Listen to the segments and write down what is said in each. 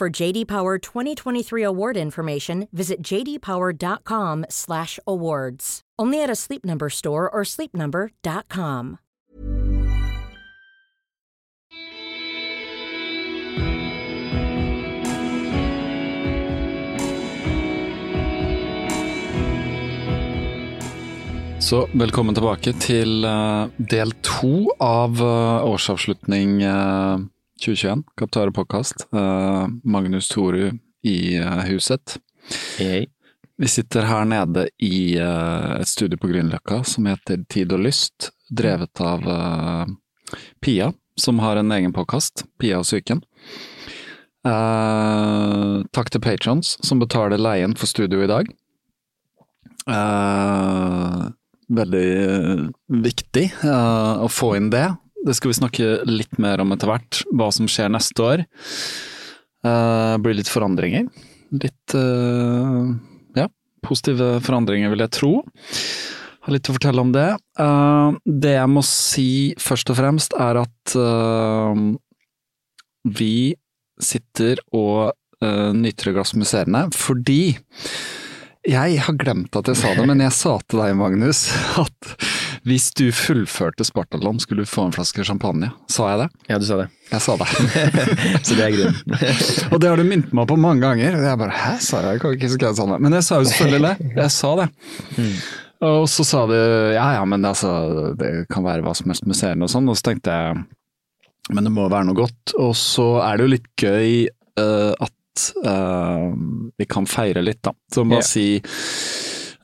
For JD Power 2023 award information, visit jdpower.com/awards. Only at a Sleep Number store or sleepnumber.com. Så velkommen tilbake til eh, del to av eh, årsavslutning eh, 2021, Kaptare podkast. Magnus Toru i huset. Hei. Vi sitter her nede i et studio på Grünerløkka som heter Tid og lyst, drevet av Pia, som har en egen podkast, Pia og psyken. takk til patrons som betaler leien for studio i dag. Uh, veldig uh, viktig uh, å få inn det. Det skal vi snakke litt mer om etter hvert, hva som skjer neste år. Uh, blir litt forandringer. Litt ja, positive forandringer, vil jeg tro. Har litt å fortelle om det. det jeg må si først og fremst, er at vi sitter og nyter et glass musserende fordi jeg har glemt at jeg sa det, men jeg sa til deg, Magnus, at hvis du fullførte Spartalon, skulle du få en flaske champagne. Sa jeg det? Ja, du sa det. Jeg sa det. Så det er grunnen. og det har du minnet meg på mange ganger. Og jeg bare hæ, sa jeg kan ikke så det. Men jeg sa jo selvfølgelig det. Jeg sa det. Mm. Og så sa du ja ja, men altså, det kan være hva som helst musserende og sånn. Og så tenkte jeg men det må være noe godt. Og så er det jo litt gøy uh, at uh, vi kan feire litt, da. Så bare yeah. si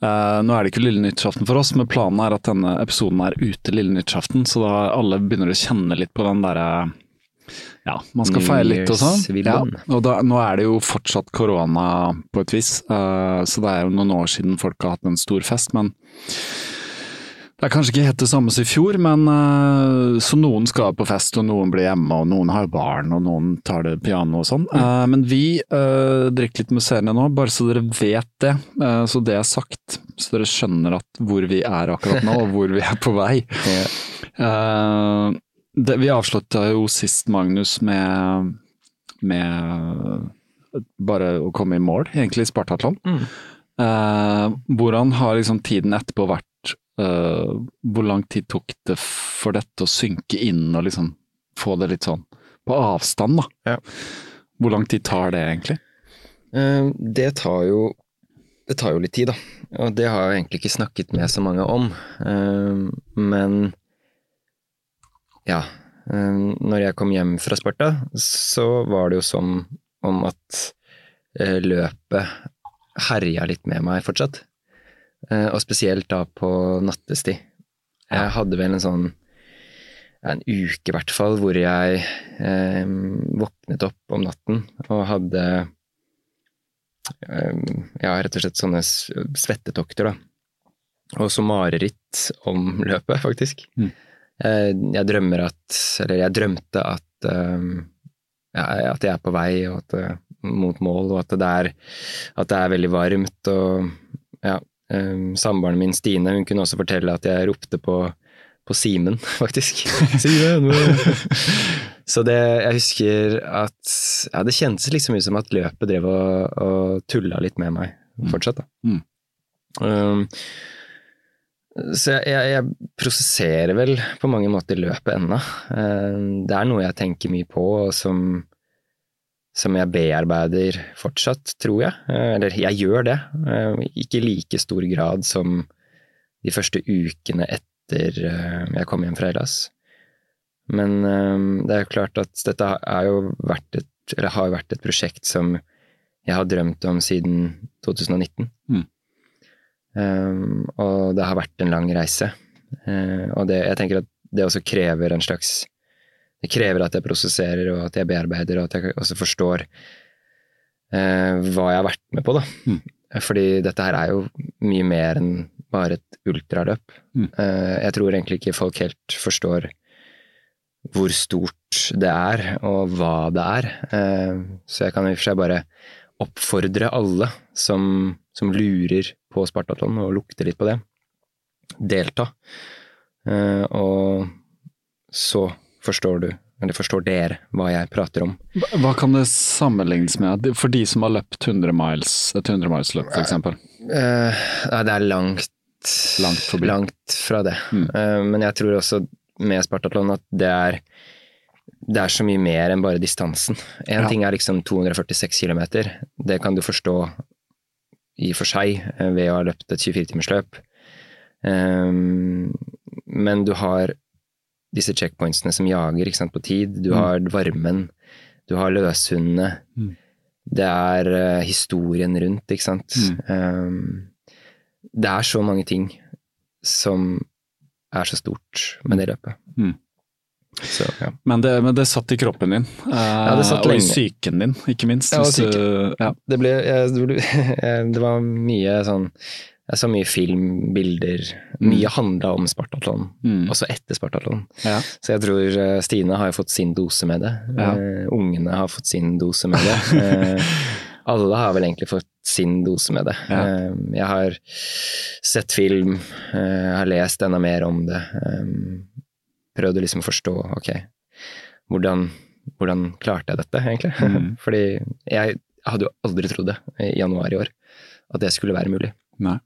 uh, Nå er det ikke lille nyttårsaften for oss, men planen er at denne episoden er ute lille nyttårsaften, så da alle begynner å kjenne litt på den derre ja, man skal feire litt og sånn. Ja, og da, nå er det jo fortsatt korona på et vis, uh, så det er jo noen år siden folk har hatt en stor fest, men det er kanskje ikke helt det samme som i fjor, men uh, så noen skal på fest, og noen blir hjemme, og noen har barn, og noen tar det piano og sånn. Mm. Uh, men vi uh, drikker litt musserende nå, bare så dere vet det. så det er sagt, så dere skjønner at hvor vi er akkurat nå, og hvor vi er på vei. det, vi avslutta jo sist, Magnus, med, med bare å komme i mål, egentlig, i Spartatlon. Mm. hvordan har liksom tiden etterpå vært Uh, hvor lang tid tok det for dette å synke inn og liksom få det litt sånn på avstand, da? Ja. Hvor lang tid tar det egentlig? Uh, det tar jo det tar jo litt tid, da. Og det har jeg egentlig ikke snakket med så mange om. Uh, men ja. når jeg kom hjem fra Sparta, så var det jo som om at løpet herja litt med meg fortsatt. Eh, og spesielt da på nattestid. Jeg hadde vel en sånn en uke, i hvert fall, hvor jeg eh, våknet opp om natten og hadde eh, ja, rett og slett sånne svettetokter, da. Og så mareritt om løpet, faktisk. Mm. Eh, jeg drømmer at Eller jeg drømte at eh, ja, at jeg er på vei og at, eh, mot mål, og at det, er, at det er veldig varmt. Og ja, um, samboeren min Stine hun kunne også fortelle at jeg ropte på, på Simen, faktisk. Simen! Så det, jeg husker at ja, det kjentes liksom ut som at løpet drev og, og tulla litt med meg fortsatt. da. Mm. Um, så jeg, jeg, jeg prosesserer vel på mange måter løpet ennå. Um, det er noe jeg tenker mye på, og som, som jeg bearbeider fortsatt, tror jeg. Uh, eller jeg gjør det. Uh, ikke i like stor grad som de første ukene etter uh, jeg kom hjem fra Hellas. Men det er jo klart at dette er jo vært et, eller har vært et prosjekt som jeg har drømt om siden 2019. Mm. Um, og det har vært en lang reise. Uh, og det, jeg tenker at det også krever en slags Det krever at jeg prosesserer, og at jeg bearbeider, og at jeg også forstår eh, hva jeg har vært med på, da. Mm. Fordi dette her er jo mye mer enn bare et ultraløp. Mm. Eh, jeg tror egentlig ikke folk helt forstår hvor stort det er, og hva det er. Eh, så jeg kan i og for seg bare oppfordre alle som, som lurer på Spartatlon og lukter litt på det. Delta. Uh, og så forstår du, eller forstår dere, hva jeg prater om. Hva- kan det sammenlignes med, for de som har løpt 100 miles, et 100 miles løp for eksempel? Uh, det er langt, Langt forbi. langt fra det. Mm. Uh, men jeg tror også med Spartatlon at det er det er så mye mer enn bare distansen. Én Ja. ting er liksom 246 km, det kan du forstå i og for seg eh, ved å ha løpt et 24-timersløp. Um, men du har disse checkpointsene som jager sant, på tid. Du Mm. har varmen, du har løshundene. Mm. Det er uh, historien rundt, ikke sant. Mm. Um, det er så mange ting som er så stort med det løpet. Mm. Så, ja. Men det, men det satt i kroppen din, det satt og i psyken din, ikke minst. Ja, du- ja. Det ble jeg, det ble- Det var mye sånn Jeg så mye film, bilder. Mye handla om Spartatlon, Mm. også etter Spartatlon. Ja. Så jeg tror eh, Stine har fått sin dose med det. Ja. Uh, ungene har fått sin dose med det. uh, alle har vel egentlig fått sin dose med det. Ja. Uh, jeg har sett film, har lest enda mer om det. Prøvd å liksom forstå, ok, hvordan, hvordan klarte jeg dette, egentlig? Mm. Fordi jeg hadde jo aldri trodd det i januar i år, at det skulle være mulig. Nei.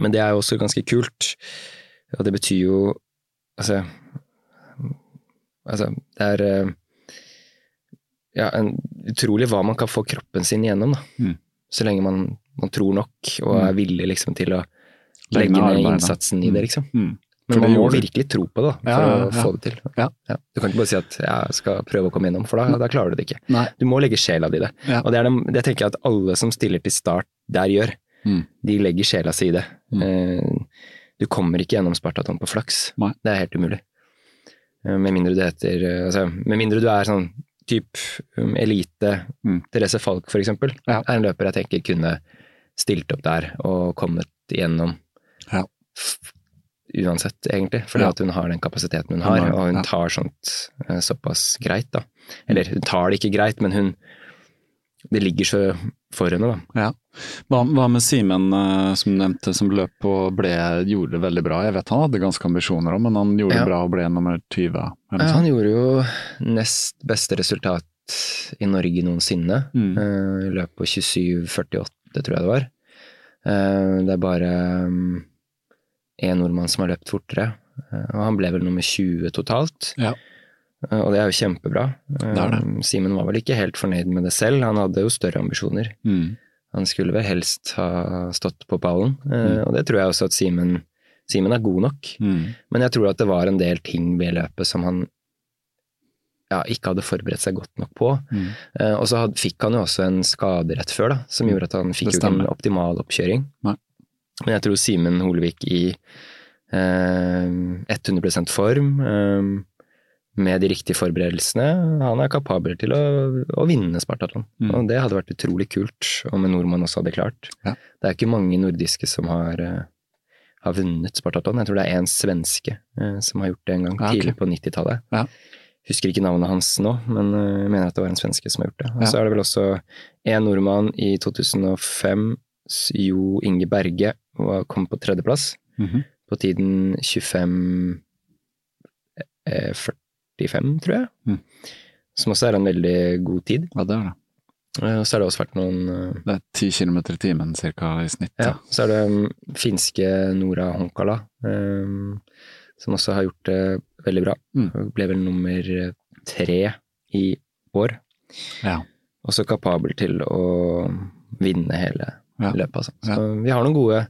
Men det er jo også ganske kult, og det betyr jo Altså, altså det er eh, ja, en, utrolig hva man kan få kroppen sin igjennom, da. Mm. Så lenge man, man tror nok og er Mm. villig liksom til å Legge ned innsatsen i det, liksom. Mm. Men man må virkelig tro på det da, for Ja, ja, å ja. få det til. Ja. Du kan ikke bare si at jeg skal prøve å komme gjennom, for da, da klarer du det ikke. Nei. Du må legge sjela di i det. Og det, er det, det tenker jeg at alle som stiller til start der gjør. Mm. De legger sjela si i det. Mm. Eh, du kommer ikke gjennom Spartaton på flaks. Nei. Det er helt umulig. Eh, med mindre du heter eh, altså, Med mindre du er sånn type um, elite. Mm. Therese Falk, for eksempel, Ja. er en løper jeg tenker kunne stilt opp der og kommet gjennom. Ja. Uansett, egentlig. Fordi Ja. at hun har den kapasiteten hun har, og hun tar sånt såpass greit, da. Eller hun tar det ikke greit, men hun Det ligger så for henne, da. Ja. Hva, hva med Simen, eh, som du nevnte, som løp og ble, gjorde det veldig bra? Jeg vet han hadde ganske ambisjoner òg, men han gjorde Ja. det bra og ble nummer 20. Eller Ja, han gjorde jo nest beste resultat i Norge noensinne. Mm. Uh, løp på 27,48, tror jeg det var. Uh, det er bare én nordmann som har løpt fortere, Uh, og han ble vel nummer 20 totalt. Ja. Eh, og det er jo kjempebra. Eh, Simen var vel ikke helt fornøyd med det selv, han hadde jo større ambisjoner. Mm. Han skulle vel helst ha stått på pallen, eh, Mm. og det tror jeg også at Simen Simen er god nok. Mm. Men jeg tror at det var en del ting ved løpet som han ja, ikke hadde forberedt seg godt nok på. Mm. Eh, og så had, fikk han jo også en skade rett før, da, som gjorde at han fikk jo ikke en optimal oppkjøring. Nei. Men jeg tror Simen Holevik i eh, 100% form, eh, med de riktige forberedelsene, han er kapabel til å, å vinne Spartatlon. Mm. Og det hadde vært utrolig kult om en nordmann også hadde klart. Ja. Det er ikke mange nordiske som har, uh, har vunnet Spartatlon. Jeg tror det er én svenske uh, som har gjort det en gang, Ja, okay. tidlig på 90-tallet. Ja. Husker ikke navnet hans nå, men uh, jeg mener at det var en svenske som har gjort det. Og så er det vel også en nordmann i 2005, Jo Inge Berge, var, kom på tredjeplass Mhm. på tiden 25 eh, 45, tror jeg. Mm. Som også er en veldig god tid. Ja, det er det. Eh, så har det også vært noen eh, Det er ti kilometer i timen ca. i snitt. Ja, Ja. så er det um, finske Nora Honkala, um, som også har gjort det veldig bra. Mm. Ble vel nummer tre i år. Ja. Også kapabel til å vinne hele Ja. løpet. Altså. Så Ja. vi har noen gode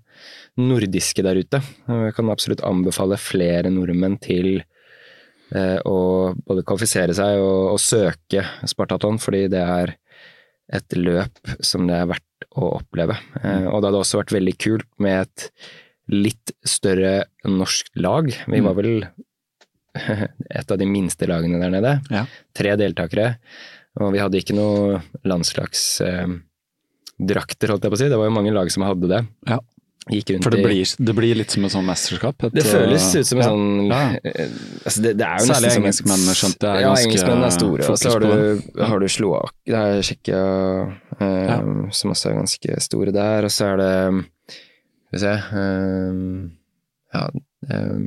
nordiske der ute. Jeg kan absolutt anbefale flere nordmenn til eh, å både kvalifisere seg og, og søke Spartaton, fordi det er et løp som det er verdt å oppleve. Eh, og det hadde også vært veldig kult med et litt større norsk lag. Vi var vel et av de minste lagene der nede. Ja. Tre deltakere. Og vi hadde ikke noe landslagsdrakter, holdt jeg på å si. Det var jo mange lag som hadde det. Ja. For det blir, det blir litt som et sånn mesterskap? Et, det føles ut som en ja. sånn Ja. eh, altså det, det Særlig engelskmennene, skjønte jeg, Ja, engelskmennene er store. Og så har du, har du Sloak, det er Tsjekkia, eh, Ja. som også er ganske store der. Og så er det Skal vi se eh, Ja um,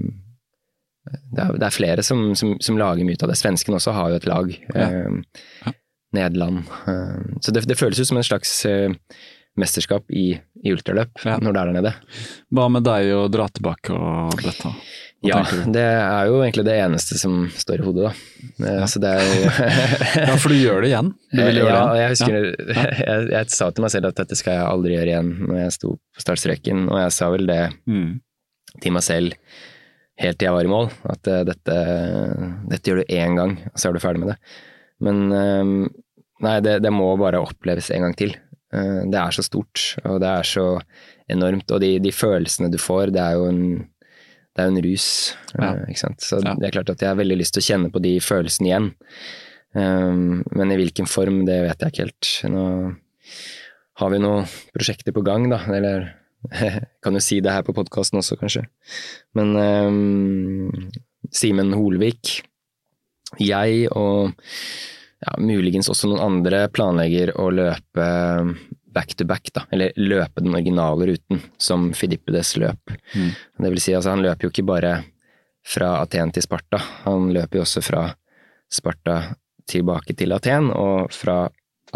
det er, det er flere som, som, som lager mye av det. Svenskene også har jo et lag. Eh. Nederland. eh, så det, det føles ut som en slags eh, mesterskap i, i ultraløp Ja. når det er der nede. Hva med deg å dra tilbake og dette? Hva Ja, det er jo egentlig det eneste som står i hodet, da. Ja. Så det er jo Ja, for du gjør det igjen? Du vil gjøre ja, det igjen? jeg husker jeg, jeg sa til meg selv at dette skal jeg aldri gjøre igjen når jeg sto på startstreken, og jeg sa vel det Mm. til meg selv helt til jeg var i mål, at eh, dette, dette gjør du én gang, og så er du ferdig med det. Men eh, nei, det, det må bare oppleves en gang til. Eh, Det er så stort, og det er så enormt, og de, de følelsene du får, det er jo en, det er en rus. eh, Ja. Så Ja. det er klart at jeg har veldig lyst til å kjenne på de følelsene igjen. Um, men i hvilken form, det vet jeg ikke helt. Nå har vi noen prosjekter på gang, da. Eller jeg kan jo si det her på podkasten også, kanskje. Men um, Simen Holvik, jeg og ja, muligens også noen andre planlegger å løpe back to back, da. Eller løpe den originale ruten som Fidippides løp. Mm. Det vil si, altså, han løper jo ikke bare fra Aten til Sparta, han løper jo også fra Sparta tilbake til Aten, og fra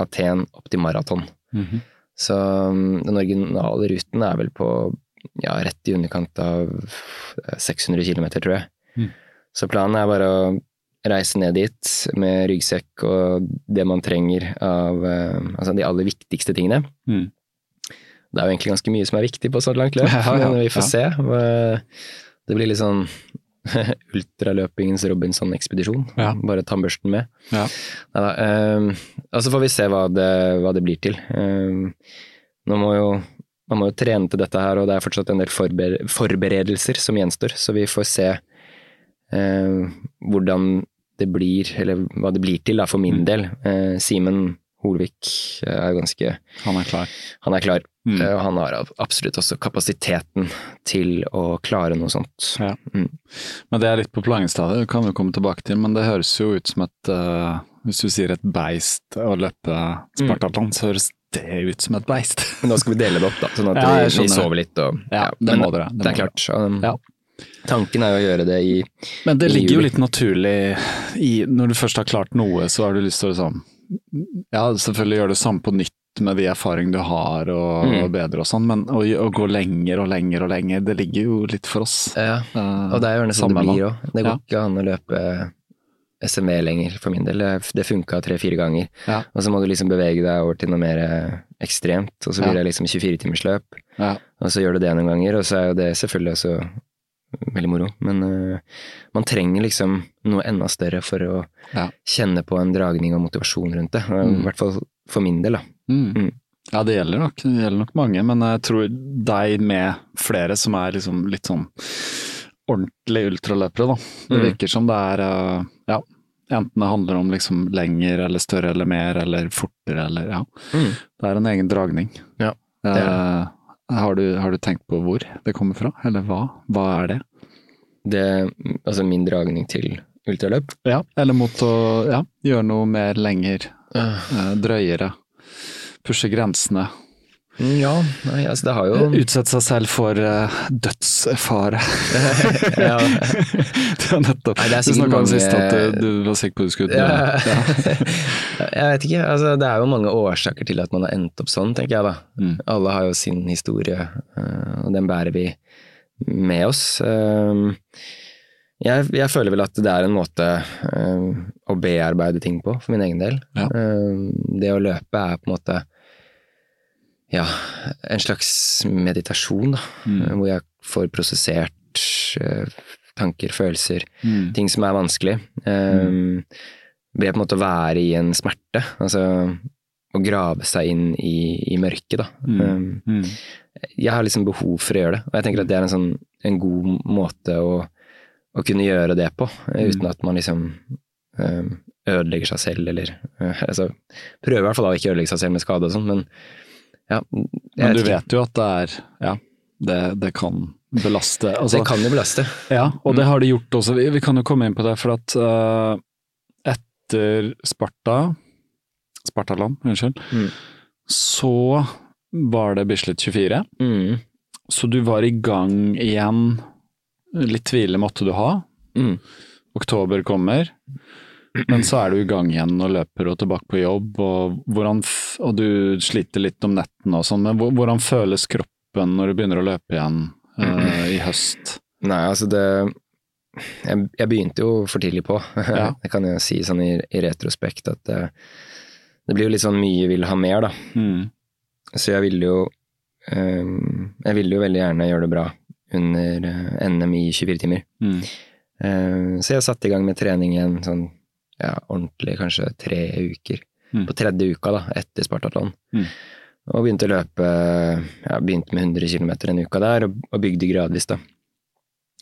Aten opp til maraton. Mhm. Så um, den originale ruten er vel på ja, rett i underkant av eh, 600 km, tror jeg. Mm. Så planen er bare å reise ned dit med ryggsekk og det man trenger av eh, altså de aller viktigste tingene. Mm. Det er jo egentlig ganske mye som er viktig på et sånt langt løp, Ja, ja, men vi får ja. se. Det blir litt sånn ultraløpingens Robinson-ekspedisjon. Bare tannbørsten med. Ja. Da, ehm, og så får vi se hva det, hva det blir til. Ehm, nå må jo man må jo trene til dette her, og det er fortsatt en del forber forberedelser som gjenstår, så vi får se eh, hvordan det blir, eller hva det blir til da, for min Mm. del. Eh, Simen Holvik er ganske Han er klar. Han er klar, Mm. eh, og han har absolutt også kapasiteten til å klare noe sånt. Ja. Mm. Men det er litt på planleggingsstadiet, det kan vi komme tilbake til. Men det høres jo ut som et uh, Hvis du sier et beist å løpe Spartatlon, så høres det ut som et beist. Men da skal vi dele det opp, da, sånn at Ja, vi, vi sover litt og Ja, det men det Det, er klart. Um, Ja. Tanken er jo å gjøre det i Men det I ligger jo litt naturlig i Når du først har klart noe, så har du lyst til å liksom Ja, selvfølgelig gjøre det samme på nytt med de erfaringene du har og, Mm. og bedre og sånn, men å, å gå lenger og lenger og lenger, det ligger jo litt for oss. Ja, Eh, og det er jo nesten det blir òg. Det går Ja. ikke an å løpe SME lenger, for min del. Det- funka tre-fire ganger. Ja. Og så må du liksom bevege deg over til noe mer eh, ekstremt, og så blir det liksom 24-timersløp. Ja. Og så gjør du det noen ganger, og så er jo det selvfølgelig også veldig moro. Men uh, man trenger liksom noe enda større for å Ja. kjenne på en dragning og motivasjon rundt det. I Mm. hvert fall for min del, da. Mm. Mm. Ja, det gjelder nok. Det gjelder nok mange, men jeg tror deg med flere som er liksom litt sånn ordentlige ultraløpere, da. Det Mm. virker som det er uh, ja, enten det handler om liksom lenger eller større eller mer eller fortere eller ja. Mm. Det er en egen dragning. Ja, det er Eh, har, du, har du tenkt på hvor det kommer fra, eller hva? Hva er det? Det, altså min dragning til ultraløp. Ja, eller mot å ja, gjøre noe mer lenger, eh, drøyere. Pushe grensene. Ja, nei, altså det har jo Utsette seg selv for uh, dødsfare. ja, det er nettopp Nei, det er Du snakka mange... om sist at du, du var sikker på at du skulle. Ja. Ja. Jeg vet ikke, altså det er jo mange årsaker til at man har endt opp sånn, tenker jeg da. Mm. Alle har jo sin historie, eh, og den bærer vi med oss. Um, Jeg, jeg føler vel at det er en måte å bearbeide ting på, for min egen del. Ja. Um, Det å løpe er på en måte ja, en slags meditasjon, da. Mm. Hvor jeg får prosessert uh, tanker, følelser, Mm. ting som er vanskelig. Um, ved på en måte å være i en smerte. Altså å grave seg inn i, i mørket, da. Mm. Um, Mm. jeg har liksom behov for å gjøre det, og jeg tenker at det er en sånn en god måte å, å kunne gjøre det på, eh, uten at man liksom um, ødelegger seg selv, eller uh, altså, Prøver i hvert fall da å ikke ødelegge seg selv med skade og sånn, men ja. Men du vet jo at det er Ja, det, det kan belaste. Altså, Det kan jo belaste. Ja, og det har det gjort også. Vi, vi kan jo komme inn på det, for at uh, etter Sparta Spartaland, unnskyld. Mm. Så var det Bislett 24. Mm. Så du var i gang igjen. Litt tvile måtte du ha. Mm. Oktober kommer. Men så er du i gang igjen og løper og tilbake på jobb, og, hvordan, og du sliter litt om nettene og sånn. Men hvordan føles kroppen når du begynner å løpe igjen uh, i høst? Nei, altså det jeg, jeg begynte jo for tidlig på. Ja. Det kan jeg si sånn i, i retrospekt at det, det blir jo litt sånn mye vil ha mer, da. Mm. Så jeg ville jo um, Jeg ville jo veldig gjerne gjøre det bra under eh, NM i 24 timer. Mm. Uh, så jeg satte i gang med trening igjen sånn ja, ordentlig, kanskje tre uker. Mm. På tredje uka, da, etter Spartatlon. Mm. Og begynte å løpe ja, Begynte med 100 km en uka der, og, og bygde gradvis, da.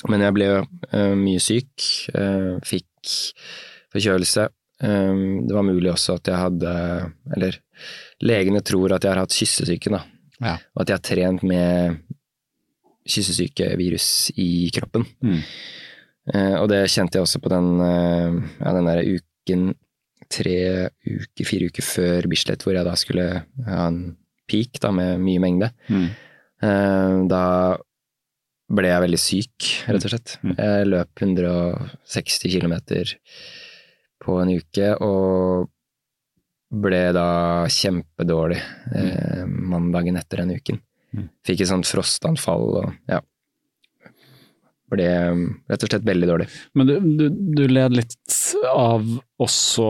Men jeg ble jo uh, mye syk. Uh, fikk forkjølelse. Um, det var mulig også at jeg hadde Eller legene tror at jeg har hatt kyssesyke, da. Ja. Og at jeg har trent med kyssesykevirus i kroppen. Mm. Uh, og det kjente jeg også på den, uh, ja, den der uken Tre uker, fire uker før Bislett, hvor jeg da skulle ha en peak da, med mye mengde. Mm. Eh, da ble jeg veldig syk, rett og slett. Mm. Jeg løp 160 km på en uke, og ble da kjempedårlig eh, mandagen etter den uken. Mm. Fikk et sånt frostanfall og ja. Ble eh, rett og slett veldig dårlig. Men du, du, du led litt av også,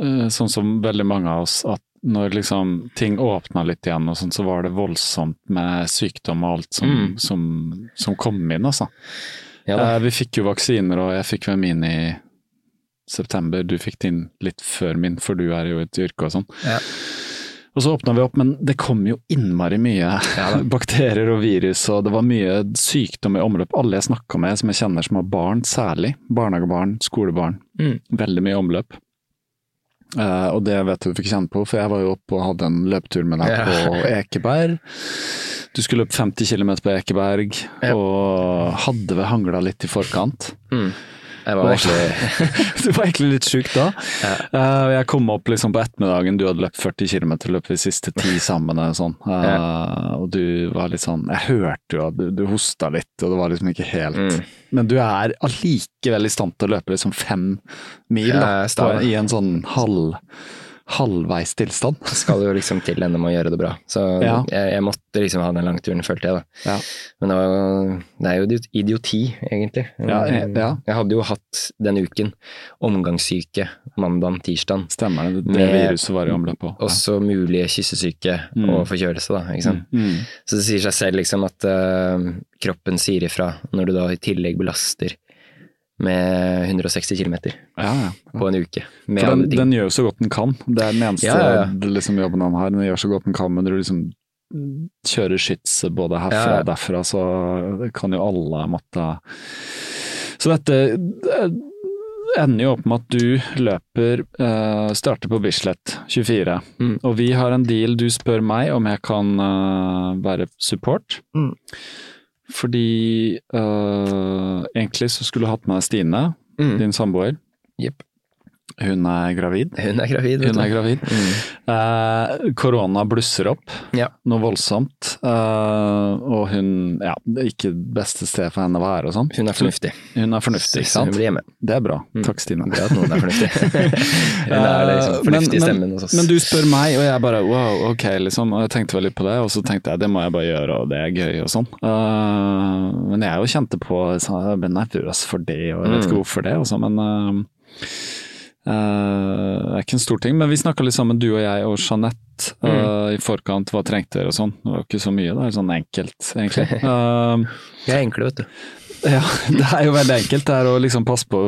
eh, sånn som veldig mange av oss, at når liksom ting åpna litt igjen, og sånn, så var det voldsomt med sykdom og alt som, Mm. som, som kom inn, altså. Ja. Eh, vi fikk jo vaksiner, og jeg fikk vel min i september. Du fikk din litt før min, for du er jo i et yrke og sånn. Ja. Og så åpna vi opp, men det kom jo innmari mye Ja bakterier og virus, og det var mye sykdom i omløp. Alle jeg snakka med som jeg kjenner som har barn, særlig barnehagebarn, skolebarn, Mm. veldig mye omløp. Uh, og det vet du du fikk kjenne på, for jeg var jo oppe og hadde en løpetur med deg Ja. på Ekeberg. Du skulle løpe 50 km på Ekeberg, Ja. og hadde vel hangla litt i forkant. Mm. Jeg var egentlig du var egentlig litt sjuk da. Eh, jeg kom opp liksom på ettermiddagen, du hadde løpt 40 km, løpet de siste ti sammen Og, sånn. Eh, Og du var litt sånn Jeg hørte jo at du, du hosta litt, og det var liksom ikke helt Mm. Men du er allikevel i stand til å løpe liksom fem mil da, på, i en sånn halv, halvveis tilstand. skal jo liksom til NM å gjøre det bra. Så Ja. jeg, jeg måtte liksom ha den langturen, følte jeg da. Ja. Men det, var, det er jo idioti, egentlig. Ja, jeg- ja. Jeg hadde jo hatt den uken omgangssyke mandag, tirsdag. Stemmer det, det Med- viruset var i omløp på. Også mulige kyssesyke Mm. og forkjølelse, da. Ikke sant? Mm, mm. Så det sier seg selv liksom at uh, kroppen sier ifra når du da i tillegg belaster med 160 km Ja, ja. på en uke. Den, den gjør jo så godt den kan. Det er den eneste Ja. Liksom, jobben han har. Den gjør så godt den kan, men du liksom kjører skyts både herfra og derfra, så kan jo alle måtte Så dette ender jo opp med at du løper uh, Starter på Bislett 24, Mm. og vi har en deal. Du spør meg om jeg kan uh, være support. Mm. Fordi eh, egentlig så skulle du hatt med deg Stine, Mm. din samboer. Jepp. Hun er gravid. Hun er gravid. Hun er gravid. Eh, korona blusser opp, Ja. noe voldsomt. Eh, og hun Ja, det er ikke beste sted for henne å være og sånn. Hun er fornuftig. Hun er fornuftig, ikke sant. hun blir hjemme. Det er bra. Mm. Takk, Stine. Bra at noen er fornuftig. hun er liksom fornuftig fornuftige men, stemmen men, hos oss. Men du spør meg, og jeg bare wow, ok, liksom. Og jeg tenkte vel litt på det, og så tenkte jeg det må jeg bare gjøre, og det er gøy og sånn. Eh, men jeg jo kjente på så Jeg ble nervøs for det, og jeg vet ikke Mm. hvorfor det, også, men eh, det er ikke en stor ting, men vi snakka litt sammen, du og jeg og Jeanette, Mm. eh, i forkant. Hva trengte dere og sånn? Det var ikke så mye, det er sånn enkelt, egentlig. Jeg er enkle, vet du. ja, det er jo veldig enkelt. Det er å liksom passe på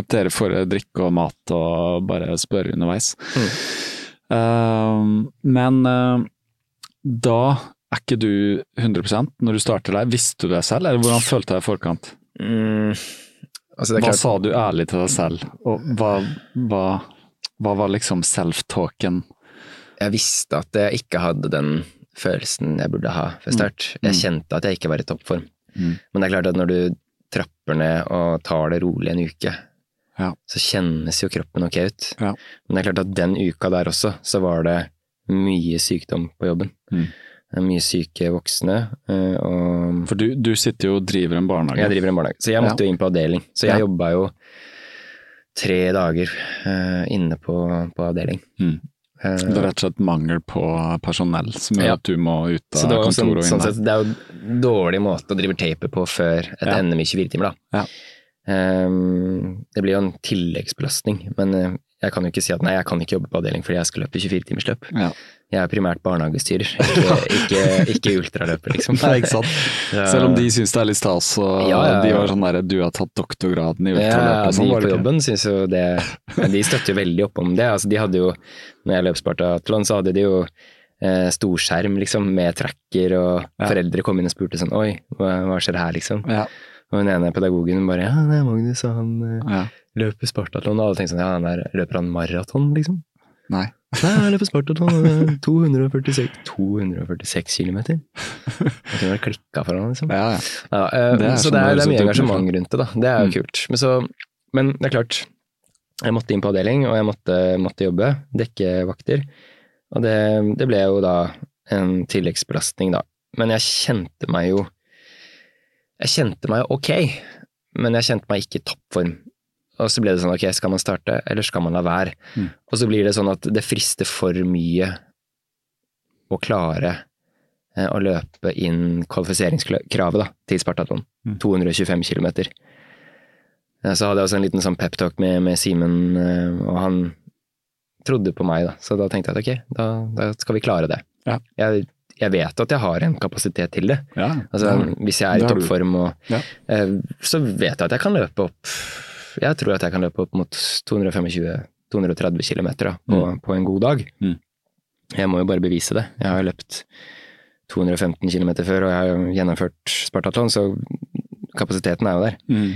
at dere får drikke og mat og bare spørre underveis. Mm. Men da er ikke du 100% når du starter der. Visste du det selv, eller hvordan følte du deg i forkant? Mm, altså Hva sa du ærlig til deg selv, og hva, hva, hva var liksom self-talken? jeg visste at jeg ikke hadde den følelsen jeg burde ha før start. Mm. Jeg kjente at jeg ikke var i toppform. Mm. Men det er klart at når du trapper ned og tar det rolig en uke, Ja. så kjennes jo kroppen ok ut. Ja. Men det er klart at den uka der også, så var det mye sykdom på jobben. Mm. Det er Mye syke voksne, eh, og For du, du sitter jo og driver en barnehage. jeg driver en barnehage. Så jeg måtte jo inn på avdeling. Så jeg Ja. jobba jo tre dager uh, inne på, på avdeling. Mm. Eh, Det er rett og slett mangel på personell som gjør Ja. at du må ut av kontoret sånn, og inn sånn sett, det er jo en dårlig måte å drive tape på før et Ja. NM i 24 timer, da. Ja. Um, det blir jo en tilleggsbelastning, men jeg kan jo ikke si at nei, jeg kan ikke jobbe på avdeling fordi jeg skal løpe 24-timersløp. Ja. Jeg er primært barnehagestyrer, ikke, ikke, ikke ultraløper, liksom. Nei, ikke sant? Ja. Selv om de syns det er litt stas, og Ja, ja, ja. de var sånn derre Du har tatt doktorgraden i Ja, ultraløp og sånn, de på jobben syns jo det men De støtter veldig opp om det. Altså, de hadde jo, når jeg løp Spartatlon, så hadde de jo eh, storskjerm liksom, med tracker, og Ja. foreldre kom inn og spurte sånn Oi, hva, hva skjer her, liksom? Ja, Og den ene pedagogen bare Ja, det er Magnus, og han eh, ja. løper Spartatlon. Og alle tenkte sånn Ja, han der løper han maraton, liksom? Nei. Nei, jeg løper Spartatlon. eh, 246 246 kilometer? Jeg kunne vært klikka for han, liksom. Ja, ja. Ja, eh, Det så det er, det er mye engasjement rundt det, da. Det er jo Mm. kult. Men, så, men det er klart, jeg måtte inn på avdeling, og jeg måtte, måtte jobbe, dekke vakter. Og det, det ble jo da en tilleggsbelastning, da. Men jeg kjente meg jo Jeg kjente meg ok, men jeg kjente meg ikke i toppform. Og så ble det sånn, ok, skal man starte, eller skal man la være? Mm. Og så blir det sånn at det frister for mye å klare eh, å løpe inn kvalifiseringskravet da, til Spartaton. Mm. 225 km. Så hadde jeg også en liten sånn peptalk med, med Simen, eh, og han trodde på meg, da. Så da tenkte jeg at ok, da, da skal vi klare det. Ja. Jeg, jeg vet at jeg har en kapasitet til det. ja. Altså, ja. Hvis jeg er i toppform, og, Ja. eh, så vet jeg at jeg kan løpe opp Jeg tror at jeg kan løpe opp mot 225-230 km på, på, på en god dag. Mm. Jeg må jo bare bevise det. Jeg har jo løpt 215 km før, og jeg har gjennomført Spartatlon, så kapasiteten er jo der. Mm.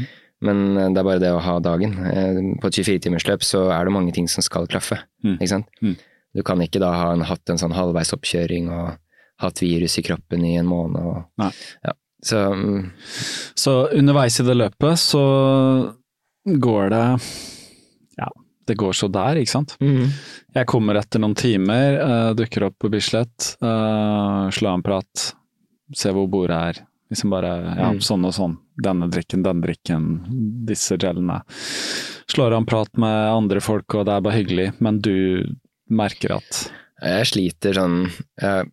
Men eh, det er bare det å ha dagen. Eh, På et 24-timersløp så er det mange ting som skal klaffe. Mm. Ikke sant? Mm. Du kan ikke da ha en, hatt en sånn halvveis oppkjøring og hatt virus i kroppen i en måned. Og. Ja. Så um. Så underveis i det løpet så går det Ja, det går så der, ikke sant? Jeg kommer etter noen timer, uh, dukker opp på Bislett, uh, slår en prat, ser hvor bordet er. Liksom bare ja, Mm. sånn og sånn. Denne drikken, den drikken, disse gelene. Slår en prat med andre folk, og det er bare hyggelig, men du merker at jeg sliter sånn jeg,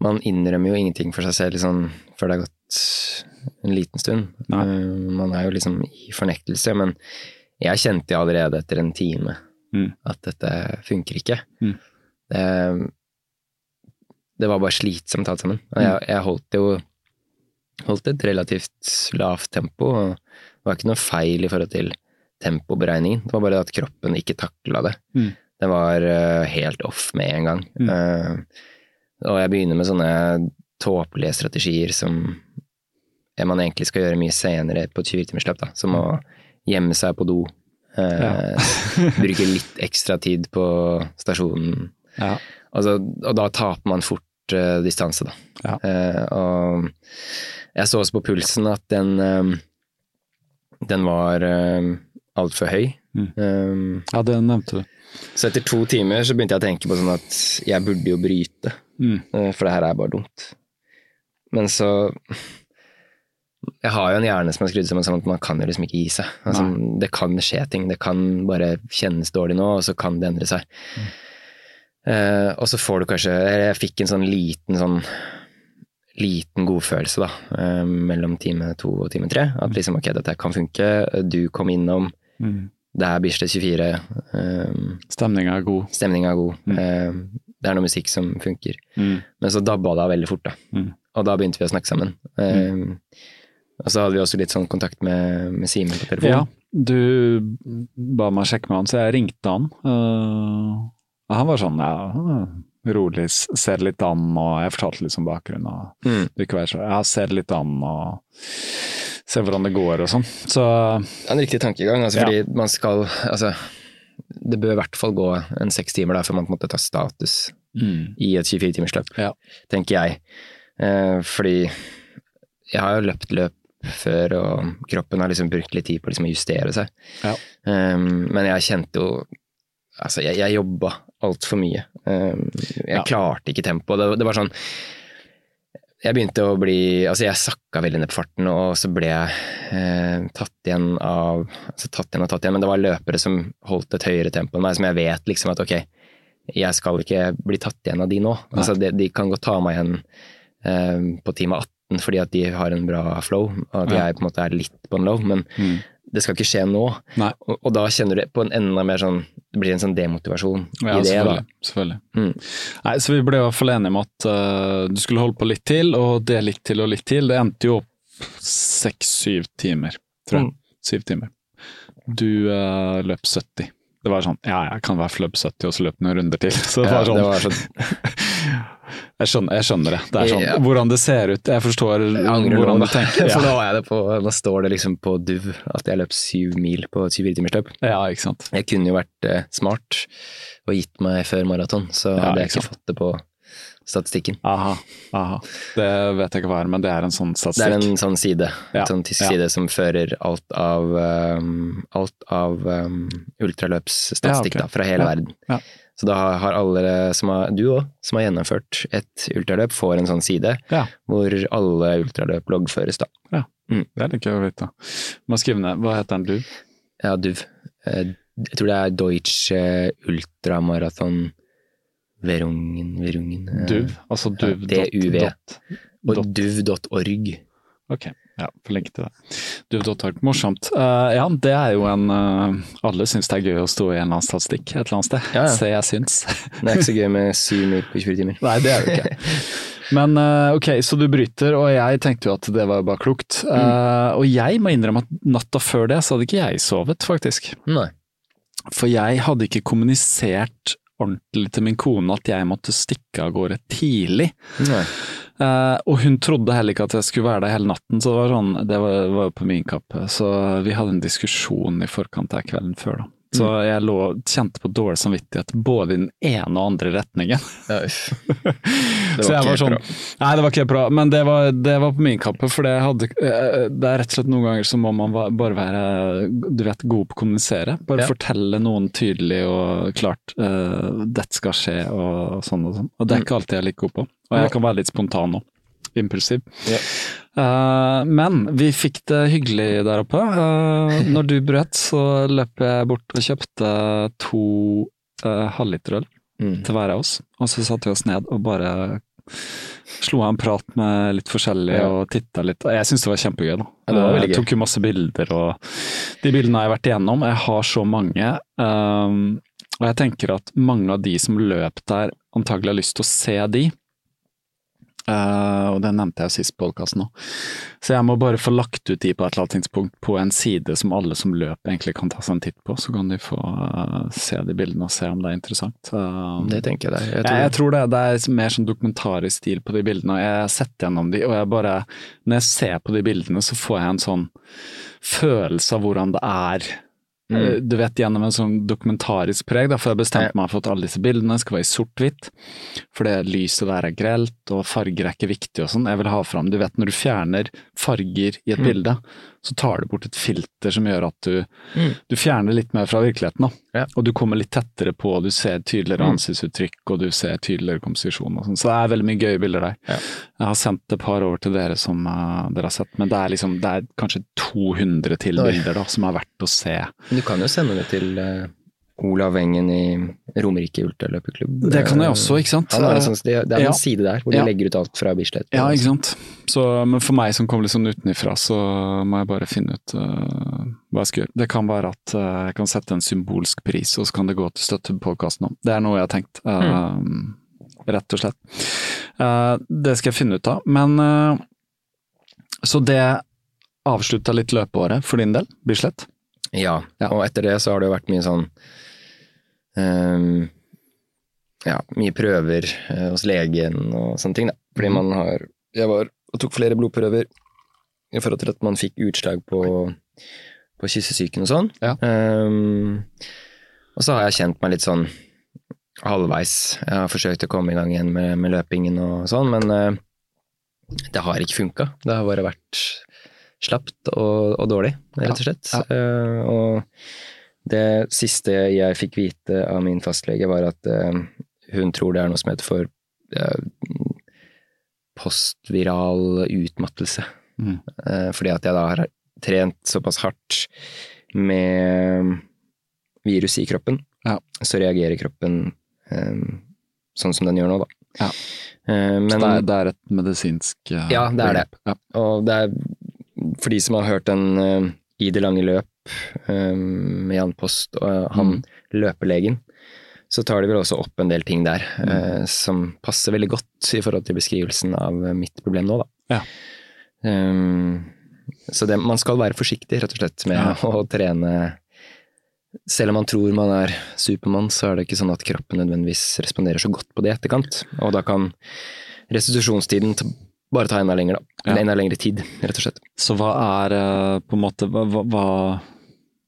Man innrømmer jo ingenting for seg selv sånn, før det har gått en liten stund. Nei. Eh, Man er jo liksom i fornektelse, men jeg kjente allerede etter en time Mm. at dette funker ikke. Mm. Det, det var bare slitsomt alt sammen. Og Mm. jeg, jeg holdt jo holdt et relativt lavt tempo. og Det var ikke noe feil i forhold til tempoberegningen. Det var bare at kroppen ikke takla det. Mm. Det var uh, helt off med en gang. Mm. Uh, og jeg begynner med sånne tåpelige strategier som man egentlig skal gjøre mye senere på et 24-timersløp, da. Som å gjemme seg på do. eh, Ja. bruke litt ekstra tid på stasjonen. ja, Altså, og da taper man fort eh, distanse, da. Ja. Eh, og jeg så også på pulsen at den eh, den var eh, altfor høy. Mm. Um, Ja, det nevnte du. så etter to timer så begynte jeg å tenke på sånn at jeg burde jo bryte, Mm. eh, for det her er bare dumt. Men så Jeg har jo en hjerne som er skrudd sammen sånn at man kan jo liksom ikke gi seg. Altså, det kan skje ting, det kan bare kjennes dårlig nå, og så kan det endre seg. Eh, og så får du kanskje Jeg fikk en sånn liten sånn liten godfølelse da, uh, mellom time to og time tre. At liksom ok, dette kan funke, du kom innom, Mm. det er Bislett 24, um, Stemninga er god. stemninga er god, Mm. Uh, det er noe musikk som funker. Mm. Men så dabba det av veldig fort, da. Mm. Og da begynte vi å snakke sammen. Eh, Og så hadde vi også litt sånn kontakt med, med Simen på telefon. Ja, du ba meg sjekke med han, så jeg ringte han. Uh, han var sånn, ja, rolig, ser litt an, og jeg fortalte litt om bakgrunnen. og Mm. det ikke så, ja, ser litt an, og ser hvordan det går og sånn. Så en riktig tankegang, altså, Ja. fordi man skal Altså, det bør i hvert fall gå en seks timer der før man på en måte tar status mm, i et 24-timersløp, Ja. tenker jeg. Eh, fordi jeg har jo løpt løp før, og kroppen har liksom brukt litt tid på liksom å justere seg. Ja. Um, men jeg kjente jo Altså, jeg, jeg jobba altfor mye. Um, jeg Ja. klarte ikke tempoet. Det, det var sånn jeg begynte å bli Altså, jeg sakka veldig ned på farten, og så ble jeg eh, tatt igjen av Altså tatt igjen og tatt igjen, men det var løpere som holdt et høyere tempo enn meg, som jeg vet liksom at ok, jeg skal ikke bli tatt igjen av de nå. Altså, de, de kan godt ta meg igjen eh, på time 18 fordi at de har en bra flow, og at jeg på en måte er litt på en low, men mm, det skal ikke skje nå. Og, og da kjenner du på en enda mer sånn Det blir en sånn demotivasjon ja, i det, da. selvfølgelig. selvfølgelig. Mm. Nei, så vi ble i hvert fall enige om at uh, du skulle holde på litt til, og det litt til og litt til. Det endte jo opp seks-syv timer, tror jeg. Mm. Syv timer. Du uh, løp 70. Det var sånn, ja, jeg kan i hvert fall løpe 70, og så løp noen runder til. Så det var sånn, det var sånn jeg, skjønner, jeg skjønner det. Det er sånn, Ja. hvordan det ser ut. Jeg forstår Jeg hvordan du tenker. For Ja, nå, er det på, nå står det liksom på DUV at jeg løp syv mil på et 24-timersløp. ja ikke sant. Jeg kunne jo vært eh, smart og gitt meg før maraton, så Ja, hadde jeg ikke fått det på statistikken. Aha, aha. Det vet jeg ikke hva er, men det er en sånn statistikk? Det er en sånn side, Ja, en sånn tysk side som fører alt av, um, alt av um, ultraløpsstatistikk Ja, ok. da, fra hele verden. ja. Så da har alle, som har, du òg, som har gjennomført et ultraløp, får en sånn side Ja. hvor alle ultraløp loggføres. da. Ja, Det er litt gøy å vite. Må skrive ned. Hva heter den DUV? Ja, DUV. Eh, Jeg tror det er Deutsche Ultramarathon Verungen, Verungen eh, Duv? Altså ja, duv. DUV. dot- Og dot- duv.org. Ok, ja, for lenke til det. Duv.org, morsomt. Uh, ja, det er jo en uh, Alle syns det er gøy å stå i en eller annen statistikk et eller annet sted. Ja, ja. Se, jeg syns. Det er ikke så gøy med syv mil på 24 timer. Nei, det er det ikke. Men uh, ok, så du bryter, og jeg tenkte jo at det var bare klokt. Mm. Og jeg må innrømme at natta før det så hadde ikke jeg sovet, faktisk. Nei. For jeg hadde ikke kommunisert ordentlig til min kone at jeg måtte stikke av gårde tidlig. Nei. Eh, og hun trodde heller ikke at jeg skulle være der hele natten, så det var sånn, det var, var på min kappe. Så vi hadde en diskusjon i forkant av kvelden før, da. Så Mm. jeg lå, kjente på dårlig samvittighet både i den ene og andre retningen. Ja, så jeg var sånn, bra. Nei, det var ikke bra, men det var, det var på min kappe. For det, hadde, eh, det er rett og slett noen ganger så må man bare være du vet, god på å kommunisere. Bare Ja. fortelle noen tydelig og klart uh, dette skal skje og sånn og sånn. Og det er ikke alltid jeg er like god på. Og jeg kan være litt spontan nå. Impulsiv. Yeah. Uh, men vi fikk det hyggelig der oppe. Uh, når du brøt, så løp jeg bort og kjøpte to uh, halvliterøl Mm. til hver av oss. Og så satte vi oss ned og bare slo av en prat med litt forskjellig Ja. og titta litt. Jeg syns det var kjempegøy. da. Ja, det var veldig jeg tok jo masse bilder, og de bildene har jeg vært igjennom. Jeg har så mange. Um, og jeg tenker at mange av de som løp der, antagelig har lyst til å se de. Uh, og det nevnte jeg sist podkasten òg. Så jeg må bare få lagt ut de på et eller annet tidspunkt på en side som alle som løper egentlig kan ta seg en titt på. Så kan de få uh, se de bildene og se om det er interessant. Uh, Det tenker jeg det. Jeg jeg, tror, jeg tror det, det er mer sånn dokumentarisk stil på de bildene, og jeg har sett gjennom de, og jeg bare Når jeg ser på de bildene, så får jeg en sånn følelse av hvordan det er. Mm. Eh, Du vet, gjennom en sånn dokumentarisk preg, da, for jeg bestemte meg for at alle disse bildene skal være i sort-hvitt. For det lyset der er grelt, og farger er ikke viktig og sånn. Jeg vil ha fram Du vet når du fjerner farger i et bilde, så tar du bort et filter som gjør at du, Mm. du fjerner litt mer fra virkeligheten. Da. Ja. Og du kommer litt tettere på, du ser tydeligere Mm. ansiktsuttrykk og du ser tydeligere komposisjon. Og sånn. så det er veldig mye gøye bilder der. Ja. Jeg har sendt et par over til dere som uh, dere har sett, men det er, liksom, det er kanskje 200 til bilder da, som er verdt å se. Du kan jo sende det til eh, Olav Engen i Romerike ultraløperklubb. Det kan jeg også, ikke sant? Ja, det, er sånn, det er er Ja. en side der hvor de Ja. legger ut alt fra Bislett. Ja, ikke sant. Så, men for meg som kom litt sånn utenifra, så må jeg bare finne ut uh, hva jeg skal gjøre. Det kan være at uh, jeg kan sette en symbolsk pris, og så kan det gå til støtte på podkasten om. Det er noe jeg har tenkt. Uh, Rett og slett. Det skal jeg finne ut av. Men Så det avslutta litt løpeåret for din del, Bislett? Ja, Ja. og etter det så har det jo vært mye sånn Ja, mye prøver eh, hos legen og sånne ting, da. Fordi man har Jeg var og tok flere blodprøver i forhold til at man fikk utslag på, på kyssesyken og sånn. Ja. Um, og så har jeg kjent meg litt sånn halvveis. Jeg har forsøkt å komme i gang igjen med, med løpingen og sånn, men uh, det har ikke funka. Det har bare vært slapt og, og dårlig, rett og slett. Ja. Eh, og det siste jeg fikk vite av min fastlege, var at eh, hun tror det er noe som heter for eh, postviral utmattelse. Mm. Eh, fordi at jeg da har trent såpass hardt med virus i kroppen, Ja. så reagerer kroppen sånn som den gjør nå, da. Ja. Men, Så det er, det er et medisinsk Ja, det er det. Ja. og det er for de som har hørt den I det lange løp med Jan Post og eh, han Mm. løpelegen, så tar de vel også opp en del ting der Mm. uh, som passer veldig godt i forhold til beskrivelsen av mitt problem nå, da. Ja. Um, så det, man skal være forsiktig, rett og slett, med Ja. å trene selv om man tror man er Supermann, så er det ikke sånn at kroppen nødvendigvis responderer så godt på det i etterkant. Og da kan restitusjonstiden bare ta enda lengre, da. Ja. enda lengre tid, rett og slett. Så hva er på en måte hva, hva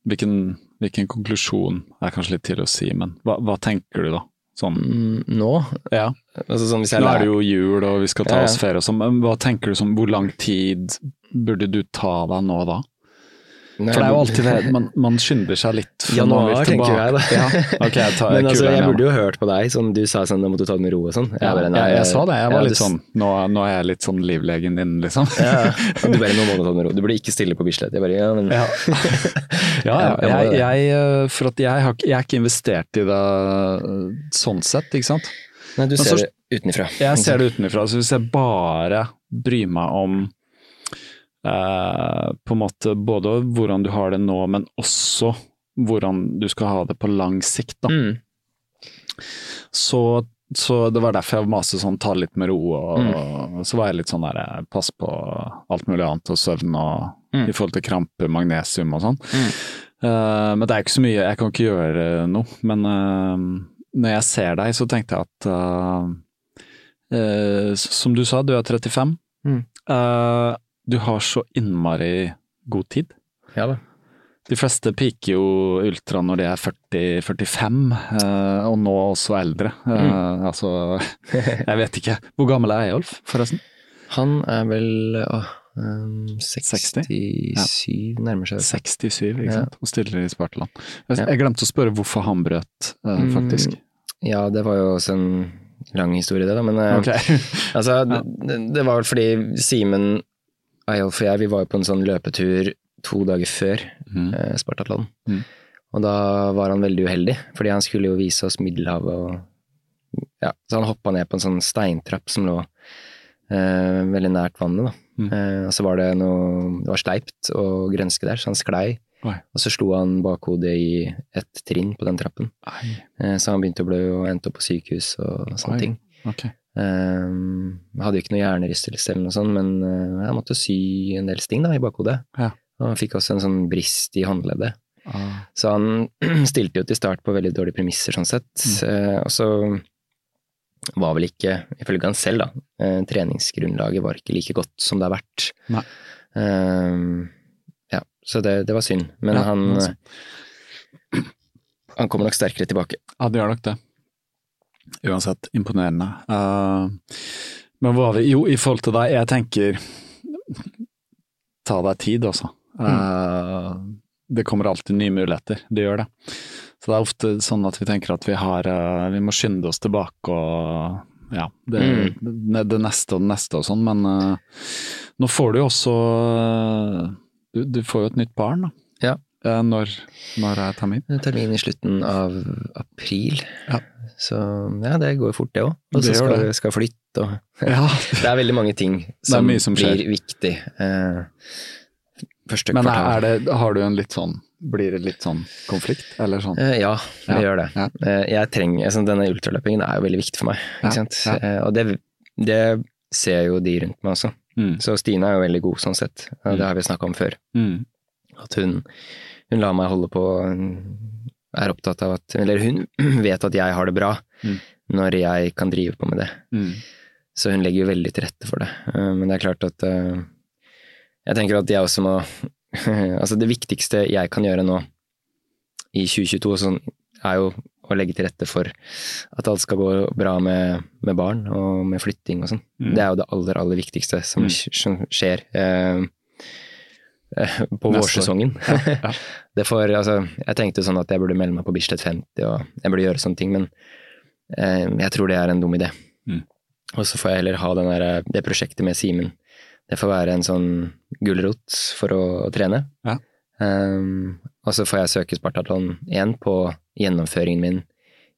hvilken, hvilken konklusjon er kanskje litt tidlig å si, men hva, hva tenker du da? Sånn, Mm, nå? ja. Altså sånn Nå er det jo jul og vi skal ta Ja, ja. oss ferie og sånn, men hva tenker du sånn, hvor lang tid burde du ta deg nå da? Nei, For det er jo alltid det, man, man skynder seg litt. Januar, tenker jeg da. Ja, Okay, jeg tar Men altså, jeg burde jo hørt på deg, sånn du sa sånn, da måtte du ta det med ro og sånn. ja, bare, nei, jeg, jeg sa det, jeg var litt du- sånn nå, nå er jeg litt sånn livlegen din, liksom. Ja, du bare, nå må du ta det med ro. Du burde ikke stille på Bislett. Jeg bare, ja, men Ja, ja, ja. jeg Jeg, det. jeg, eh, for at jeg, har, jeg er ikke investert i det eh, sånn sett, ikke sant. Nei, du ser så- det utenfra. Jeg ser det utenfra, så hvis jeg bare bryr meg om eh, på en måte både hvordan du har det nå, men også hvordan du skal ha det på lang sikt, da. Mm. Så, så det var derfor jeg maste sånn ta det litt med ro, og, Mm. og så var jeg litt sånn der eh, pass på alt mulig annet, og søvn og Mm. i forhold til kramper, magnesium og sånn. Eh, men det er ikke så mye, jeg kan ikke gjøre noe. Men uh, når jeg ser deg, så tenkte jeg at Som du sa, du er 35. Mm. Eh, du har så innmari god tid. Ja da. De fleste piker jo ultra når de er 40-45, eh, og nå også eldre. Mm. altså, jeg vet ikke. Hvor gammel er Eyolf, forresten? Han er vel å, um, 60? 67, nærmer seg. 67, ikke Ja. sant? Og stiller i Spartaland. Jeg, jeg glemte å spørre hvorfor han brøt, eh, Mm, faktisk. Ja, det var jo også en lang historie, det da. Men okay. Ok. altså, det, det var vel fordi Simen, Eyolf og jeg, vi var jo på en sånn løpetur to dager før Mm. eh, Spartatlon. Mm. Og da var han veldig uheldig, fordi han skulle jo vise oss Middelhavet og Ja, så han hoppa ned på en sånn steintrapp som lå eh, veldig nært vannet, da. Mm. Eh, og så var det noe Det var sleipt og grønske der, så han sklei. Oi. Og så slo han bakhodet i et trinn på den trappen. Eh, så han begynte å blø og endte opp på sykehus og sånne Oi. ting. ok. Um, jeg hadde jo ikke noe hjernerystelse eller noe sånt, men eh, jeg måtte sy en del sting da, i bakhodet. Ja. Og han fikk også en sånn brist i håndleddet. Ah, Så han stilte jo til start på veldig dårlige premisser, sånn sett. Mm. Eh, og så var vel ikke, ifølge han selv, da, eh, treningsgrunnlaget var ikke like godt som det har vært. Nei. Um, ja, så det, det var synd. Men Ja, han, han kommer nok sterkere tilbake. ja, det gjør nok det. Uansett, imponerende. Uh, men hva var vi Jo, i forhold til deg, jeg tenker ta deg tid, altså. Eh, det kommer alltid nye muligheter, det gjør det. Så det er ofte sånn at vi tenker at vi har uh, Vi må skynde oss tilbake og ja, det, det, det neste og det neste og sånn, men nå får du jo også du, du får jo et nytt barn, da. Ja. Eh, når, når er termin? Termin i slutten av april. Ja. Så ja, det går fort det òg. Og så skal, det. skal flytte og Ja, Det er veldig mange ting som, som blir viktig. Eh, første Men kvartal. er det, har du en litt sånn Blir det litt sånn konflikt, eller sånn? Eh, ja, det Ja, gjør det. ja. Eh, jeg trenger, altså, denne ultraløpingen er jo veldig viktig for meg. Ikke sant? og det, det ser jo de rundt meg også. Mm. Så Stine er jo veldig god sånn sett. og Det har vi snakka om før. Mm. At hun, hun lar meg holde på, er opptatt av at Eller hun vet at jeg har det bra Mm. når jeg kan drive på med det. Mm. Så hun legger jo veldig til rette for det. Eh, Men det er klart at eh, Jeg tenker at jeg også må Altså, det viktigste jeg kan gjøre nå i 2022, sånn, er jo å legge til rette for at alt skal gå bra med, med barn og med flytting og sånn. Mm. Det er jo det aller, aller viktigste som, Mm. som skjer eh, på vårsesongen. ja. det får, altså, jeg tenkte sånn at jeg burde melde meg på Bislett 50 og jeg burde gjøre sånne ting, men eh, jeg tror det er en dum idé. Mm. Og så får jeg heller ha den der, det prosjektet med Simen. Det får være en sånn gulrot for å, trene. Ja. Um, og så får jeg søke Spartatlon 1 på gjennomføringen min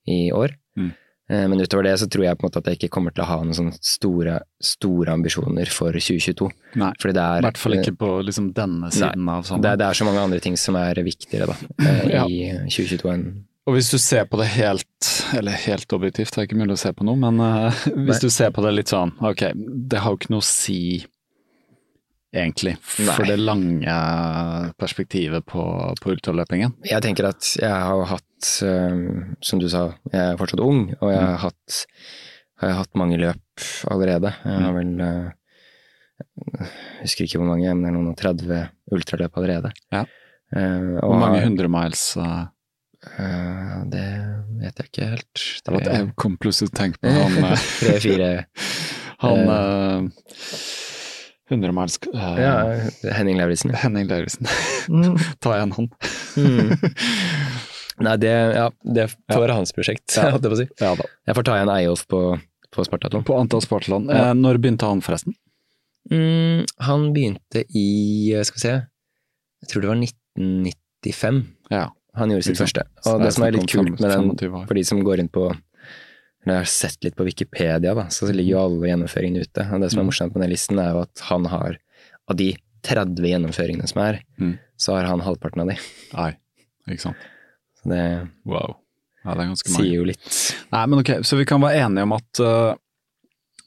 i år. Mm. Eh, Men utover det så tror jeg på en måte at jeg ikke kommer til å ha noen sånne store, store ambisjoner for 2022. Nei, Fordi det i er hvert fall ikke på liksom denne siden av det, er- det er så mange andre ting som er viktigere da, eh, Ja. i 2022 enn Og hvis du ser på det helt, eller helt objektivt, det er ikke mulig å se på noe, men uh, hvis Nei. du ser på det litt sånn, ok, det har jo ikke noe å si egentlig, for Nei. det lange perspektivet på, på ultraløpingen. Jeg tenker at jeg har hatt, eh, som du sa, jeg er fortsatt ung, og jeg har hatt, har jeg hatt mange løp allerede. Jeg har vel eh, Jeg husker ikke hvor mange, men det er noen og 30 ultraløp allerede. Ja. Eh, Hvor mange hundre miles eh, eh, Det vet jeg ikke helt. det var at Jeg kom plutselig til å tenke på han, eh, Tre-fire han 100 miles eh, Ja, Henning Lauritzen. Henning Lauritzen. Mm. Ta igjen han. Mm. Nei, det, ja, det får være hans prosjekt, Ja. holdt jeg på å si. Ja da. Jeg får ta igjen Eyolf på, på Spartatlon. På antall Spartatlon. Ja. Eh, når begynte han forresten? Mm, han begynte i, eh, skal vi se, jeg tror det var 1995 Ja. han gjorde sitt første. Og det det som er litt kult med den, for de som går inn på eller jeg har sett litt på Wikipedia, da, så ligger jo alle gjennomføringene ute. Og det som er Mm. morsomt med den listen, er jo at han har, av de 30 gjennomføringene som er, Mm. så har han halvparten av de. Nei, ikke sant. Så det Wow. Ja, det er ganske mange. sier jo litt. Nei, men ok, så vi kan være enige om at uh,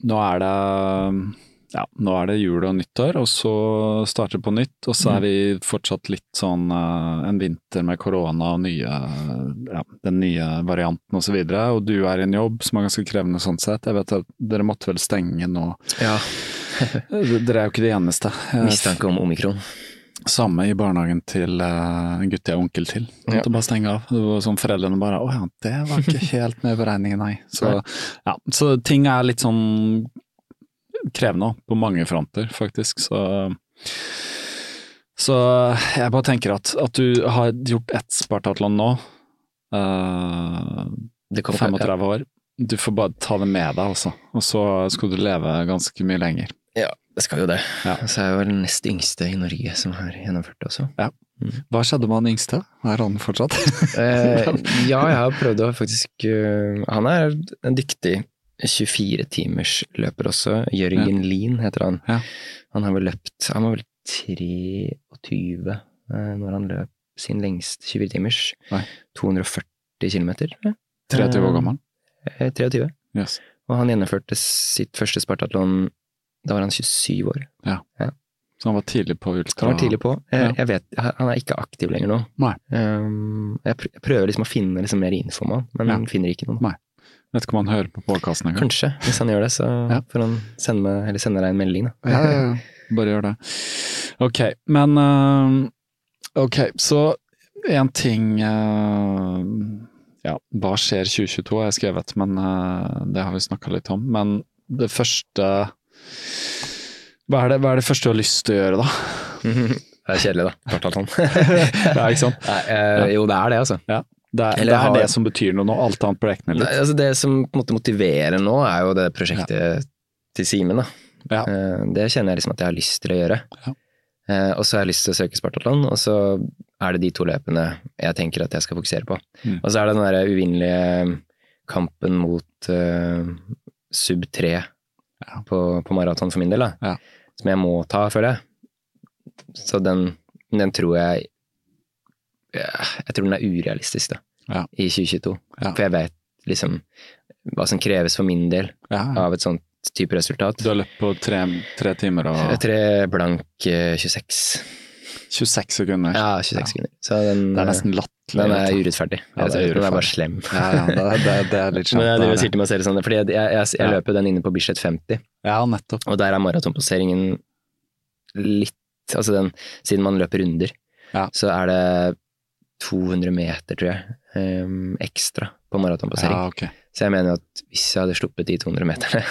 nå er det ja, nå er det jul og nyttår, og så starter det på nytt. Og så er vi fortsatt litt sånn uh, en vinter med korona og nye, ja, den nye varianten osv. Og, så og du er i en jobb som er ganske krevende sånn sett. Jeg vet at dere måtte vel stenge nå. Ja, Dere er jo ikke de eneste. Eh, mistanke om omikron. Samme i barnehagen til eh, en gutt jeg er onkel til. Ja. Måtte bare stenge av. Det var sånn Foreldrene bare Å ja, det var ikke helt med i beregningen, nei. Så, ja, så ting er litt sånn krevende på mange fronter, faktisk. Så, så jeg bare tenker at, at du har gjort ett Spartatlon nå, uh, på kommer- 35 år. Du får bare ta det med deg, altså. Og så skal du leve ganske mye lenger. Ja, det skal jo det. Ja. Så er jeg jo den nest yngste i Norge som har gjennomført det også. Hva skjedde med han yngste? Er han fortsatt? Eh, ja, jeg har prøvd å faktisk eh, Han er en dyktig 24-timers løper også. Jørgen Lien heter han. Ja. Han har vel løpt Han var vel 23 eh, når han løp sin lengste 24-timers. Nei. 240 km. 23 år gammel? 23. Yes. Og han gjennomførte sitt første Spartatlon da var han 27 år. Ja. Så han var tidlig på ultra? Han var tidlig på. Jeg, Ja. jeg vet, Han er ikke aktiv lenger nå. Um, jeg jeg prøver liksom å finne liksom mer info om han, men Ja. finner ikke noe. Nei. Vet ikke om han hører på podkasten engang. Kanskje, hvis han gjør det, så Ja. får han sende, meg, eller sende deg en melding. Da. Ja, ja, ja. Bare gjør det. Ok, men øh, Ok, så en ting øh, Ja, hva skjer 2022 har jeg skrevet, men øh, det har vi snakka litt om. Men det første hva er, det, hva er det første du har lyst til å gjøre, da? Det er kjedelig, da. Kvartalton. Ja, ikke sant? Nei, eh, jo, det er det, altså. Ja. Det er, Eller det, er har- det som betyr noe nå, alt annet blekner litt. altså. Det som på en måte motiverer nå, er jo det prosjektet til Simen. Ja. Eh, Det kjenner jeg liksom at jeg har lyst til å gjøre. Ja. Eh, Og så har jeg lyst til å søke Spartatlon, og så er det de to løpene jeg tenker at jeg skal fokusere på. Mm. Og så er det den der uvinnelige kampen mot uh, sub 3 Ja. på, på maraton for min del, da. Ja. Som jeg må ta, føler jeg. Så den, den tror jeg ja, Jeg tror den er urealistisk, da. Ja. I 2022. Ja. For jeg vet liksom hva som kreves for min del Ja, av et sånt type resultat. Du har løpt på tre, tre timer og Tre blank eh, 26. 26 sekunder. Ja, 26 sekunder. Så den, Det er nesten latterlig. den er urettferdig. Ja, det er den er bare slem. Ja, ja, det, er- det, er- litt Men jeg driver og er sier til meg selv sånn, fordi jeg, jeg, jeg, jeg løper den inne på Bislett 50. Ja, nettopp. og der er maratonposeringen litt Altså den, siden man løper runder, Ja. så er det 200 meter, tror jeg, um, ekstra på maratonpassering. Ja, okay. Så jeg mener at hvis jeg hadde sluppet de 200 meterne,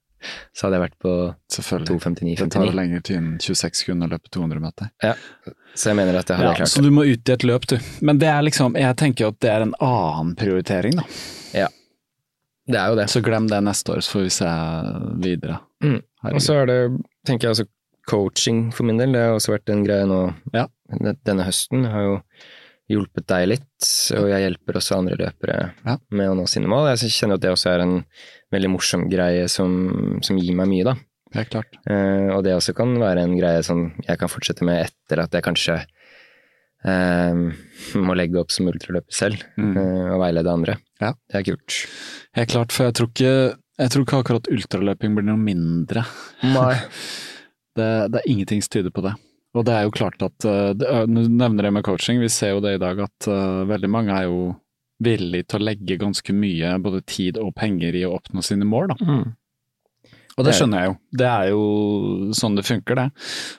så hadde jeg vært på Selvfølgelig. Det tar 2.59,59. lengre tid enn 26 sekunder å løpe 200 meter. Ja, Så jeg mener at jeg hadde Ja, klart så du må ut i et løp, du. Men det er liksom, jeg tenker at det er en annen prioritering, da. Ja, Det er jo det. Så glem det neste år, så får vi se videre. Mm. Og så er det, tenker jeg altså, coaching for min del. Det har også vært en greie nå Ja. denne høsten. Jeg har jo hjulpet deg litt, og jeg hjelper også andre løpere Ja. med å nå sine mål. Jeg kjenner at det også er en veldig morsom greie som, som gir meg mye, da. Det er klart. Eh, og det også kan være en greie som jeg kan fortsette med etter at jeg kanskje eh, må legge opp som ultraløper selv, Mm. eh, og veilede andre. Ja. Det er kult. Helt klart, for jeg tror ikke, jeg tror ikke akkurat ultraløping blir noe mindre. Nei. Det, det er ingenting som tyder på det. Og det er jo klart at Nå det, er- Du nevner det med coaching, vi ser jo det i dag at eh, veldig mange er jo villige til å legge ganske mye både tid og penger i å oppnå sine mål, da. Mm. Og det er- skjønner jeg jo. Det er jo sånn det funker, det.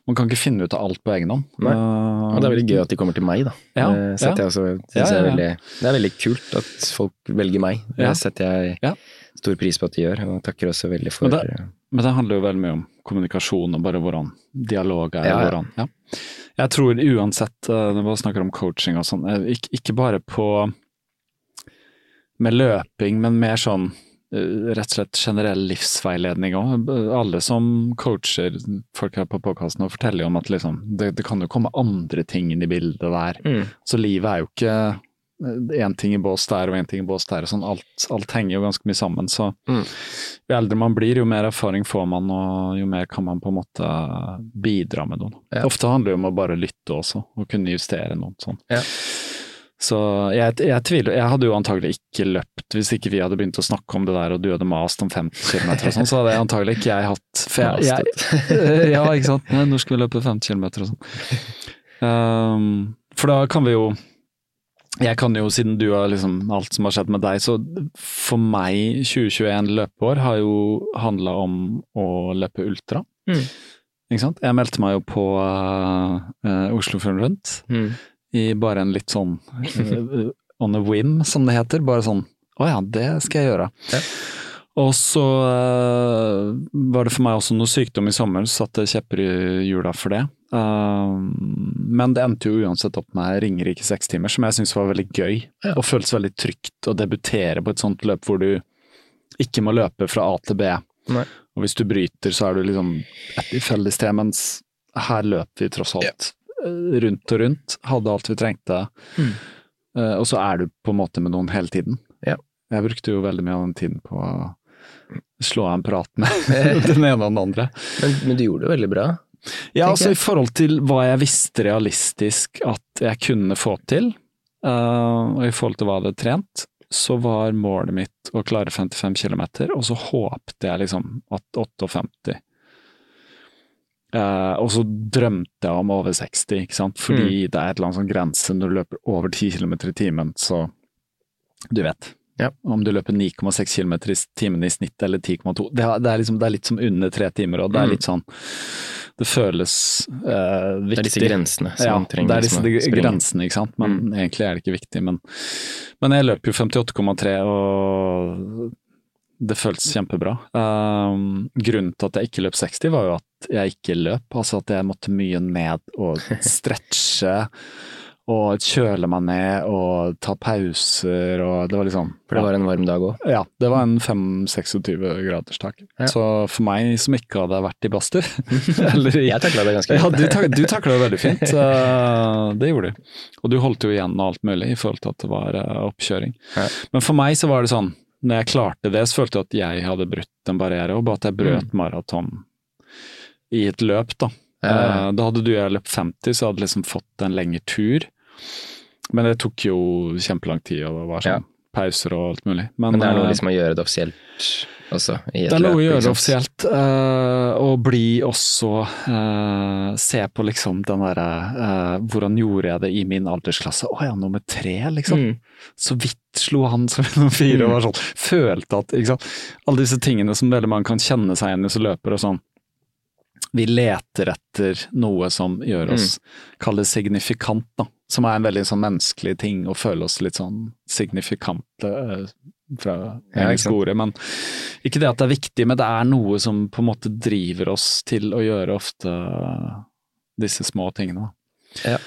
Man kan ikke finne ut av alt på egen hånd. Eh, Og det er veldig gøy at de kommer til meg, da. Ja, det ja. jeg også, Ja, er veldig, det er veldig kult at folk velger meg. Det setter jeg stor pris på at de gjør, og takker også veldig for det- Men det handler jo veldig mye om kommunikasjon og bare hvordan dialog er. Ja, ja. Hvordan, ja. Jeg tror uansett, eh, når vi snakker om coaching og sånn, eh, ikke, ikke bare på med løping, men mer sånn eh, rett og slett generell livsveiledning òg. Alle som coacher folk her på podkasten forteller jo om at liksom, det, det kan jo komme andre ting inn i bildet der. Mm. Så livet er jo ikke én ting i bås der og én ting i bås der. og Sånn. Alt, alt henger jo ganske mye sammen. Så Mm. jo eldre man blir, jo mer erfaring får man, og jo mer kan man på en måte bidra med noe. Ja. Ofte handler det om å bare lytte også, og kunne justere noe sånn. Ja. Så jeg, jeg tviler Jeg hadde jo antagelig ikke løpt hvis ikke vi hadde begynt å snakke om det der og du hadde mast om 50 km og sånn, så hadde jeg antagelig ikke jeg hatt jeg, jeg, Ja, ikke sant. Når skal vi løpe 50 km og sånn. Um, for da kan vi jo jeg kan jo, siden du har liksom alt som har skjedd med deg, så for meg 2021 løpeår har jo handla om å løpe ultra. Mm. Ikke sant? Jeg meldte meg jo på uh, Oslofjorden rundt Mm. i bare en litt sånn uh, on a whim, som det heter. Bare sånn å ja, det skal jeg gjøre. Ja. Og så uh, var det for meg også noe sykdom i sommer, satte kjepper i hjula for det. Eh, men det endte jo uansett opp med Ringerike sekstimer, som jeg syntes var veldig gøy. Ja. Og føltes veldig trygt å debutere på et sånt løp hvor du ikke må løpe fra A til B. Nei. Og hvis du bryter, så er du liksom et felles sted, mens her løp vi tross alt eh, rundt og rundt, hadde alt vi trengte. Mm. Eh, og så er du på en måte med noen hele tiden. Ja. Jeg brukte jo veldig mye av den tiden på å slå av en prat med den ene og den andre. Men, men du gjorde det veldig bra. Ja, altså i forhold til hva jeg visste realistisk at jeg kunne få til, uh, og i forhold til hva jeg hadde trent, så var målet mitt å klare 55 km, og så håpte jeg liksom at 58 uh, og så drømte jeg om over 60, ikke sant? fordi det er et eller annet sånn grense når du løper over 10 km i timen, så du vet. Ja. Om du løper 9,6 km i timen i snitt eller 10,2. Det, det, liksom, det er litt som under tre timer, og det er Mm. litt sånn Det føles eh, viktig. Det er disse grensene som Ja, trenger det er disse grensene, ikke sant. Men egentlig er det ikke viktig. Men, men jeg løper jo 58,3, og det føltes kjempebra. Um, grunnen til at jeg ikke løp 60, var jo at jeg ikke løp. Altså at jeg måtte mye ned og stretche og kjøle meg ned og ta pauser og det var liksom For det var en varm dag òg? Ja, det var en 5-26 graders tak. Ja. Så for meg som ikke hadde vært i badstue eller Jeg takla det ganske ja, du, du takla det veldig fint. Uh, det gjorde du. Og du holdt jo igjen alt mulig i forhold til at det var uh, oppkjøring. Ja. Men for meg så var det sånn, når jeg klarte det, så følte jeg at jeg hadde brutt en barriere, og bare at jeg brøt maraton i et løp, da. Ja. Uh, da hadde du og jeg løpt 50, så hadde jeg liksom fått en lengre tur. Men det tok jo kjempelang tid, og det var sånn pauser og alt mulig. Men, Men det er noe liksom å gjøre det offisielt også, det er noe å gjøre det offisielt, uh, og bli også uh, Se på liksom den derre uh, Hvordan gjorde jeg det i min aldersklasse? Å ja, nummer tre, liksom. Mm. Så vidt slo han som nummer fire, og var sånn Følte at ikke sant? Alle disse tingene som veldig mange kan kjenne seg igjen i som løper, og sånn. Vi leter etter noe som gjør oss Kall det signifikant, da. Som er en veldig sånn menneskelig ting, å føle oss litt sånn signifikante. eh, fra Ja, engelsk sant. ordet, men ikke det at det er viktig, men det er noe som på en måte driver oss til å gjøre ofte disse små tingene. Ja,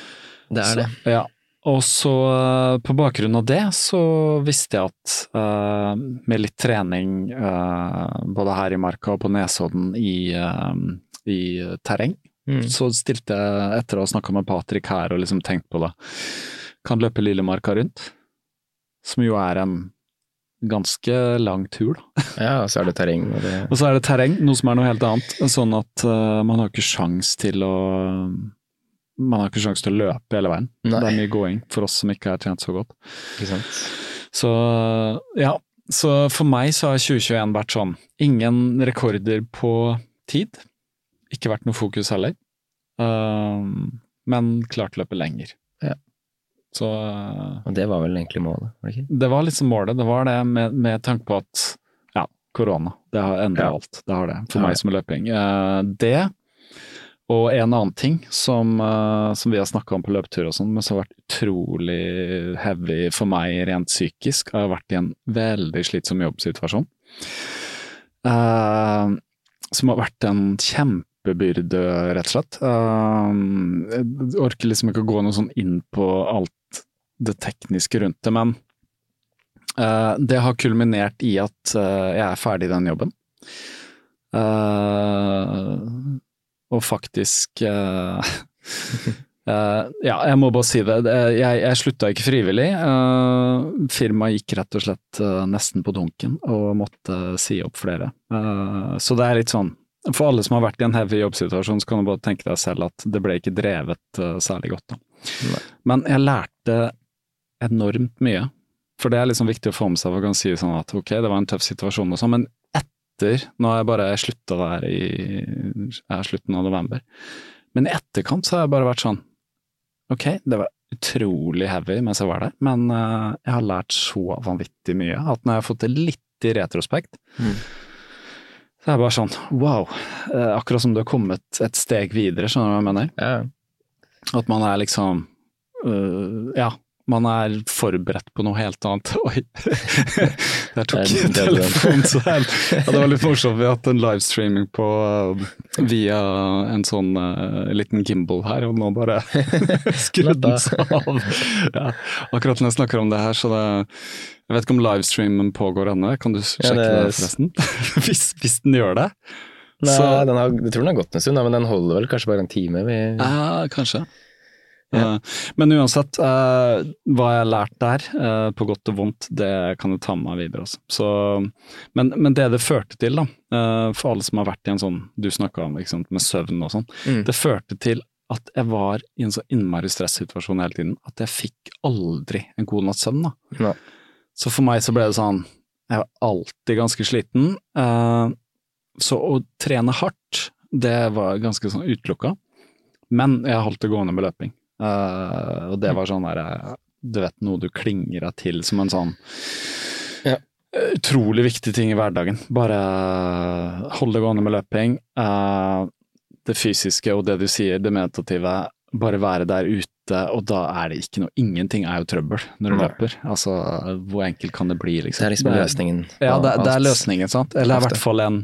Det er det. Så, ja. Og så eh, på bakgrunn av det så visste jeg at uh, med litt trening uh, både her i marka og på Nesodden i, uh, i terreng, Mm. så stilte jeg etter å ha snakka med Patrick her og liksom tenkt på det, kan løpe Lillemarka rundt, som jo er en ganske lang tur, da. Ja, og så er det terreng og det Og så er det terreng, noe som er noe helt annet. Sånn at man har ikke sjans til å Man har ikke sjanse til å løpe hele veien. Nei. Det er mye gåing for oss som ikke har trent så godt. Så ja. Så for meg så har 2021 vært sånn ingen rekorder på tid. Ikke vært noe fokus heller. Um, men klart løpe lenger. Ja. Så Og det var vel egentlig målet, var det ikke? det var liksom målet. Det var det med, med tanke på at ja, korona. Det har endra Ja. alt. Det har det. For Ja. meg som er løping. Uh, det, og en annen ting som, eh, som vi har snakka om på løpetur og sånn, men som har vært utrolig heavy for meg rent psykisk, har vært i en veldig slitsom jobbsituasjon. Uh, som har vært en kjempebyrde, rett og slett. Uh, jeg orker liksom ikke å gå noe sånn inn på alt det tekniske rundt det, men uh, det har kulminert i at jeg er ferdig i den jobben. Eh, og faktisk uh, uh, Ja, jeg må bare si det. Jeg, jeg slutta ikke frivillig. Uh, firmaet gikk rett og slett nesten på dunken og måtte si opp flere. Så det er litt sånn For alle som har vært i en heavy jobbsituasjon, så kan du bare tenke deg selv at det ble ikke drevet særlig godt. da. Men jeg lærte enormt mye. For det er liksom viktig å få med seg for å kan si sånn at ok, det var en tøff situasjon og sånn, men etter, nå har jeg bare slutta der i er slutten av november, men i etterkant så har jeg bare vært sånn ok, det var utrolig heavy mens jeg var der, men uh, jeg har lært så vanvittig mye at når jeg har fått det litt i retrospekt, Mm. så er jeg bare sånn wow, eh, akkurat som du har kommet et steg videre, skjønner du hva jeg mener? Yeah. At man er liksom uh, Ja, man er forberedt på noe helt annet. Oi! Der tok telefonen her. Ja, det var litt morsomt. Vi har hatt en livestreaming på øh, via en sånn uh, liten gimbal her, og nå bare skrudde den seg av. Ja, akkurat når jeg snakker om det her, så det Jeg vet ikke om livestreamen pågår ennå, kan du sjekke det, det- forresten? hvis, hvis den gjør det? Nei, Så- den har, jeg tror den har gått en stund, men den holder vel kanskje bare en time. Vi, Ja, kanskje. Ja. Eh, Men uansett, eh, hva jeg har lært der, eh, på godt og vondt, det kan jeg ta med meg videre. Også. Så, men, men det det førte til, da, for alle som har vært i en sånn du snakka om sant, med søvn og sånn, Mm. det førte til at jeg var i en så innmari stressituasjon hele tiden at jeg fikk aldri en god natts søvn. da. Ja. Så for meg så ble det sånn, jeg var alltid ganske sliten. så å trene hardt, det var ganske sånn utelukka. Men jeg holdt det gående med løping. Eh, og det var sånn der, eh, du vet noe du klinger deg til som en sånn Ja. eh, utrolig viktig ting i hverdagen. Bare hold det gående med løping. Uh, det fysiske og det du sier, det meditative, bare være der ute og da er det ikke noe Ingenting er jo trøbbel når du Nei. løper. Altså, hvor enkelt kan det bli, liksom? Det er liksom løsningen. Ja, det, det er løsningen, sant. Eller er i hvert fall en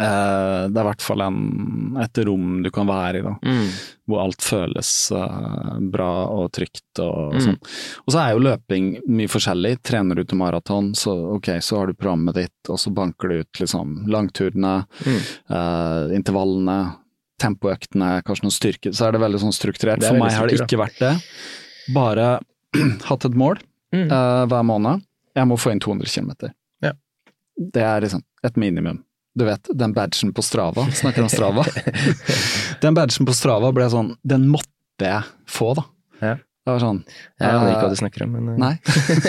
eh, Det er i hvert fall en, et rom du kan være i, da. Mm. Hvor alt føles uh, bra og trygt og Mm. sånn. Og så er jo løping mye forskjellig. Trener du til maraton, så ok, så har du programmet ditt, og så banker du ut liksom langturene, Mm. uh, intervallene, tempoøktene, kanskje noen styrke. Så er det veldig sånn strukturert. Er For meg har det ikke vært det. Bare hatt et mål Mm. hver måned. Jeg må få inn 200 km. Ja. Det er liksom et minimum. Du vet, den badgen på Strava, snakker om Strava. den badgen på Strava ble sånn, den måtte jeg få, da. Ja. Det var sånn Jeg aner ikke eh, hva du snakker om, men eh, Nei.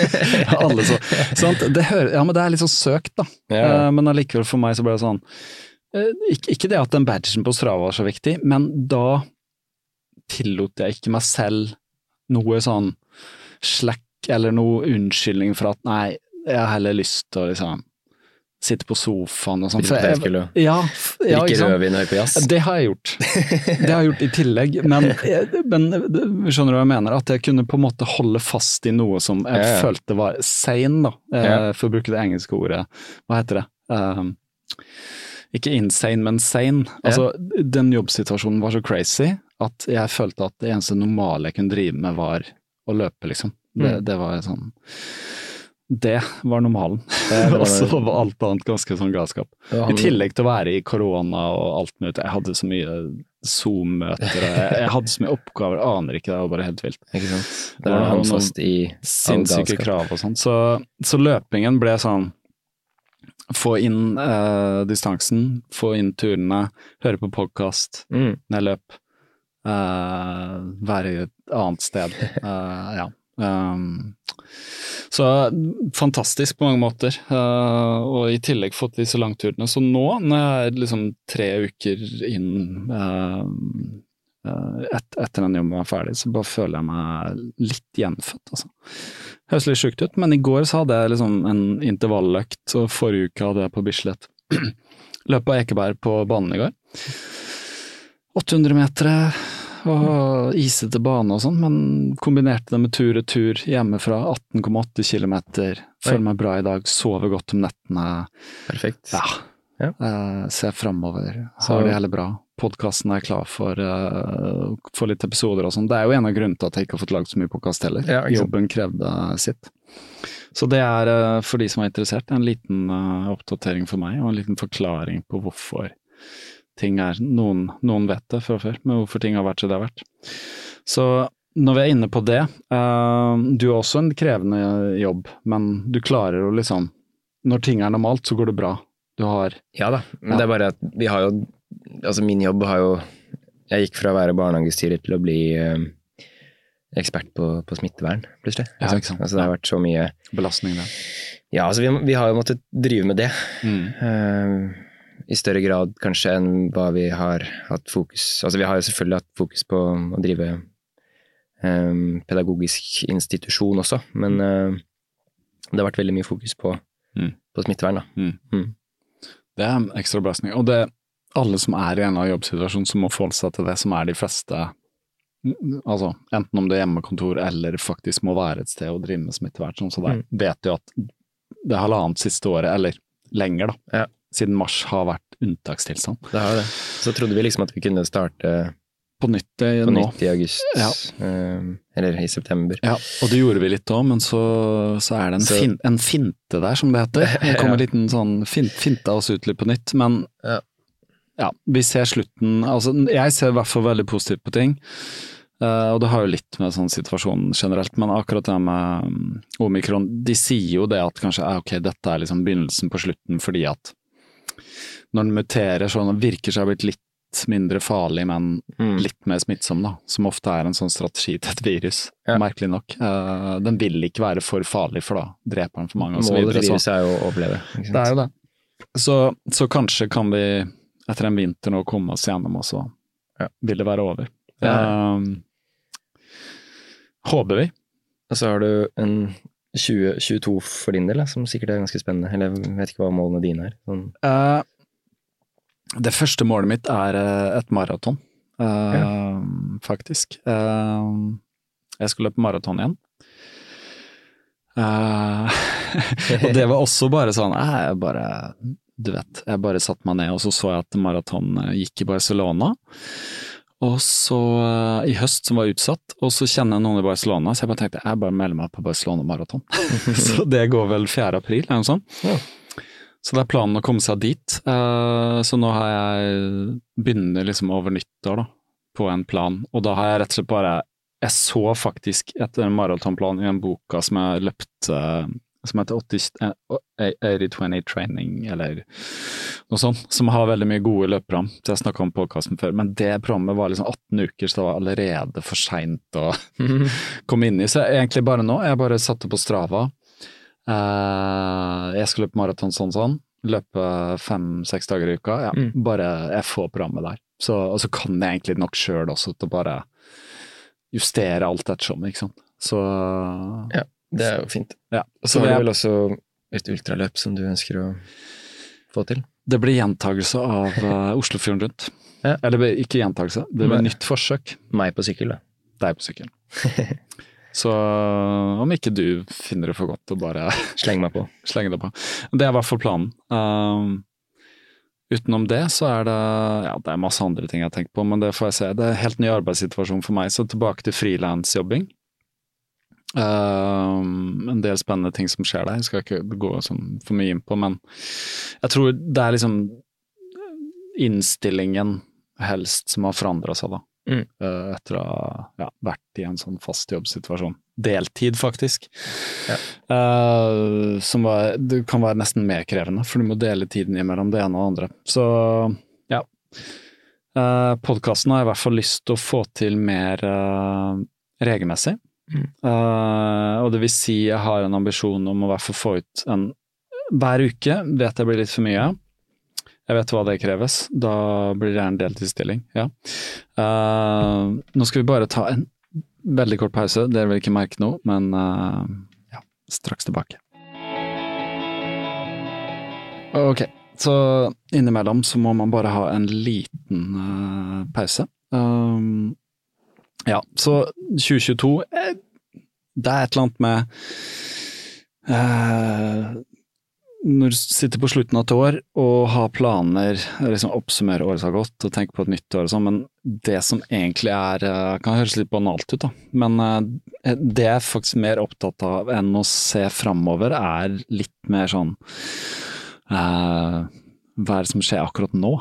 Alle så. Sånt, Det hører, ja, men det er litt sånn søkt, da. Ja. Eh, men allikevel for meg så ble det sånn eh, ikke det at den badgen på Strava var så viktig, men da tillot jeg ikke meg selv noe sånn slack eller noe unnskyldning for at nei, jeg har heller lyst til å liksom sitte på sofaen og sånn. Drikke Ja, ja, rødvin og jazz. Det har jeg gjort. Det har jeg gjort i tillegg, men, men skjønner du hva jeg mener? At jeg kunne på en måte holde fast i noe som jeg Ja, følte var sane, da. Eh. For å bruke det engelske ordet. Hva heter det? Um, ikke insane, men sane. Altså, Den jobbsituasjonen var så crazy at jeg følte at det eneste normale jeg kunne drive med, var å løpe, liksom. Det, Mm. det var sånn Det var normalen. Og så var alt annet ganske sånn galskap. I tillegg til å være i korona og alt mulig. Jeg hadde så mye Zoom-møter, jeg, jeg hadde så mye oppgaver, jeg aner ikke, det var bare helt vilt. Ikke sant. Det var han noen fast i Sinnssyke krav og sånn. Så, så løpingen ble sånn Få inn eh, distansen, få inn turene, høre på podkast Mm. når jeg løp. eh, være i et annet sted. Eh, ja. Um, så fantastisk på mange måter. uh, og i tillegg fått disse langturene. Så nå, når jeg er liksom tre uker inn uh, et, etter den jobben var ferdig, så bare føler jeg meg litt gjenfødt, altså. Høres litt sjukt ut, men i går så hadde jeg liksom en intervalløkt, og forrige uke hadde jeg på Bislett. Løp på Ekeberg på banen i går. 800 meter og isete bane og sånn, men kombinerte det med tur-retur hjemmefra. 18,8 km. Føler meg bra i dag, sover godt om nettene. Perfekt. Ja. Ja. Uh, ser framover, har det heller bra. Podkasten er klar for, uh, for litt episoder og sånn. Det er jo en av grunnene til at jeg ikke har fått lagd så mye podkast heller. Ja. Jobben krevde sitt. Så det er, uh, for de som er interessert, en liten eh, oppdatering for meg, og en liten forklaring på hvorfor ting er Noen, noen vet det fra før, men hvorfor ting har vært som det har vært. Så når vi er inne på det, uh, du har også en krevende jobb, men du klarer å liksom Når ting er normalt, så går det bra. Du har Ja da, men Ja. det er bare at vi har jo Altså min jobb har jo Jeg gikk fra å være barnehagestyrer til å bli uh, ekspert på, på smittevern, plutselig. Ja, ikke sant. Altså det har vært så mye belastning der. Ja, altså vi, vi har jo måttet drive med det. Mm. eh, I større grad kanskje enn hva vi har hatt fokus Altså vi har jo selvfølgelig hatt fokus på å drive um, pedagogisk institusjon også, men uh, det har vært veldig mye fokus på, Mm. på smittevern, da. Mm. Det er en ekstra belastning. Og det alle som er i en eller annen jobbsituasjon som må forholde seg til det, som er de fleste Altså, enten om det er hjemmekontor eller faktisk må være et sted og drive med smittevern, sånn så der, vet jo at det halvannet siste året, eller lenger da, Ja. Siden mars har vært unntakstilstand. Det har det. Så trodde vi liksom at vi kunne starte På nytt eh, på nytt i august, Ja. eh, eller i september. Ja, og det gjorde vi litt òg, men så, så er det en, Så- fin, en finte der, som det heter. Det kom en liten sånn fin, finte oss ut litt på nytt, men Ja. ja, vi ser slutten Altså, jeg ser i hvert fall veldig positivt på ting. Uh, og det har jo litt med sånn situasjonen generelt, men akkurat det med mm, omikron De sier jo det at kanskje ok, dette er liksom begynnelsen på slutten fordi at når den muterer sånn, og virker seg å ha blitt litt mindre farlig, men Mm. litt mer smittsom, da. Som ofte er en sånn strategi til et virus, Ja. merkelig nok. Uh, den vil ikke være for farlig, for da dreper den for mange, og Målet. Så. viruset er jo å overleve. Det er jo det. Så, så kanskje kan vi etter en vinter nå komme oss gjennom, og så Ja. vil det være over. Ja. Eh, håper vi. Og så har du en 2022 for din del, som sikkert er ganske spennende. Eller jeg vet ikke hva målene dine er. Sånn, Eh, det første målet mitt er eh, et maraton. uh, faktisk. Uh, jeg skulle løpe maraton igjen. Og det var også bare sånn Jeg bare Du vet, jeg bare satte meg ned, og så så jeg at maraton gikk i Barcelona. Og så i høst som var utsatt, og så kjenner jeg noen i Barcelona, så jeg bare tenkte jeg bare melder meg på Barcelona maraton. så det går vel 4. april, eller noe sånt. Ja. Så det er planen å komme seg dit. Uh, så nå har jeg begynner liksom over nyttår da, på en plan, og da har jeg rett og slett bare Jeg så faktisk etter en maratonplan i en boka som jeg løpte som heter 80-20 eh, Training, eller noe sånt, som har veldig mye gode løpprogram. Det jeg snakka om podkasten før, men det programmet var liksom 18 uker, så det var allerede for seint å komme inn i. Så egentlig bare nå, jeg bare satte på Strava jeg skal løpe maraton sånn sånn, løpe fem-seks dager i uka. Ja, mm. Bare jeg får programmet der. Så, og så kan jeg egentlig nok sjøl også til å bare justere alt ettersom, ikke sant. Så Ja, det er jo fint. Ja. Og så har du vel også et ultraløp som du ønsker å få til? Det blir gjentagelse av uh, Oslofjorden rundt. Ja. Eller ikke gjentagelse, det blir nytt forsøk. Meg på sykkel, da. Deg på sykkel. Så om ikke du finner det for godt å bare Slenge meg på. slenge det på. Det er i hvert fall planen. Uh, utenom det så er det ja, det er masse andre ting jeg har tenkt på, men det får jeg se. Det er en helt ny arbeidssituasjon for meg, så tilbake til frilansjobbing. Uh, en del spennende ting som skjer der, jeg skal ikke gå sånn for mye inn på, men jeg tror det er liksom innstillingen helst som har forandra seg, da. Mm. Uh, etter å ha ja, vært i en sånn fast jobbsituasjon. Deltid, faktisk. Ja. Uh, som var, det kan være nesten mer krevende, for du må dele tiden imellom det ene og det andre. Så ja. Uh, eh, Podkasten har jeg i hvert fall lyst til å få til mer uh, regelmessig. Mm. Uh, og det vil si jeg har en ambisjon om å i hvert fall få ut en hver uke. Vet jeg blir litt for mye. Jeg vet hva det kreves. Da blir det gjerne deltidsstilling, ja. Uh, nå skal vi bare ta en veldig kort pause. Dere vil ikke merke noe, men uh, ja, straks tilbake. Ok, så innimellom så må man bare ha en liten uh, pause. Um, ja, så 2022 Det er et eller annet med når du sitter på slutten av et år og har planer, liksom oppsummere året som har gått og tenke på et nytt år og sånn, men det som egentlig er eh, Kan høres litt banalt ut, da, men eh, det jeg er faktisk mer opptatt av enn å se framover, er litt mer sånn uh, Hva er det som skjer akkurat nå?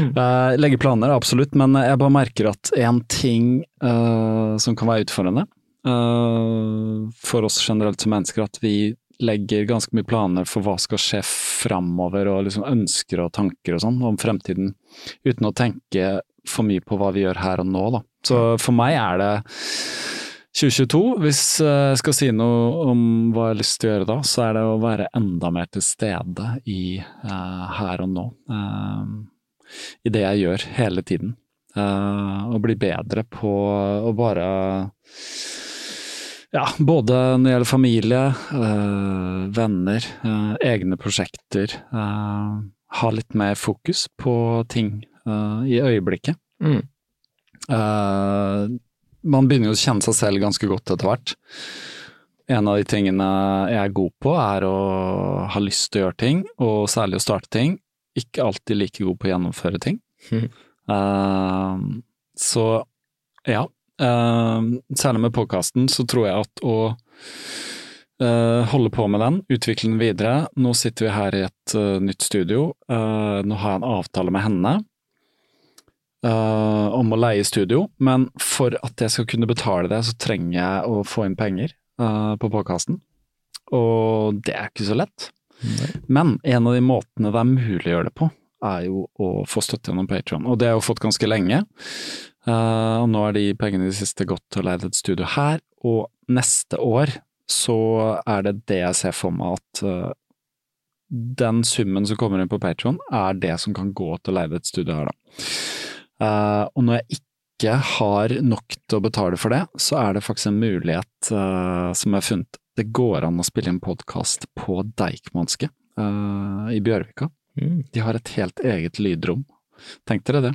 mm. uh, legge planer, absolutt, men jeg bare merker at en ting uh, som kan være utfordrende for oss generelt som mennesker, at vi legger ganske mye planer for hva skal skje framover, og liksom ønsker og tanker og sånn om fremtiden, uten å tenke for mye på hva vi gjør her og nå, da. Så for meg er det 2022, hvis jeg skal si noe om hva jeg har lyst til å gjøre da, så er det å være enda mer til stede i uh, her og nå. Uh, I det jeg gjør hele tiden. Uh, og bli bedre på å bare ja, både når det gjelder familie, øh, venner, øh, egne prosjekter. Øh, ha litt mer fokus på ting i øyeblikket. Mm. man begynner jo å kjenne seg selv ganske godt etter hvert. En av de tingene jeg er god på, er å ha lyst til å gjøre ting, og særlig å starte ting. Ikke alltid like god på å gjennomføre ting. Mm. så ja, særlig med podkasten så tror jeg at å uh, holde på med den, utvikle den videre Nå sitter vi her i et uh, nytt studio. nå har jeg en avtale med henne om å leie studio, men for at jeg skal kunne betale det, så trenger jeg å få inn penger på podkasten. Og det er ikke så lett. Nei. Men en av de måtene det er mulig å gjøre det på, er jo å få støtte gjennom Patron. Og det har jeg jo fått ganske lenge. Uh, og nå er de pengene i det siste gått til å leie et studio her, og neste år så er det det jeg ser for meg at uh, den summen som kommer inn på Patron, er det som kan gå til å leie et studio her, da. Uh, og når jeg ikke har nok til å betale for det, så er det faktisk en mulighet som jeg har funnet. Det går an å spille inn podkast på Deichmanske i Bjørvika. Mm. De har et helt eget lydrom. Tenk dere det.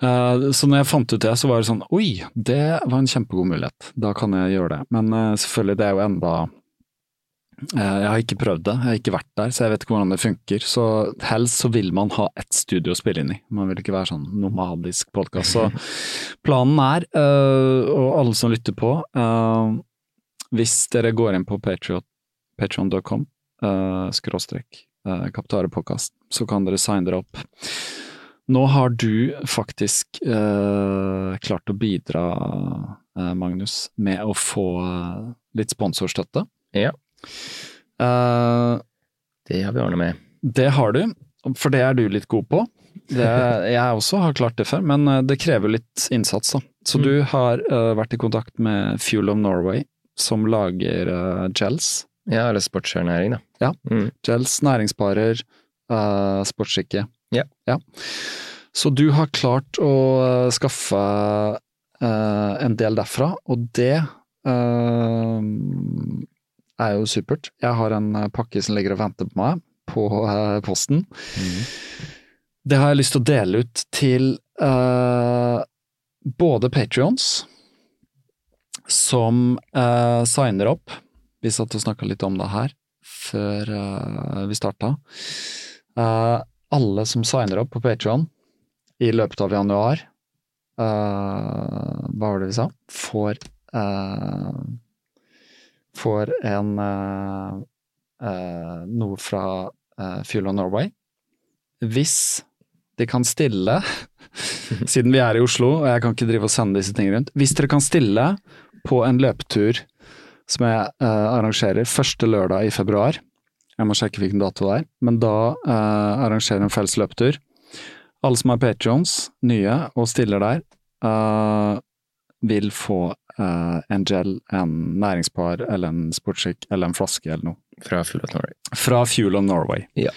Eh, så når jeg fant ut det, så var det sånn oi, det var en kjempegod mulighet. Da kan jeg gjøre det. Men eh, selvfølgelig, det er jo enda eh, Jeg har ikke prøvd det, jeg har ikke vært der, så jeg vet ikke hvordan det funker. Så helst så vil man ha ett studio å spille inn i. Man vil ikke være sånn nomadisk podkast. Så planen er, og alle som lytter på, hvis dere går inn på patreon.com, skråstrek, Kaptarepodkast, så kan dere signe dere opp. Nå har du faktisk eh, klart å bidra, eh, Magnus, med å få eh, litt sponsorstøtte. Ja, Eh, det har vi ordna med. det har du, for det er du litt god på. Det, jeg også har klart det før, men eh, det krever litt innsats, da. Så Mm. du har eh, vært i kontakt med Fuel of Norway, som lager gels. Ja, eller sportsernæring, da. Ja. Mm. Gels, næringsbarer, sportsskikke. Ja. Så du har klart å eh, skaffe uh, en del derfra, og det uh, er jo supert. Jeg har en pakke som ligger og venter på meg på uh, posten. Det har jeg lyst til å dele ut til både Patrions, som signer opp. Vi satt og snakka litt om det her før vi starta. Eh, alle som signer opp på Patreon i løpet av januar, uh, hva var det vi sa, får uh, får en uh, noe fra Fuel of Norway. Hvis de kan stille, siden vi er i Oslo og jeg kan ikke drive og sende disse tingene rundt, hvis dere kan stille på en løpetur som jeg arrangerer første lørdag i februar, jeg må sjekke hvilken dato det er, men da eh, arrangerer en felles løpetur. Alle som har Patrions, nye, og stiller der, eh, vil få eh, en gel, en næringspar eller en sportsskikk eller en flaske eller noe. Fra Fuel of Norway. Fra Fuel of Norway. Ja.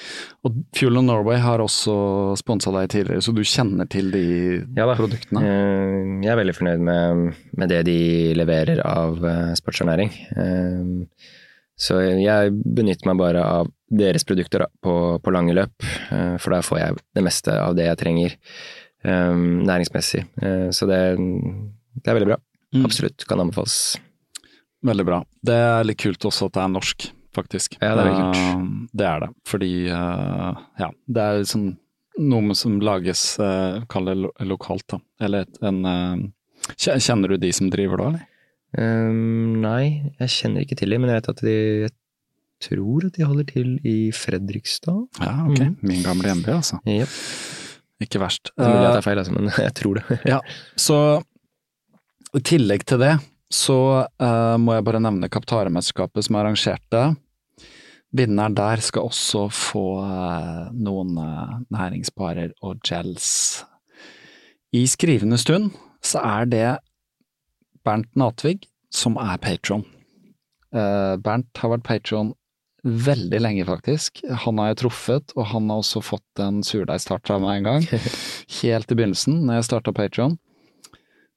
Og Fuel of Norway har også sponsa deg tidligere, så du kjenner til de Ja produktene? Eh, Jeg er veldig fornøyd med, med det de leverer av eh, sportsernæring. Så jeg benytter meg bare av deres produkter da, på, på lange løp, eh, for da får jeg det meste av det jeg trenger eh, næringsmessig. Eh, Så det, det er veldig bra. Mm. Absolutt kan anbefales. Veldig bra. Det er litt kult også at det er norsk, faktisk. Ja, det er veldig kult. Det er det, fordi ja, det er liksom noe som lages, kall det lokalt, da. Eller en Kjenner du de som driver da, eller? Eh, Nei, jeg kjenner ikke til dem, men jeg vet at de jeg tror at de holder til i Fredrikstad. Ja, ok. Mm. Min gamle hjemby, altså. Yep. Ikke verst. det er mulig at Eh, det er feil, altså, men jeg tror det. Ja, så i tillegg til det, så uh, må jeg bare nevne Kaptaremesterskapet som arrangerte. Vinneren der skal også få uh, noen uh, næringsbarer og gels. I skrivende stund så er det Bernt Natvig som er patron. Eh, Bernt har vært patron veldig lenge, faktisk. Han har jeg truffet, og han har også fått en surdeigstart av meg en gang. Helt i begynnelsen, når jeg starta Patron.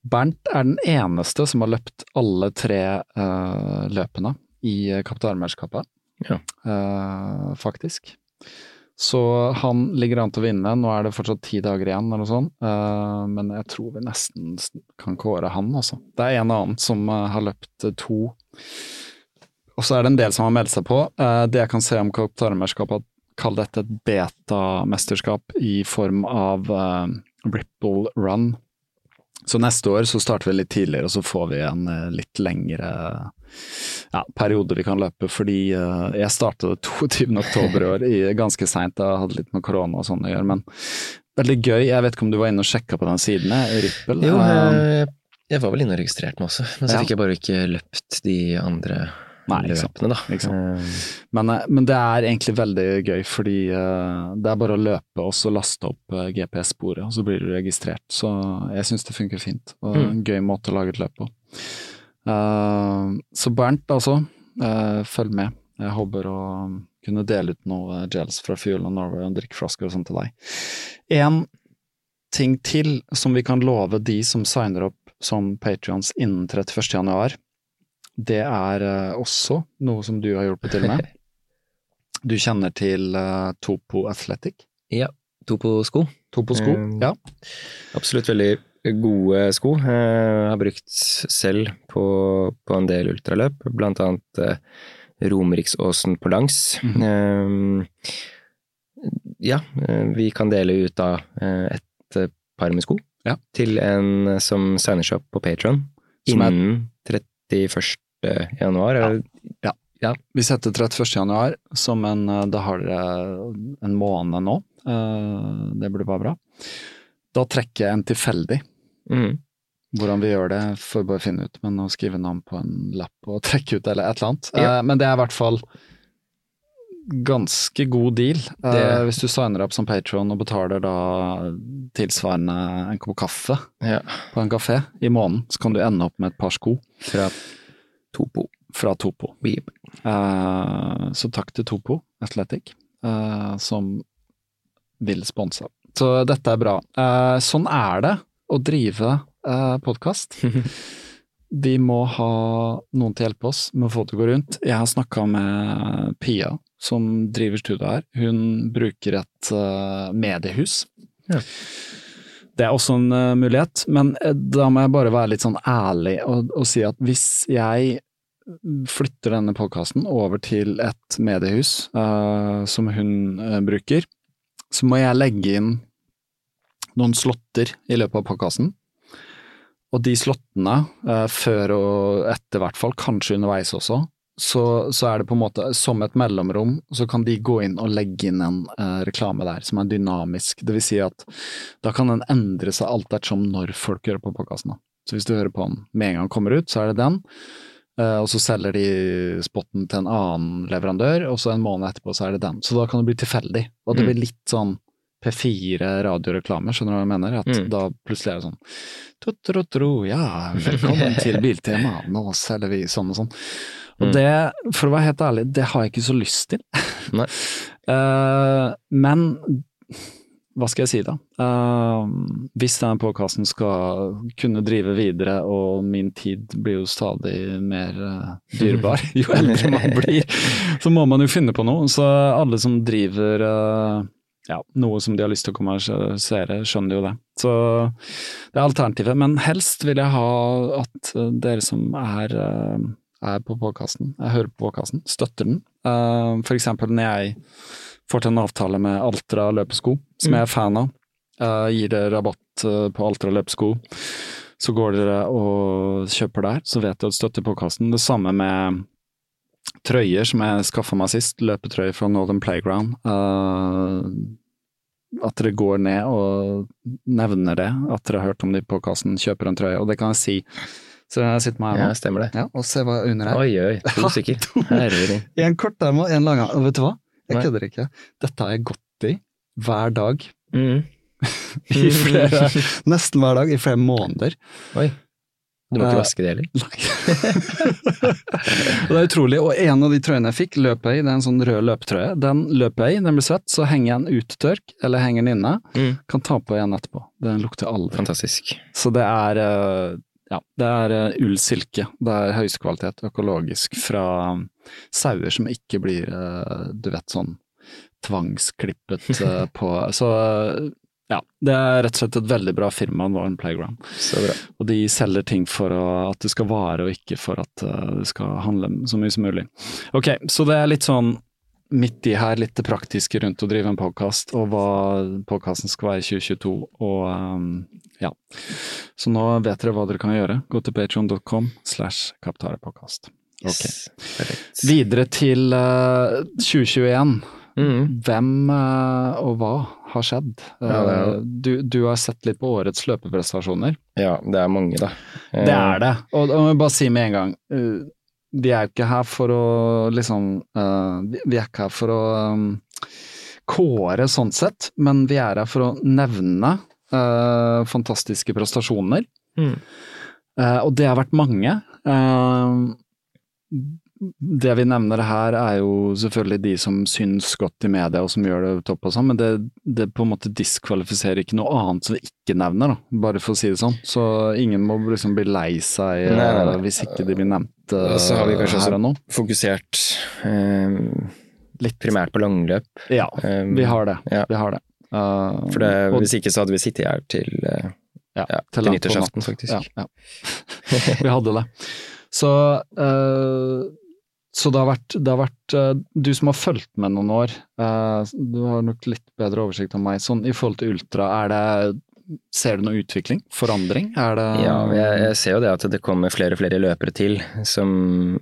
Bernt er den eneste som har løpt alle tre uh, løpene i Kaptarmesterskapet, Ja. uh, faktisk. Så han ligger an til å vinne. Nå er det fortsatt ti dager igjen, eller noe sånt. Eh, men jeg tror vi nesten kan kåre han, altså. Det er en annen som eh, har løpt to. Og så er det en del som har meldt seg på. Eh, det jeg kan se om Kaptarmesterskapet, kall dette et beta-mesterskap i form av Ripple Run. Så neste år så starter vi litt tidligere, og så får vi en eh, litt lengre ja, periode vi kan løpe. Fordi eh, jeg startet 22. oktober i år, ganske seint. Jeg hadde litt med korona og sånn å gjøre, men veldig gøy. Jeg vet ikke om du var inne og sjekka på den siden, Rippel? Jo, Eh, jeg, jeg var vel inne og registrerte meg også, men så Ja. fikk jeg bare ikke løpt de andre Nei, ikke sant. løpene. Ikke sant. Eh, Men, eh, men det er egentlig veldig gøy, fordi eh, det er bare å løpe og så laste opp eh, GPS-sporet, og så blir du registrert. Så jeg syns det funker fint, og Mm. en gøy måte å lage et løp på. Eh, så Bernt, altså, følg med. Jeg håper å kunne dele ut noe gels fra Fuel of Norway og drikkeflasker og sånt til deg. En ting til som vi kan love de som signer opp som Patrions innen 31. det er eh, også noe som du har hjulpet til med. Du kjenner til eh, Topo Athletic? ja, Topo-sko. Topo-sko, Eh, Ja. Absolutt veldig gode sko. Jeg har brukt selv på, på en del ultraløp, blant annet eh, Romeriksåsen på langs. Mm. Eh, Ja, eh, vi kan dele ut da eh, et eh, par med sko Ja. til en eh, som signer seg opp på Patron innen 31. januar. eller- Vi setter 31. januar som en eh, Da har dere en måned nå. Eh, Det burde være bra. Da trekker jeg en tilfeldig. Mm. Hvordan vi gjør det, får vi bare finne ut, men å skrive navn på en lapp og trekke ut eller et eller annet. Ja. Eh, Men det er i hvert fall ganske god deal. Eh, Det- Hvis du signer opp som patron og betaler da tilsvarende en kopp kaffe Ja, på en kafé i måneden, så kan du ende opp med et par sko fra Topo. fra Topo. Eh, Så takk til Topo Athletic, uh, som vil sponse. Så dette er bra. Uh, Sånn er det å drive podkast. Vi må ha noen til å hjelpe oss med å få det til å gå rundt. Jeg har snakka med Pia, som driver studioet her. Hun bruker et eh, mediehus. Ja. Det er også en mulighet, men da må jeg bare være litt sånn ærlig og, og si at hvis jeg flytter denne podkasten over til et mediehus uh, som hun uh, bruker, så må jeg legge inn noen slåtter i løpet av podkasten. Og de slottene, uh, før og etter hvert fall, kanskje underveis også, så, så er det på en måte som et mellomrom, så kan de gå inn og legge inn en eh, reklame der som er dynamisk. Det vil si at da kan den endre seg alt ettersom når folk hører på podkasten. Så hvis du hører på den med en gang kommer ut, så er det den. Eh, og så selger de spotten til en annen leverandør, og så en måned etterpå så er det den. Så da kan det bli tilfeldig. Og det Mm. blir litt sånn P4 radioreklame, skjønner du hva jeg mener? At Mm. da plutselig er det sånn Totoro, ja, velkommen til Biltema, nå selger vi sånn og sånn. Og Mm. det, for å være helt ærlig, det har jeg ikke så lyst til. Nei. uh, men hva skal jeg si da? Uh, hvis denne podkasten skal kunne drive videre, og min tid blir jo stadig mer uh, dyrebar jo eldre man blir, så må man jo finne på noe. Så alle som driver uh, ja, noe som de har lyst til å kommersialisere, skjønner jo det. Så det er alternativet. Men helst vil jeg ha at eh, dere som er, eh, er på podkasten, hører på podkasten, støtter den. Uh, For eksempel når jeg får til en avtale med Altra løpesko, som jeg er fan av. Jeg gir dere rabatt eh, på Altra løpesko, så går dere og kjøper der, så vet dere at støtter påkasten. Det samme med trøyer som jeg skaffa meg sist, løpetrøyer fra Northern Playground. Uh, at dere går ned og nevner det, at dere har hørt om de på kassen, kjøper en trøye, og det kan jeg si. Så jeg sitter med her Ja, stemmer det. Ja, og se hva under her. Oi, oi, to stykker. Herregud. En kort og en lang. Og vet du hva? Jeg kødder ikke. Dette har jeg gått i hver dag Mm. i flere, nesten hver dag i flere måneder. Oi. Du må Eh, ikke vaske det heller? Nei. det er utrolig. Og en av de trøyene jeg fikk, løp jeg i, det er en sånn rød løpetrøye. Den løper jeg i, den blir svett, så henger jeg den uttørk, eller henger den inne. Mm. Kan ta på igjen etterpå. Den lukter aldri. Fantastisk. Så det er eh, ja, det er eh, ullsilke. Det er høyskvalitet, økologisk, fra sauer som ikke blir, eh, du vet, sånn tvangsklippet eh, på Så ja, det er rett og slett et veldig bra firma, Norn Playground. Så bra. Og de selger ting for å, at det skal vare, og ikke for at det skal handle så mye som mulig. Ok, så det er litt sånn midt i her, litt det praktiske rundt å drive en podkast, og hva podkasten skal være i 2022, og um, ja. Så nå vet dere hva dere kan gjøre. Gå til patreon.com slash kaptarepodkast. Okay. Yes. Videre til uh, 2021. Mm. Hvem uh, og hva har skjedd? Ja, er Eh, du, du har sett litt på årets løpeprestasjoner. Ja, det er mange, da. Det er det. Og jeg må bare si med en gang, uh, vi er jo ikke her for å liksom uh, vi- er ikke her for å um, kåre sånn sett, men vi er her for å nevne uh, fantastiske prestasjoner. Mm. Uh, og det har vært mange. Det vi nevner her er jo selvfølgelig de som syns godt i media og som gjør det topp og sånn, men det, det på en måte diskvalifiserer ikke noe annet som vi ikke nevner, da, bare for å si det sånn. Så ingen må liksom bli lei seg hvis ikke de blir nevnt eh, Og så har vi kanskje også nå. fokusert eh, Litt. primært på langløp. Ja, um, vi har det. Ja. Vi har det. Uh, For det, og- hvis ikke så hadde vi sittet her til, uh, ja, ja, til til nyttårsaften, faktisk. Vi hadde det. Så, eh, så det har vært, det har vært eh, Du som har fulgt med noen år, eh, du har nok litt bedre oversikt enn meg. Sånn i forhold til ultra, er det Ser du noe utvikling? Forandring? Er det Ja, jeg, jeg ser jo det at det kommer flere og flere løpere til som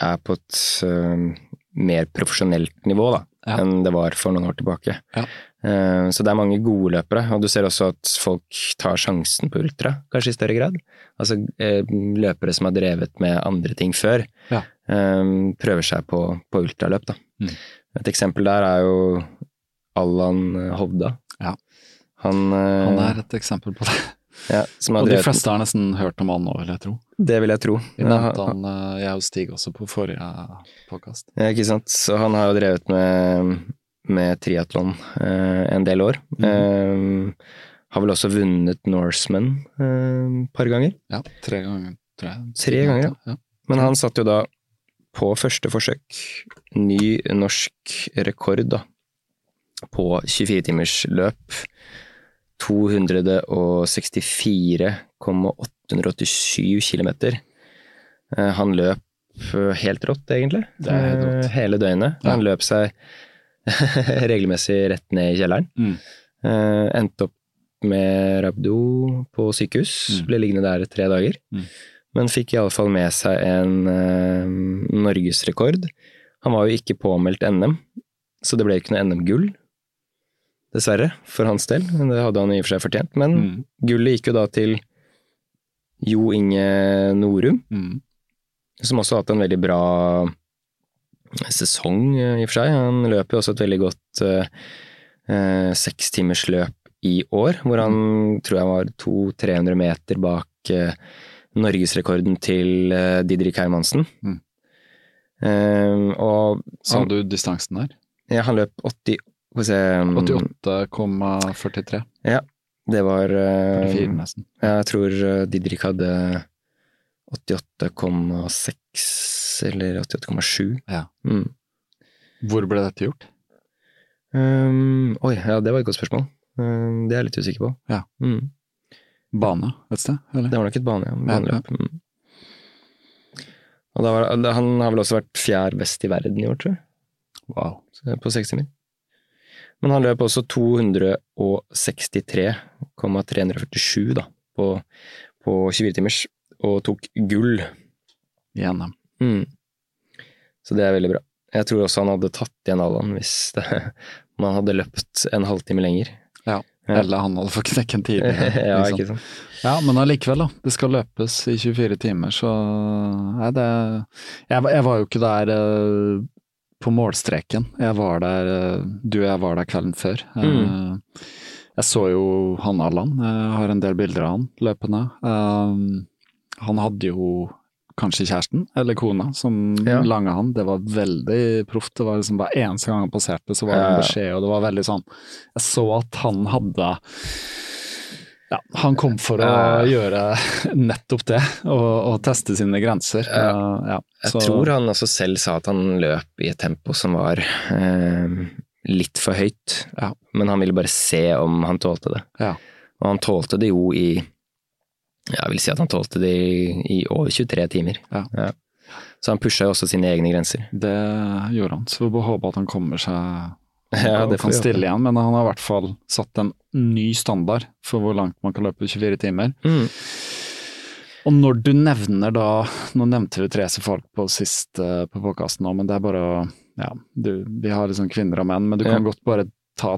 er på et uh, mer profesjonelt nivå da, Ja. enn det var for noen år tilbake. Ja. Uh, så det er mange gode løpere, og du ser også at folk tar sjansen på ultra, kanskje i større grad. Altså uh, løpere som har drevet med andre ting før, Ja. prøver seg på, på ultraløp. Da. Mm. Et eksempel der er jo Allan Hovda. Ja. Han, eh, Han er et eksempel på det. ja, Og de fleste har nesten hørt om han nå, vil jeg tro. Det vil jeg tro. Vi Ja, nevnte han- eh, jeg og Stig også, på forrige påkast. Ja, ikke sant. Så han har jo drevet med, med triatlon eh, en del år. Mhm. eh, har vel også vunnet Norseman eh, et par ganger. Ja, tre ganger, tror jeg. Tre ganger, ja. Men han satt jo da på første forsøk ny norsk rekord da, på 24 timers løp. 264,887 km. Han løp eh, helt rått, egentlig. Det helt rått. Eh, Hele døgnet. Ja. Han løp seg regelmessig rett ned i kjelleren. Mm. Eh, endte opp med Rabdo på sykehus. Mm. Ble liggende der tre dager. Mm. Men fikk iallfall med seg en eh, norgesrekord. Han var jo ikke påmeldt NM, så det ble ikke noe NM-gull. Dessverre, for hans del. Det hadde han i og for seg fortjent. Men Mm. gullet gikk jo da til Jo Inge Norum, Mm. som også har hatt en veldig bra sesong, eh, i og for seg. Han løp jo også et veldig godt eh, eh, sekstimersløp i år, hvor han tror jeg var 200-300 meter bak eh, norgesrekorden til eh, Didrik Hermansen. Mm. Eh, og Sa han, du distansen der? ja, han løp 80 Skal vi se mm, 88,43. Ja, det var eh, 44 nesten. Jeg tror eh, Didrik hadde 88,6 eller 88,7. Ja. Mm. Hvor ble dette gjort? Um, oi, ja, det var et godt spørsmål. Um, det er jeg litt usikker på. Ja. Mm. Bane et sted, eller? Det var nok et bane, ja. Ja, ja. Mm. Han har vel også vært fjerde best i verden i år, tror jeg. Wow. På seks timer. Men han løp også 263,347 da, på, på 24 timers, og tok gull. I NM. Mm. Så det er veldig bra. Jeg tror også han hadde tatt igjen Allan hvis det, man hadde løpt en halvtime lenger. Ja. Ja. Eller han hadde fått knekken tidligere. ja, liksom. ikke sant. Ja, men allikevel, da. Det skal løpes i 24 timer, så Nei, det Jeg, jeg var jo ikke der eh, på målstreken. Jeg var der eh, Du og jeg var der kvelden før. Mm. jeg så jo han Allan. Jeg har en del bilder av han løpende. Eh, han hadde jo kanskje kjæresten, eller kona, som Ja. langa han. Det var veldig proft. Det var liksom Hver eneste gang han passerte, så var det en beskjed, og det var veldig sånn Jeg så at han hadde ja, han kom for å uh, gjøre nettopp det, og, og teste sine grenser. Uh, ja, Jeg tror han også selv sa at han løp i et tempo som var uh, litt for høyt. Ja. Men han ville bare se om han tålte det. Ja. Og han tålte det jo i Jeg vil si at han tålte det i, i over 23 timer. Ja. Så han pusha jo også sine egne grenser. Det gjorde han, så vi får håpe at han kommer seg Ja, det får kan stille igjen. Men han har i hvert fall satt en ny standard for hvor langt man kan løpe 24 timer. Mm. Og når du nevner da Nå nevnte vi Therese Falk på sist eh, på podkasten nå, men det er bare å Ja, du, vi har liksom kvinner og menn, men du kan Ja. godt bare ta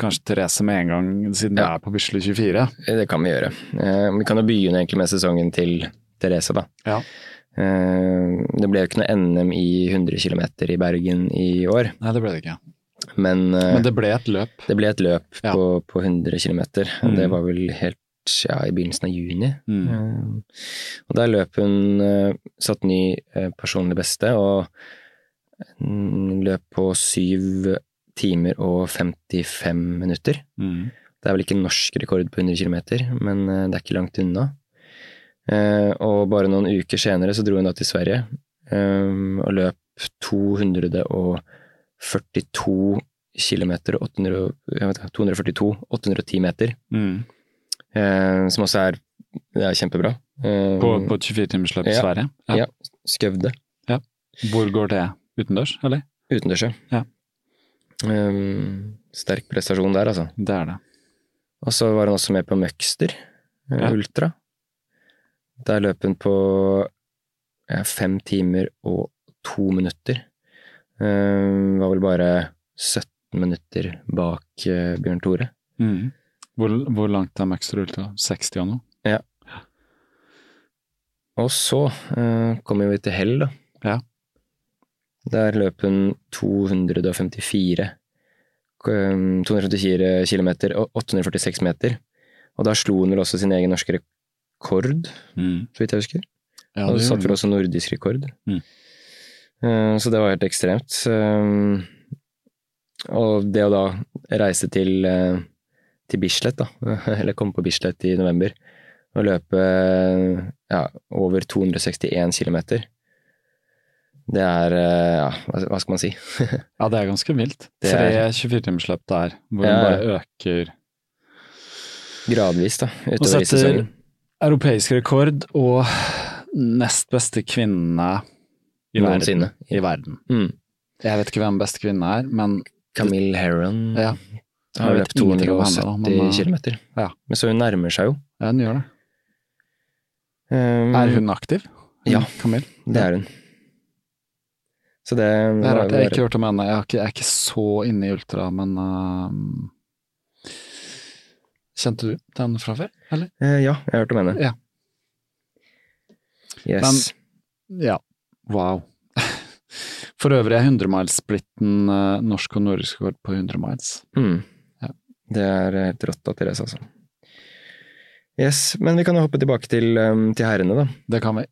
kanskje Therese med en gang, siden det Ja. er på Bisle 24. Det kan vi gjøre. Eh, vi kan jo begynne egentlig med sesongen til Therese, da. Ja. Eh, det ble jo ikke noe NM i 100 km i Bergen i år, Nei, det ble det ikke. Men, eh, Men det ble et løp. det ble et løp Ja. på, på 100 km. Mm. Det var vel helt ja, i begynnelsen av juni. Mm. Eh, og der løp hun eh, satt ny personlig beste, og løp på syv timer og 55 minutter. Mm. Det er vel ikke norsk rekord på 100 km, men det er ikke langt unna. Eh, og bare noen uker senere så dro hun da til Sverige og løp 200 og 800, km vet 242, 810 meter. Mm. Eh, som også er, det er kjempebra. Eh, På, på et 24-timersløp i Ja. Sverige? Ja. Skøvde. Hvor går det? Utendørs, eller? Utendørs, Ja. Um, sterk prestasjon der, altså. Det er det. Og så var han også med på Møgster eh, Ja. Ultra. Der løp han på ja, fem timer og to minutter. Um, var vel bare 17 minutter bak eh, Bjørn Tore. Mm. Hvor, hvor langt er Max Rulta? 60 nå? Ja. Og så uh, kommer vi til hell, da. Ja. Der løp hun 254 um, 254 km og 846 meter. Og da slo hun vel også sin egen norske rekord, Mm. så vidt jeg husker. Ja, og det satt vel også nordisk rekord. Mm. Eh, så det var helt ekstremt. Um, og det å da reise til, eh, til Bislett, da, eller komme på Bislett i november, og løpe ja, over 261 km, det er eh, ja, hva skal man si? Ja, det er ganske vilt. Det Tre er- 24-timersløp der, hvor Ja. den bare øker Gradvis, da, Og utover i setter europeisk rekord og nest beste kvinne i Noensinne. verden. I verden. Mm. Jeg vet ikke hvem beste kvinne er, men Camille Heron ja, har løpt 270 henne, men, km. ja. Men så hun nærmer seg jo. ja, hun gjør det. Um, Er hun aktiv? Hun, Ja. Camille? Det er hun. Så det, Det er rart, jeg har ikke hørt om henne. Jeg, ikke, jeg er ikke så inne i ultra, men ehm, Kjente du den fra før, eller? Uh, ja, jeg har hørt om henne. Ja. Yes. Ja. Wow. For øvrig er 100 miles splitten norsk og nordisk rekord på 100 miles. mm. Ja. Det er helt rått av Therese, altså. Yes, men vi kan jo hoppe tilbake til, um, til herrene, da. Det kan vi.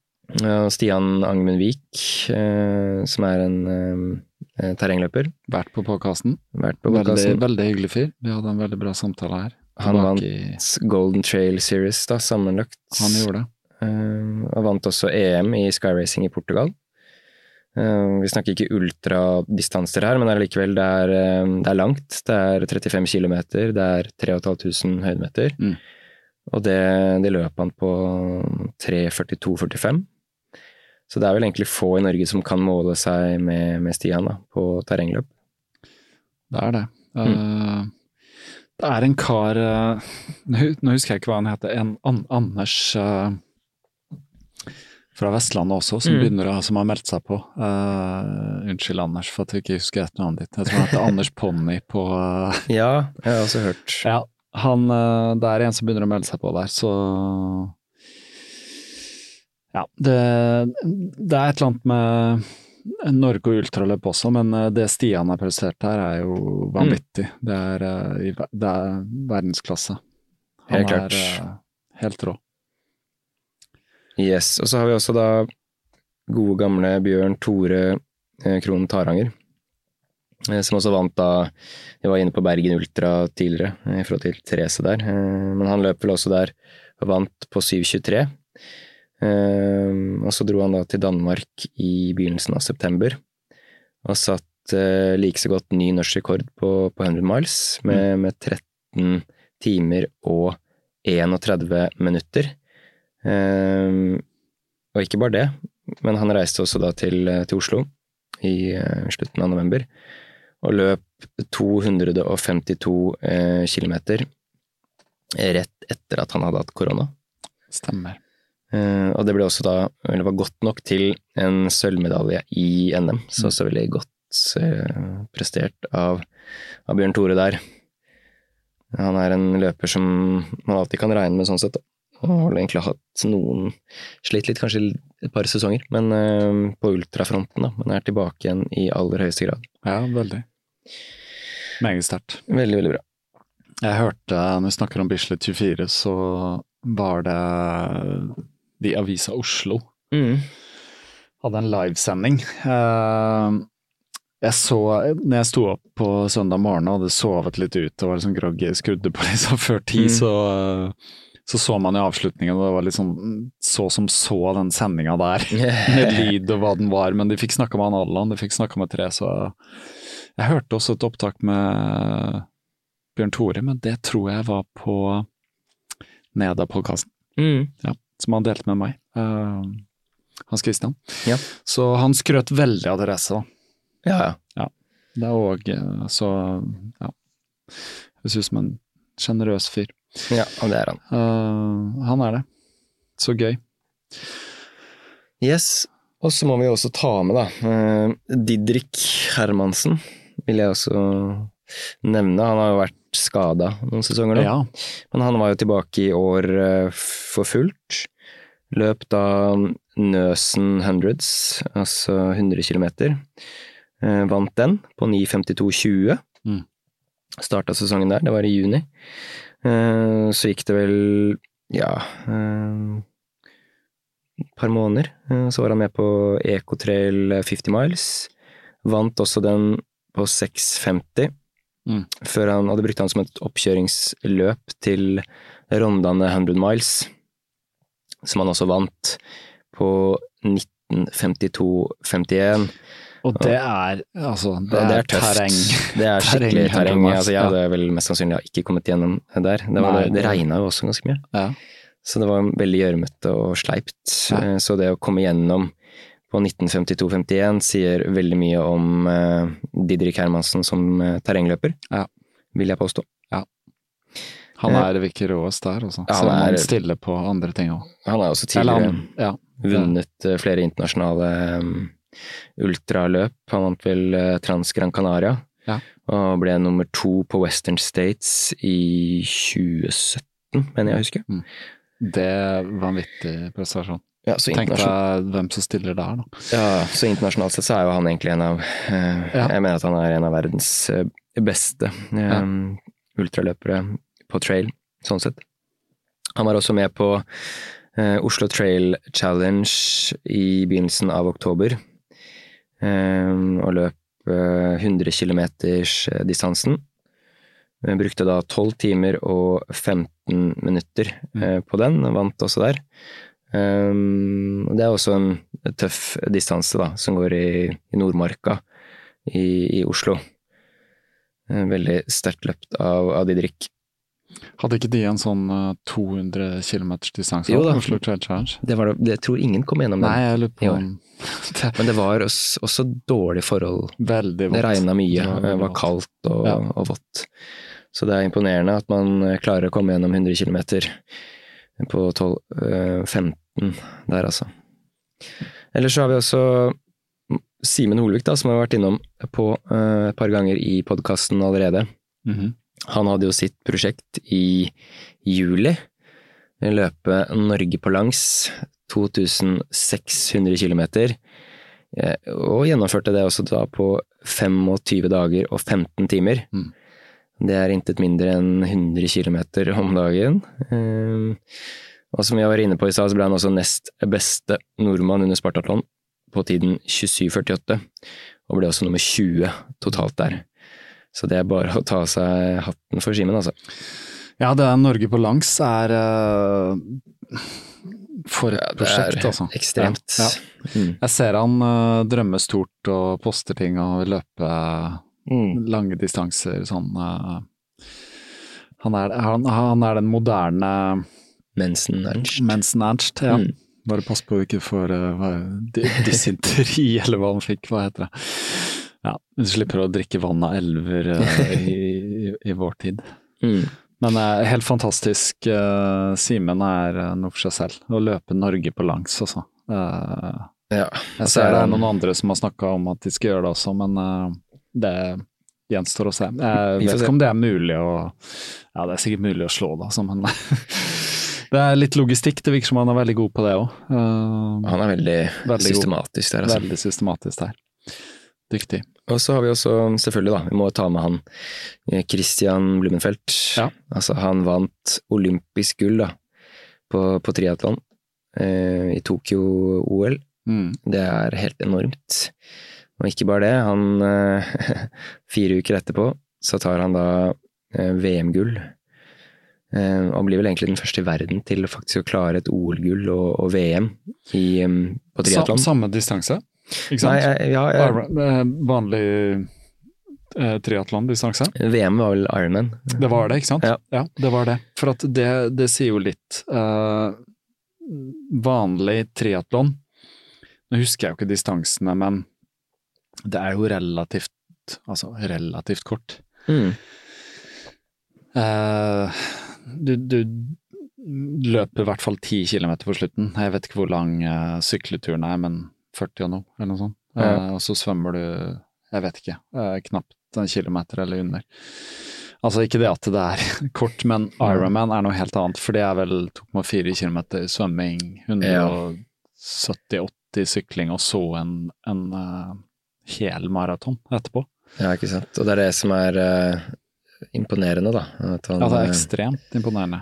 Stian Angmen Vik, eh, som er en eh, terrengløper. Vært på podkasten. Veldig, veldig hyggelig fyr. Vi hadde en veldig bra samtale her. Han vant i- Golden Trail Series, da, sammenlagt. Han gjorde det. Eh, og vant også EM i skyracing i Portugal. Eh, vi snakker ikke ultradistanser her, men allikevel, det er, eh, det er langt. Det er 35 km, det er 3500 høydemeter. Mm. Og det, det løp han på 3.42,45. Så det er vel egentlig få i Norge som kan måle seg med, med Stian da, på terrengløp. Det er det. Mm. Uh, det er en kar uh, Nå husker jeg ikke hva han heter. En An Anders eh, fra Vestlandet også, som, Mm. begynner å, som har meldt seg på. Uh, unnskyld, Anders, for at jeg ikke husker et navn ditt. Jeg tror han heter Anders Ponni på uh, Ja, jeg har også hørt. Ja, han, uh, det er en som begynner å melde seg på der, så Ja, det, det er et eller annet med Norge og ultraløp også, men det Stian har prestert her er jo vanvittig. Det, er, i det er verdensklasse. Han Helt klart. er helt rå. Yes, og så har vi også da gode gamle Bjørn Tore eh, Krohn Taranger. eh, Som også vant da Vi var inne på Bergen Ultra tidligere, eh, i forhold til Therese der. Men han løp vel også der og vant på 7.23. Eh, Og så dro han da til Danmark i begynnelsen av september. Og satt like så godt ny norsk rekord på, på 100 miles, med, med 13 timer og 31 minutter. Ehm, og ikke bare det, men han reiste også da til, til Oslo i eh, slutten av november, og løp 252 eh, kilometer rett etter at han hadde hatt korona. Stemmer. Eh, og det ble også da, eller var godt nok til en sølvmedalje i NM, så også veldig godt eh, prestert av, av Bjørn Tore der. Han er en løper som man alltid kan regne med sånn sett. Og har egentlig hatt noen Slitt litt kanskje et par sesonger, men eh, på ultrafronten, da. Men er tilbake igjen i aller høyeste grad. Ja, veldig. Meget sterkt. Veldig, veldig bra. Jeg hørte, når vi snakker om Bislett 24, så var det de Avisa Oslo hadde en livesending. Uh, jeg så, når jeg sto opp på søndag morgen og hadde sovet litt ut og var liksom groggy, skrudde på sånn før ti, Mm. så, så så man i avslutningen, og det var liksom så som så den sendinga der, med lyd og hva den var, men de fikk snakka med han Allan, de fikk snakka med Therese, Jeg hørte også et opptak med Bjørn Tore, men det tror jeg var på Neda-podkasten, Mm. ja, som han delte med meg. Uh, Hans Christian. Ja. Så han skrøt veldig av Therese, da. Ja, ja. Det er òg så ja. Høres ut som en sjenerøs fyr. Ja, det er han. Uh, han er det. Så gøy. Yes. Og så må vi også ta med, da, uh, Didrik Hermansen, vil jeg også nevne. Han har jo vært skada noen sesonger nå. Ja. Men han var jo tilbake i år uh, for fullt. Løp da Nøsen Hundreds, altså 100 km. vant den på 9.52,20. Mm. Starta sesongen der, det var i juni. Eh, så gikk det vel, ja eh, Et par måneder. Eh, så var han med på Ecotrail 50 Miles. Vant også den på 6.50 Mm. før han hadde brukt han som et oppkjøringsløp til Rondane 100 Miles, som han også vant på 1952-51. Og det er altså Det det er, er terreng. Det er skikkelig Terreng, terreng. Altså, jeg hadde vel mest sannsynlig ikke kommet gjennom der. Det, var, det, det regna jo også ganske mye, Ja. så det var veldig gjørmete og sleipt. Ja. Eh, Så det å komme gjennom på 1952-51 sier veldig mye om eh, Didrik Hermansen som eh, terrengløper, Ja. vil jeg påstå. Ja. Han er ikke råest der, altså. Ja, Selv om han er- stiller på andre ting òg. Han har også tidligere han Ja. vunnet flere internasjonale ultraløp. Han vant vel eh, Trans Gran Canaria, Ja. og ble nummer to på Western States i 2017, mener jeg å huske. Det er vanvittig prestasjon. Ja, så, Tenk deg hvem som stiller der, da. ja, så internasjonalt sett så er jo han egentlig en av eh, Ja. Jeg mener at han er en av verdens eh, beste eh, ultraløpere på trail, sånn sett. Han var også med på eh, Oslo Trail Challenge i begynnelsen av oktober, og løp eh, 100 km distansen. Eh, Brukte da 12 timer og 15 minutter eh, på den, vant også der. Um, det er også en tøff distanse, da, som går i, i Nordmarka i, i Oslo. Eh, Veldig sterkt løpt av, av Didrik. Hadde ikke de en sånn eh, 200 km distanse? Jo da. Oslo Trail Challenge? Det, var, det- det tror ingen kom gjennom den. Nei, jeg lurer på om Men det var også, også dårlige forhold. Veldig vått. Det regna mye, Det var var kaldt og, Ja. og vått. Så det er imponerende at man eh, klarer å komme gjennom 100 km på 12, eh, 15 der, altså. Ellers så har vi også Simen Holvik, da, som har vært innom på eh, et par ganger i podkasten allerede. Mhm. Han hadde jo sitt prosjekt i juli. Løpe Norge på langs, 2600 km. eh, Og gjennomførte det også da på 25 dager og 15 timer. Mm. Det er intet mindre enn 100 km om dagen. Eh, Og som jeg var inne på i stad, så ble han også nest beste nordmann under Spartatlon på tiden 27,48, og ble også nummer 20 totalt der. Så det er bare å ta av seg hatten for Simen, altså. Ja, det er Norge på langs er uh, For et Ja, det prosjekt, altså. ekstremt. Ja, ja. Mm. Jeg ser han uh, drømmer stort og poster ting og løpe Mm. lange distanser sånn Uh, han, er, han, han er den moderne Mensen Ernst. Mensen ja. Mm. Bare pass på å ikke få uh, dysenteri, eller hva han fikk, hva heter det. Ja, du slipper å drikke vann av elver eh, i, i, i vår tid. Mm. Men eh, helt fantastisk. Uh, Simen er eh, noe for seg selv. Å løpe Norge på langs, altså. Eh, Ja. jeg ser er det er noen andre som har snakka om at de skal gjøre det også, men eh, det gjenstår å se. Jeg vet ikke om det er mulig å Ja, det er sikkert mulig å slå det, altså, men det er litt logistikk. Det virker som han er veldig god på det òg. Han er veldig, Veldig god. systematisk der, altså. Veldig systematisk der. Dyktig. Og så har vi også, selvfølgelig da, vi må ta med han eh, Christian Blumenfeldt. Ja. Altså, han vant olympisk gull da, på, på triatlon eh, i Tokyo-OL. Mm. Det er helt enormt. Og ikke bare det, han eh, Fire uker etterpå så tar han da eh, VM-gull. Eh, og blir vel egentlig den første i verden til faktisk å klare et OL-gull og, og VM i, på Sa, triatlon. samme distanse, ikke sant? Nei, ja, jeg, eh, vanlig eh, triatlondistanse. VM var vel Ironman. Det var det, ikke sant? Ja. det var det. For at det, det sier jo litt. Eh, vanlig triatlon Nå husker jeg jo ikke distansene, men det er jo relativt Altså relativt kort. Mm. Eh, du, du løper i hvert fall ti kilometer på slutten. Jeg vet ikke hvor lang uh, sykleturen er, men 40 og noe, eller noe sånt. Ja. Eh, og så svømmer du, jeg vet ikke, eh, knapt en kilometer eller under. Altså ikke det at det er kort, men Ironman er noe helt annet, for det er vel 2,4 kilometer svømming, 170-80 sykling, og så en, en uh, hel maraton etterpå. Ja, ikke sant. Og det er det som er uh, imponerende, da. Han, Ja, det er eh, ekstremt imponerende.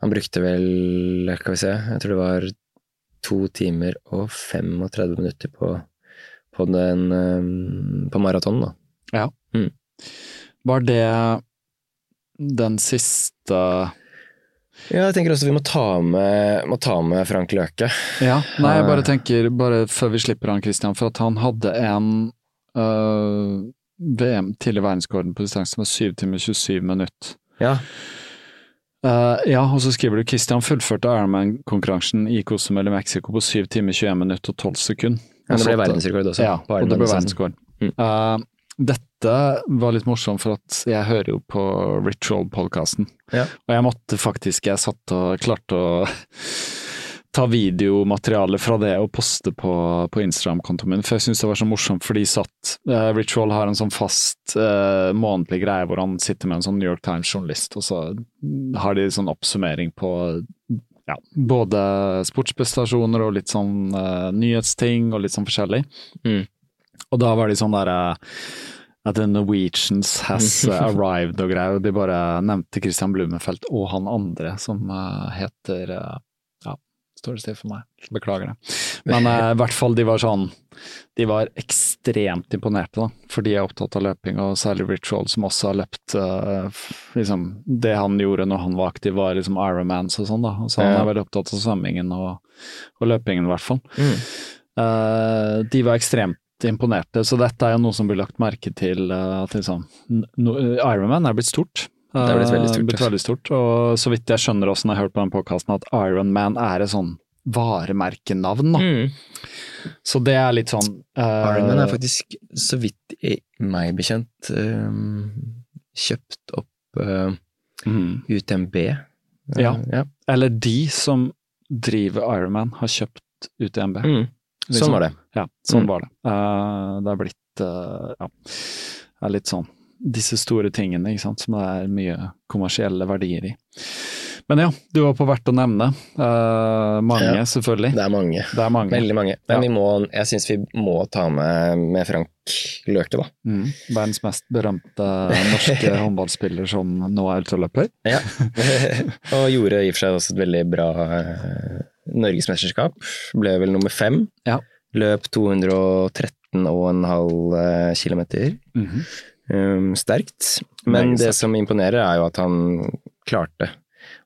han brukte vel, skal vi se, jeg tror det var to timer og 35 minutter på, på den eh, på maraton, da. Ja. Mm. Var det den siste Ja, jeg tenker også vi må ta med, må ta med Frank Løke. Ja, nei, jeg bare Eh. tenker, bare før vi slipper han Christian, for at han hadde en øh, VM tidlig verdensrekorden på distanse med 7 timer 27 minutter. Ja, Eh, ja, og så skriver du Christian fullførte Ironman-konkurransen i Cozumel i Mexico på 7 timer 21 minutter og 12 sekunder. men det ble verdensrekord også. Ja, og det ble verdensrekord. Mm. Uh, dette var litt morsomt, for at jeg hører jo på Ritual-podkasten. Ja. Og jeg måtte faktisk, jeg satt og klarte å ta videomateriale fra det og poste på, på Instagram-kontoen min, for jeg syns det var så morsomt, for de satt uh, Ritual har en sånn fast uh, månedlig greie hvor han sitter med en sånn New York Times-journalist, og så har de sånn oppsummering på ja, både sportsprestasjoner og litt sånn uh, nyhetsting og litt sånn forskjellig. Mm. Og da var de sånn derre at the Norwegians has arrived og greier, de bare nevnte Christian Blumenfeldt og han andre som heter står det stille for meg, beklager det. Men uh, i hvert fall, de var sånn De var ekstremt imponerte, da, for de er opptatt av løping, og særlig Ritual, som også har løpt uh, liksom, Det han gjorde når han var aktiv, var liksom Ironmans og sånn, da. Så han er veldig opptatt av svømmingen og, og løpingen, i hvert fall. Mm. Eh, de var ekstremt imponerte, så dette er jo noe som blir lagt merke til. Uh, at liksom, no, Ironman er blitt stort. Det er veldig Eh, stort, blitt altså. veldig stort. Og så vidt jeg skjønner også når jeg har hørt på den podkasten, at Ironman er et sånn varemerkenavn. Da. Mm. Så det er litt sånn uh, Ironman er faktisk, så vidt jeg, meg bekjent, uh, kjøpt opp uh, mm. UTMB. Uh, Ja. ja. Eller de som driver Ironman, har kjøpt UTMB. Mm. Liksom. Sånn var det. Ja, sånn Mm. var det. Eh, det er blitt eh, ja, det er litt sånn disse store tingene, ikke sant, som det er mye kommersielle verdier i. Men ja, du var på verdt å nevne. Uh, mange, Ja. selvfølgelig. Det er mange. Det er mange. Veldig mange. Ja. Men vi må, jeg syns vi må ta med, med Frank Løke, da. Mm. Verdens mest berømte norske håndballspiller som nå er ultraløper. Ja. og gjorde i og for seg også et veldig bra uh, norgesmesterskap. Ble vel nummer fem. Ja. Løp 213,5 km. Mhm. Um, sterkt. Men Nei, det som imponerer, er jo at han klarte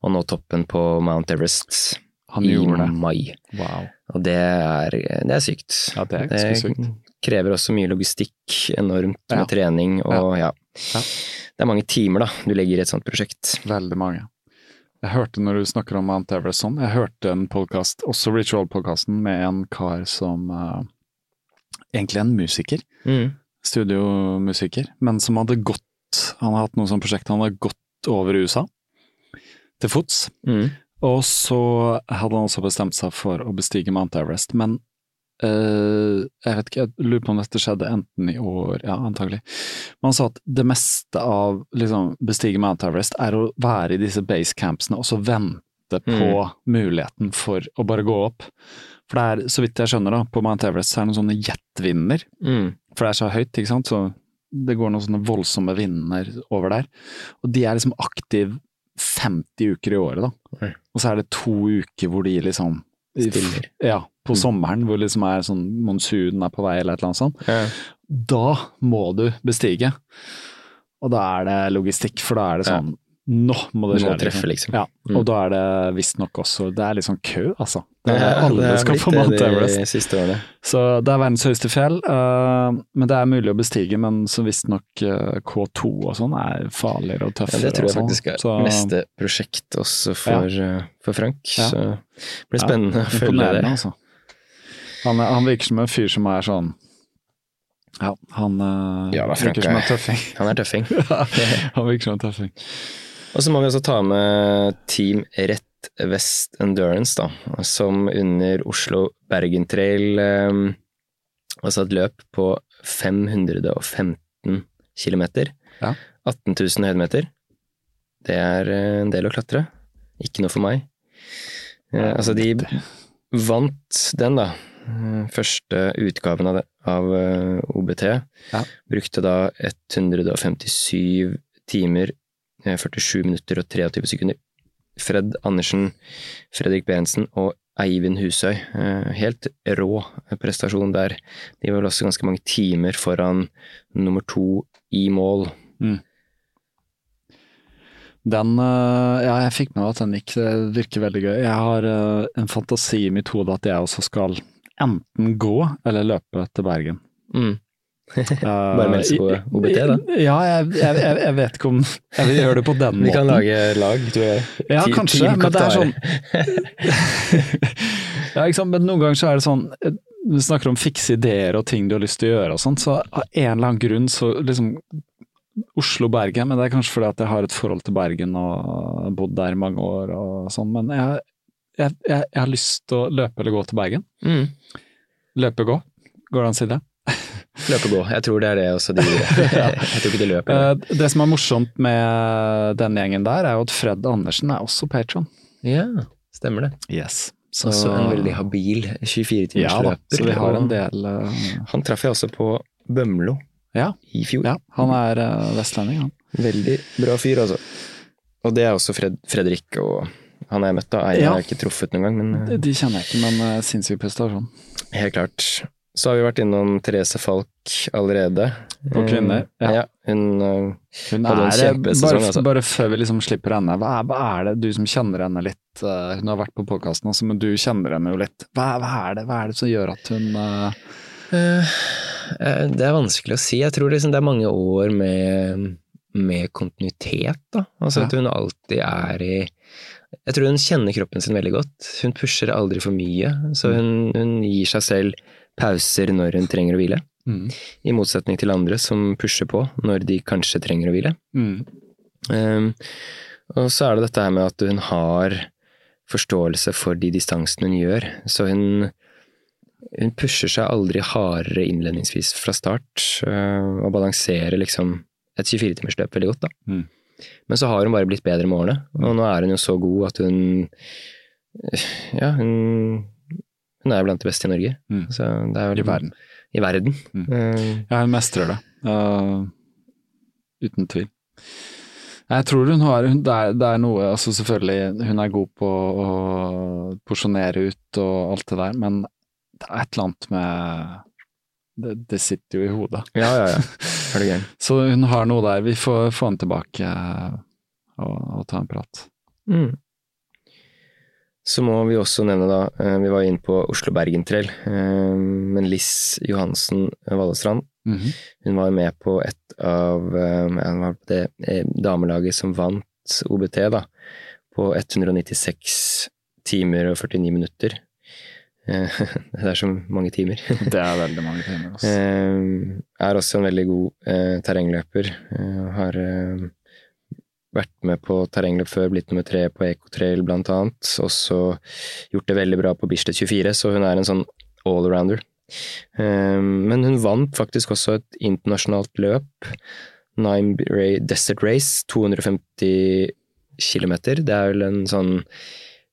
å nå toppen på Mount Everest Han i mai. Wow. Og det er, det er sykt. Ja, det er ganske sykt. krever også mye logistikk, enormt Ja. med trening og ja. Ja. Det er mange timer da du legger i et sånt prosjekt. Veldig mange. Jeg hørte når du snakker om Mount Everest sånn, jeg hørte en podkast, også Ritual-podkasten, med en kar som eh, egentlig en musiker. Mm. studiomusiker, men som hadde gått Han har hatt noe sånt prosjekt, han hadde gått over USA, til fots. Mm. Og så hadde han også bestemt seg for å bestige Mount Everest, men øh, jeg vet ikke, jeg lurer på om dette skjedde enten i år, ja antagelig. Men han sa at det meste av liksom bestige Mount Everest er å være i disse basecampsene og så vente på muligheten for å bare gå opp. For det er, så vidt jeg skjønner da, på Mount Everest er det noen sånne jetvinder Mm. for det er så høyt, ikke sant, så det går noen sånne voldsomme vinder over der. Og de er liksom aktiv 50 uker i året, da. Oi. Og så er det to uker hvor de liksom Stiller. Ja, på Mm. sommeren hvor liksom er sånn monsunen er på vei eller et eller annet sånt. Ja. Da må du bestige. Og da er det logistikk, for da er det sånn nå må det skje. må treffe, liksom. Ja, Mm. og da er det visstnok også Det er litt sånn kø, altså. Det er, Ja, alle det er skal få Mount Everest. De. Så det er verdens høyeste fjell, Uh, men det er mulig å bestige. Men så visstnok uh, K2 og sånn er farligere og Ja, tøffere. det tror jeg sånn. faktisk er Så- neste prosjekt også for, eh, for Frank. Ja. Så det blir spennende å følge det. Altså. Han, er- han virker som en fyr som er sånn Ja, han Ja, virker som en er- tøffing. Han er tøffing. han virker som en tøffing. Og så må vi også ta med Team Rett Vest Endurance, da, som under Oslo Bergen Trail eh, Altså et løp på 515 km. Ja. 18 000 høydemeter. Det er eh, en del å klatre. Ikke noe for meg. Eh, altså, de vant den, da. Eh, Første utgaven av, det, av eh, OBT. Ja. Brukte da 157 timer, 47 minutter og 23 sekunder. Fred Andersen, Fredrik Berentsen og Eivind Husøy. Eh, Helt rå prestasjon der. De var vel også ganske mange timer foran nummer to i mål. Den eh, Ja, jeg fikk med meg at den gikk. Det virker veldig gøy. Jeg har eh, en fantasi i mitt hode at jeg også skal enten gå eller løpe til Bergen. Mm. Bare meld seg på OBT, da. Ja, jeg, jeg, jeg, vet ikke om jeg vil gjøre det på den måten. Vi kan lage lag, tror jeg. Ja, kanskje, Team men det er sånn Ja, ikke sant, men noen ganger så er det sånn eh, Du snakker om fikse ideer og ting du har lyst til å gjøre og sånt, så av en eller annen grunn så liksom Oslo-Bergen, men det er kanskje fordi at jeg har et forhold til Bergen og har bodd der i mange år og sånn, men jeg, jeg, jeg, jeg har lyst til å løpe eller gå til Bergen. Mm. Løpe gå, går det an å si det? Løpe og gå. Jeg tror det er det også de Jeg tror ikke de løper. Eh, Det som er morsomt med den gjengen der, er jo at Fred Andersen er også patron. Ja, stemmer det. Yes. Også en veldig habil 24-timersløper. Ja da, så vi har en del eh, Han traff jeg også på Bømlo Ja, i fjor. ja han er eh, vestlending, han. Veldig bra fyr, altså. Og det er også Fred, Fredrik og han jeg møtt, da. Eier Ja. har jeg ikke truffet noen gang, men De, de kjenner jeg ikke, men uh, sinnssyk prestasjon. helt klart. Så har vi vært innom Therese Falk allerede. På kvinner, Eh, ja. ja. Hun eh, Hun Hadde en er, kjempesesong, bare, altså. bare før vi liksom slipper henne, hva er, hva er det, du som kjenner henne litt, eh, hun har vært på podkasten også, men du kjenner henne jo litt. Hva, hva, er det, hva er det som gjør at hun uh... Eh, eh, Det er vanskelig å si. Jeg tror liksom det er mange år med, med kontinuitet. Da. Altså Ja. At hun alltid er i Jeg tror hun kjenner kroppen sin veldig godt. Hun pusher aldri for mye. Så hun, hun gir seg selv pauser når hun trenger å hvile. mm, I motsetning til andre som pusher på når de kanskje trenger å hvile. mm, Um, og så er det dette her med at hun har forståelse for de distansene hun gjør. Så hun, hun pusher seg aldri hardere innledningsvis fra start, uh, og balanserer liksom et 24-timersløp veldig godt, da. Mm. Men så har hun bare blitt bedre med årene, og nå er hun jo så god at hun Ja, hun, hun er blant de beste i Norge. Mm. Så det er vel I verden. I verden. Mm. Uh, Ja, hun mestrer det. Uh, uten tvil. Jeg tror hun har hun, det, er, det er noe altså Selvfølgelig, hun er god på å porsjonere ut og alt det der, men det er et eller annet med Det, det sitter jo i hodet. ja, ja, ja. Er det gøy. Så hun har noe der. Vi får få henne tilbake eh, og, og ta en prat. Mm. Så må vi også nevne, da, eh, vi var inne på Oslo-Bergen Trail, eh, men Liss Johansen Vallestrand, Mhm. hun var med på et av eh, hun var på det damelaget som vant OBT, da, på 196 timer og 49 minutter. Det er så mange timer. Det er veldig mange timer. Eh, er også en veldig god terrengløper. Har vært med på terrengløp før, blitt nummer tre på Ecotrail blant annet. Også gjort det veldig bra på Bislett 24, så hun er en sånn allrounder. Eh, men hun vant faktisk også et internasjonalt løp. Ray Desert Race, 250 km. Det er vel en sånn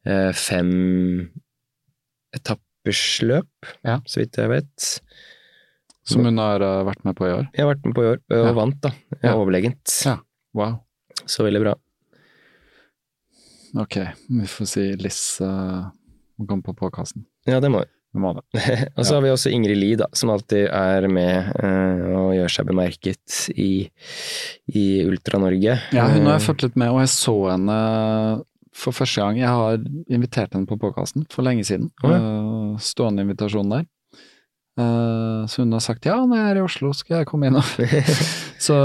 eh, fem etappersløp, Ja. så vidt jeg vet. Som hun har eh, vært med på i år. Jeg har vært med på i år, og Ja. vant, da. Ja. Overlegent. Ja. Wow. Så veldig bra. Ok, vi får si Liss uh, må komme på påkassen. Ja, det må. Vi må det. Og så har vi også Ingrid Lie, da, som alltid er med uh, og gjør seg bemerket i, i Ultra-Norge. Ja, hun har jeg Eh, fulgt litt med, og jeg så henne for første gang. Jeg har invitert henne på påkassen for lenge siden. Ja. Eh, Stående invitasjon der. Uh, Så hun har sagt ja, når jeg er i Oslo skal jeg komme innom. så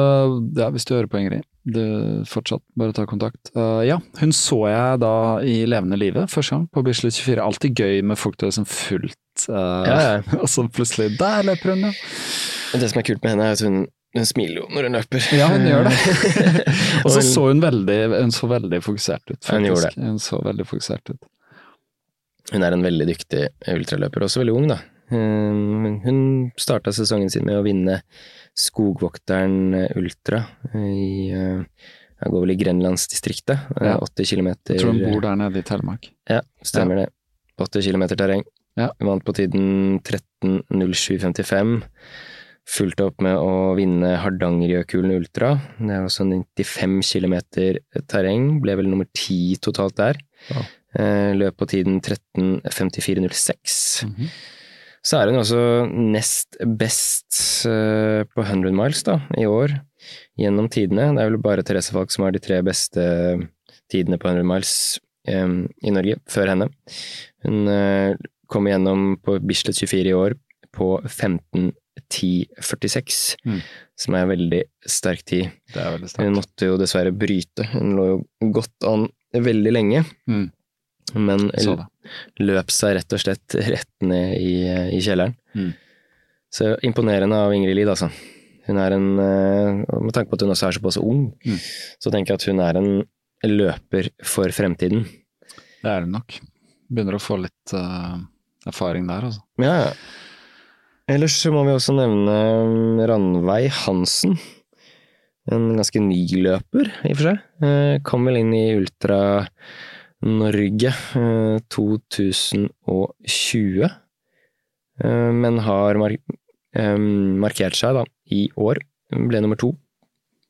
ja, hvis du hører på Ingrid, du fortsatt bare ta kontakt. Uh, ja, hun så jeg da i levende livet første gang på Bislett 24. Alltid gøy med folk du har liksom fulgt, uh, Ja, ja. og så plutselig der løper hun, ja. Det som er kult med henne, er at hun, hun smiler jo når hun løper. Ja, hun gjør det. og så så hun veldig, hun så veldig fokusert ut, faktisk. hun gjorde. Hun så veldig fokusert ut. Hun er en veldig dyktig ultraløper, også veldig ung, da. Um, Hun starta sesongen sin med å vinne Skogvokteren Ultra i uh, Jeg går vel i Grenlandsdistriktet. Ja. 80 km. Jeg tror hun bor der nede i Telemark. Ja, stemmer det. 80 km terreng. Ja. Vant på tiden 13.07,55. Fulgte opp med å vinne Hardangerjøkulen Ultra. Det er også 95 km terreng. Ble vel nummer ti totalt der. Eh, Løp på tiden 13.54,06. Mhm. Så er hun også nest best eh, på 100 miles da, i år, gjennom tidene. Det er vel bare Therese Falk som har de tre beste tidene på 100 miles i Norge, før henne. Hun eh, kom igjennom på Bislett 24 i år på 15.10,46, Mm. som er veldig sterk tid. Det er veldig Hun måtte jo dessverre bryte. Hun lå jo godt an veldig lenge, Mm. Men løp seg rett og slett rett ned i, i kjelleren. Mm. Så imponerende av Ingrid Lid, altså. Hun er en eh, Med tanke på at hun også er såpass ung, Mm. så tenker jeg at hun er en løper for fremtiden. Det er hun nok. Begynner å få litt uh, erfaring der, altså. Ja, ja. Ellers så må vi også nevne Ranveig Hansen. En ganske ny løper, i og for seg. Eh, Kom vel inn i Ultra Norge eh, 2020, eh, men har eh, markert seg da i år. Ble nummer to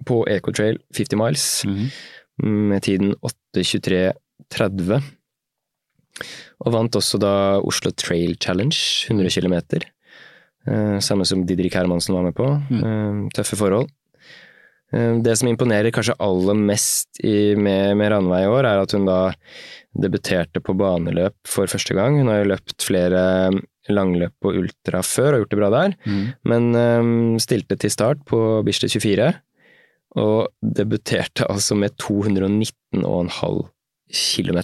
på Ecotrail 50 miles med tiden 8.23,30. Og vant også da Oslo Trail Challenge, 100 km. Eh, samme som Didrik Hermansen var med på. Mm. tøffe forhold. Eh, det som imponerer kanskje aller mest i, med, med Ranveig i år, er at hun da debuterte på baneløp for første gang. Hun har jo løpt flere langløp og ultra før og gjort det bra der, mm. men um, stilte til start på Bislett 24, og debuterte altså med 219,5 km.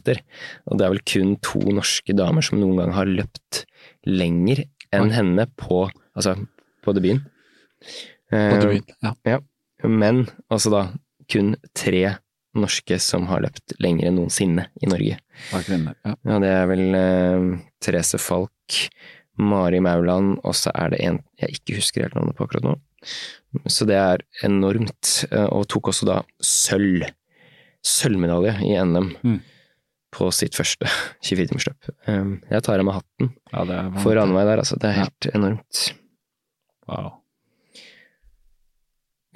Og det er vel kun to norske damer som noen gang har løpt lenger enn henne på, altså, på debuten. På Eh, Druid, ja. Men altså da kun tre norske som har løpt lenger enn noensinne i Norge. Det kvinner. Ja. Ja, det er vel eh, Therese Falk, Mari Mauland, og så er det en jeg ikke husker helt navnet på akkurat nå. Så det er enormt, eh, og tok også da sølv. Sølvmedalje i NM Mm. på sitt første 24-timersløp. Eh, jeg tar av meg hatten ja, for Ranveig der, altså. Det er Ja. helt enormt. Wow.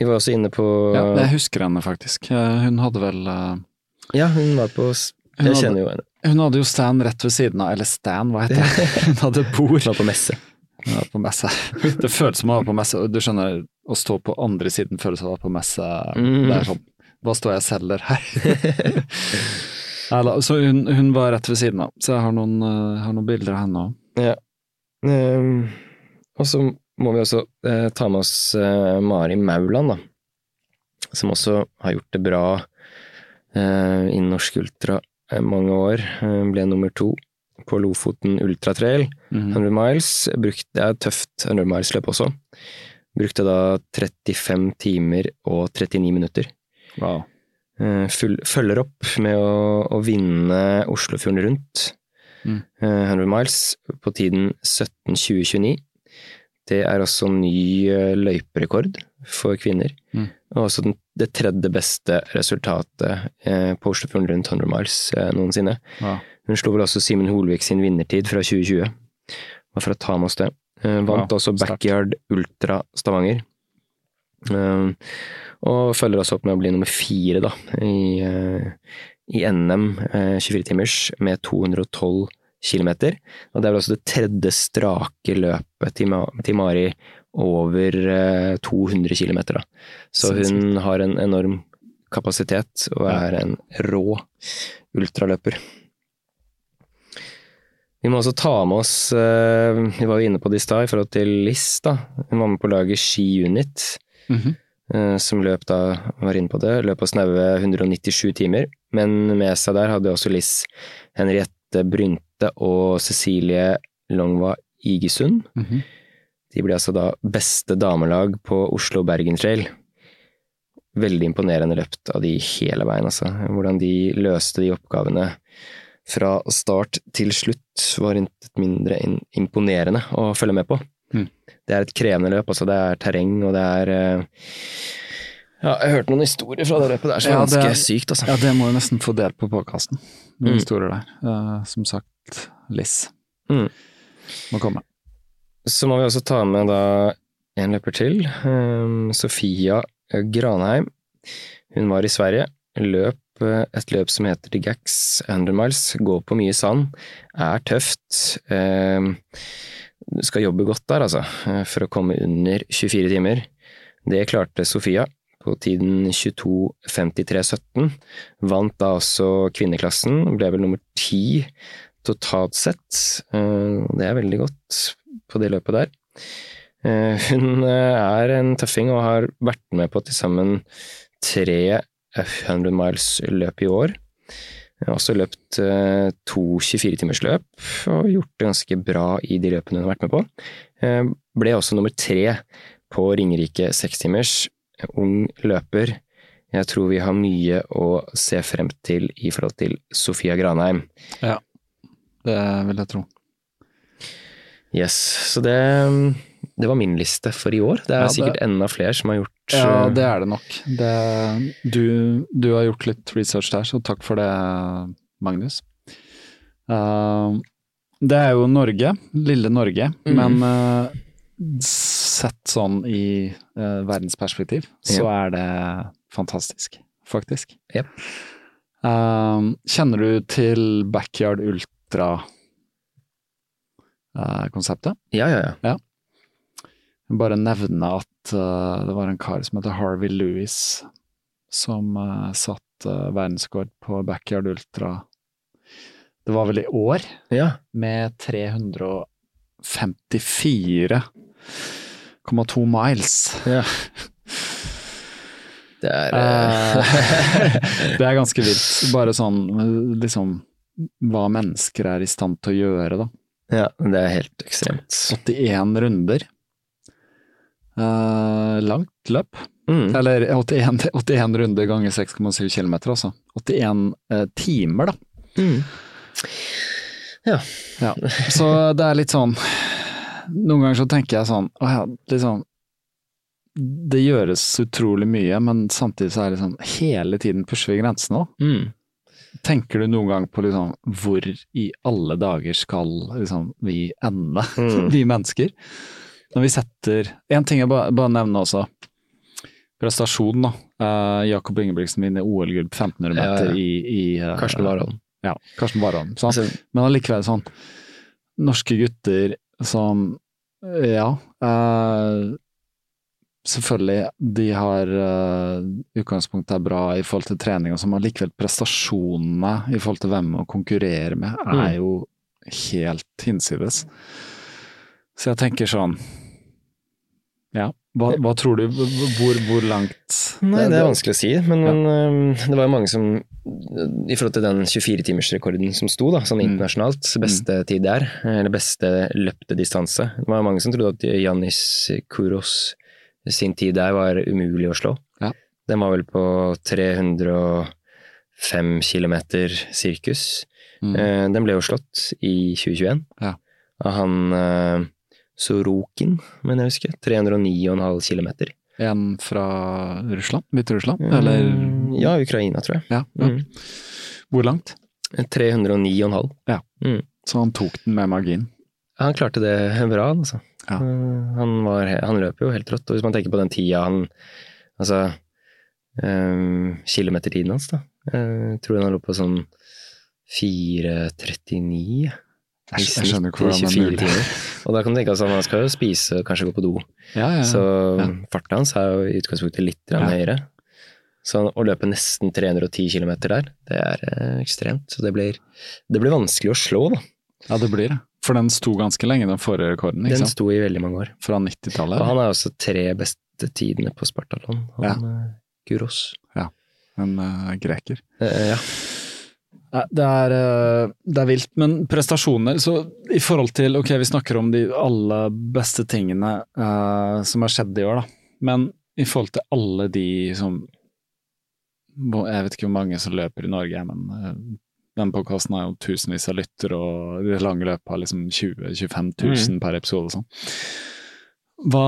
Vi var også inne på Ja, jeg husker henne faktisk. Eh, Hun hadde vel eh, Ja, hun var på Jeg kjenner jo henne. Hun hadde jo stand rett ved siden av, eller stand, hva heter det? Hun hadde bord Hun var på messe. Hun var på messe. Det føles som å være på messe, du skjønner, å stå på andre siden føles som å være på messe. Mm. Det er sånn, hva står jeg og selger her? Så hun, hun var rett ved siden av, så jeg har noen, eh, har noen bilder av henne òg. Ehm, og så må vi også eh, ta med oss eh, Mari Mauland, da. Som også har gjort det bra eh, innen norsk ultra eh, mange år. Eh, ble nummer to på Lofoten Ultratrail, Mhm. 100 miles. Brukt, det er tøft 100 miles-løp også. Brukte da 35 timer og 39 minutter. Wow. Eh, full, følger opp med å, å vinne Oslofjorden rundt. Mm. Eh, 100 miles på tiden 17.20,29. Det er også ny eh, løyperekord for kvinner. Mm. Og også den, det tredje beste resultatet eh, på Oslofjorden rundt 100 miles eh, noensinne. Ja. Hun slo vel også Simen Holvik sin vinnertid fra 2020. Bare for å ta med oss det. Eh, vant ja, også Backyard Backyard Ultra Stavanger. Eh, og følger også opp med å bli nummer fire da, i, i NM eh, 24-timers med 212 kilometer. Og det er vel også det tredje strake løpet til, Mari over eh, 200 km. Da. Så hun har en enorm kapasitet og er en rå ultraløper. Vi må også ta med oss, eh, vi var jo inne på det i stad, i forhold til Liss. da. Hun var med på laget Ski Unit, mm -hmm. som løp da, var inne på det, løp på snaue 197 timer. Men med seg der hadde også Liss Henriette Brynte og Cecilie Longva Igesund. Mhm. De ble altså da beste damelag på Oslo-Bergen Trail. Veldig imponerende løpt av de hele veien, altså. Hvordan de løste de oppgavene fra start til slutt var intet mindre imponerende å følge med på. Mm. Det er et krevende løp, altså. Det er terreng, og det er eh, Ja, jeg hørte noen historier fra det løpet. Det er så Ja, det ganske er- sykt, altså. Ja, det må jo nesten få delt på podkasten. Noen Mm. historier der. Uh, som sagt, Liss Mm. må komme. Så må vi også ta med da en løper til. Um, Sofia Granheim. Hun var i Sverige, løp eh, et løp som heter The Gax 100 Miles. Går på mye sand, er tøft. Um, Du skal jobbe godt der, altså, eh, for å komme under 24 timer. Det klarte Sofia på tiden 22.53,17. Vant da også kvinneklassen, ble vel nummer ti totalt sett. Eh, Det er veldig godt på det løpet der. Eh, Hun eh, er en tøffing og har vært med på til sammen tre 100 miles-løp i år. Hun har også løpt to 24-timersløp og gjort det ganske bra i de løpene hun har vært med på. Ble også nummer tre på Ringerike sekstimers. Ung løper. Jeg tror vi har mye å se frem til i forhold til Sofia Granheim. Ja, Det vil jeg tro. Yes, så det, det var min liste for i år. Det er Ja, det- sikkert enda flere som har gjort Ja, eh, det er det nok. Det, du, du har gjort litt research der, så takk for det, Magnus. Uh, det er jo Norge, lille Norge, mm. men eh, sett sånn i uh, verdensperspektiv, så er det fantastisk, faktisk. Ja. Eh, kjenner du til Backyard Ultra-konseptet? Ja, ja, ja. Bare nevne at uh, det var en kar som heter Harvey Lewis, som uh, satt uh, verdensrekord på Backyard Ultra Det var vel i år, ja. med 354,2 miles. ja. Det er Eh, eh, det er ganske vilt. Bare sånn liksom hva mennesker er i stand til å gjøre, da. Ja, det er helt ekstremt. 81 runder. Uh, langt løp. Mm. Eller 81, 81 runder ganger 6,7 km, altså. 81 uh, timer, da. Mm. Ja. Ja. Så det er litt sånn Noen ganger så tenker jeg sånn Å ja, liksom Det gjøres utrolig mye, men samtidig så er det sånn Hele tiden pusher vi grensene òg. Mm. Tenker du noen gang på liksom hvor i alle dager skal liksom vi ende, Mm. vi mennesker? Når vi setter En ting jeg bare, bare nevner også. Prestasjon, da. Uh, Jakob Ingebrigtsen vinner OL-gull på 1500 Ja, ja. meter i, i uh, Karsten Warholm. Ja, Karsten Warholm. Altså, Men allikevel sånn Norske gutter som Ja. eh, selvfølgelig, de har uh, Utgangspunktet er bra i forhold til trening og sånn, men likevel prestasjonene i forhold til hvem man konkurrerer med, er Mm. jo helt hinsides. Så jeg tenker sånn Ja, hva, hva tror du? Hvor, hvor langt Nei, det er vanskelig å si, men, men det var jo mange som I forhold til den 24-timersrekorden som sto, da, sånn Mm. internasjonalt, beste tid der, eller beste løpte distanse Det var mange som trodde at Jannis Kuros sin tid der var umulig å slå. Ja. Den var vel på 305 km sirkus. Mm. Eh, Den ble jo slått i 2021 Ja. av han eh, Sorokin, mener jeg husker. 309,5 km. En fra Russland? Hviterussland? Eller Mm, Ja, Ukraina, tror jeg. ja, ja. Mm. Hvor langt? 309,5. Ja, Så han tok den med margin. Han klarte det bra, altså. Ja. Eh, Han, var, han løp jo helt rått. Og hvis man tenker på den tida han Altså um, kilometertiden hans, da. Eh, Jeg tror han lå på sånn 4.39. Jeg skjønner ikke hvordan det er 24 mulig. Og da kan du tenke at han skal jo spise, og kanskje gå på do. Ja, ja. Så Ja. farten hans er jo i utgangspunktet litt høyere. Så å løpe nesten 310 km der, det er eh, ekstremt. Så det blir, det blir vanskelig å slå, da. ja, det blir det. For den sto ganske lenge, den forrige rekorden, ikke Den sant? sto i veldig mange år. Fra 90-tallet. Og han er også tre beste tidene på Spartalon. Han, Ja. Guros. Ja. En uh, greker. Eh, ja. Nei, Det er, eh, det er vilt, men prestasjoner Så i forhold til Ok, vi snakker om de aller beste tingene uh, som har skjedd i år, da. Men i forhold til alle de som Jeg vet ikke hvor mange som løper i Norge, men eh, den podkasten har jo tusenvis av lyttere, og det lange løpet har liksom 20 000-25 000 per episode og sånn. Hva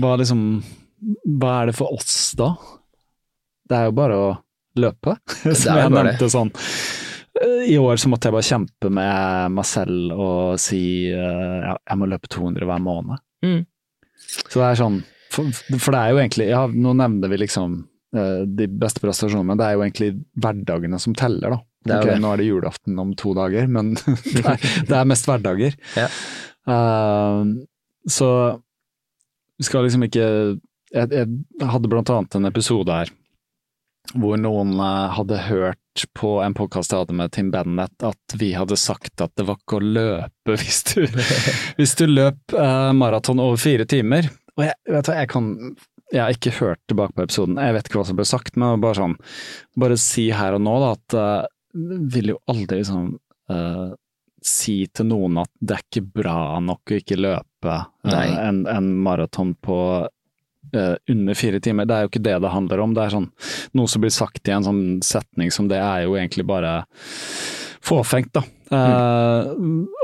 Hva liksom Hva er det for oss, da? Det er jo bare å løpe, som jeg nevnte det. nevnte sånn. I år så måtte jeg bare kjempe med meg selv og si eh, ja, jeg må løpe 200 hver måned. Mm. Så det er sånn, for, for det er jo egentlig, ja, nå nevner vi liksom eh, de beste prestasjonene, men det er jo egentlig hverdagene som teller, da. Er okay, Nå er det julaften om to dager, men det er, det er mest hverdager. Ja. Uh, så vi skal liksom ikke jeg, jeg hadde annet en episode her hvor noen eh, hadde hørt på en podkast jeg hadde med Tim Bennett, at vi hadde sagt at det var ikke å løpe hvis du, hvis du løp eh, maraton over fire timer. Og jeg, vet du, jeg kan Jeg har ikke hørt tilbake på episoden, jeg vet ikke hva som ble sagt, men bare sånn Bare si her og nå da, at uh, vil jo aldri liksom eh, si til noen at det er ikke bra nok å ikke løpe eh, en, en maraton på eh, under fire timer. Det er jo ikke det det handler om. Det er sånn, noe som blir sagt i en sånn setning som det er jo egentlig bare fåfengt, da. Eh,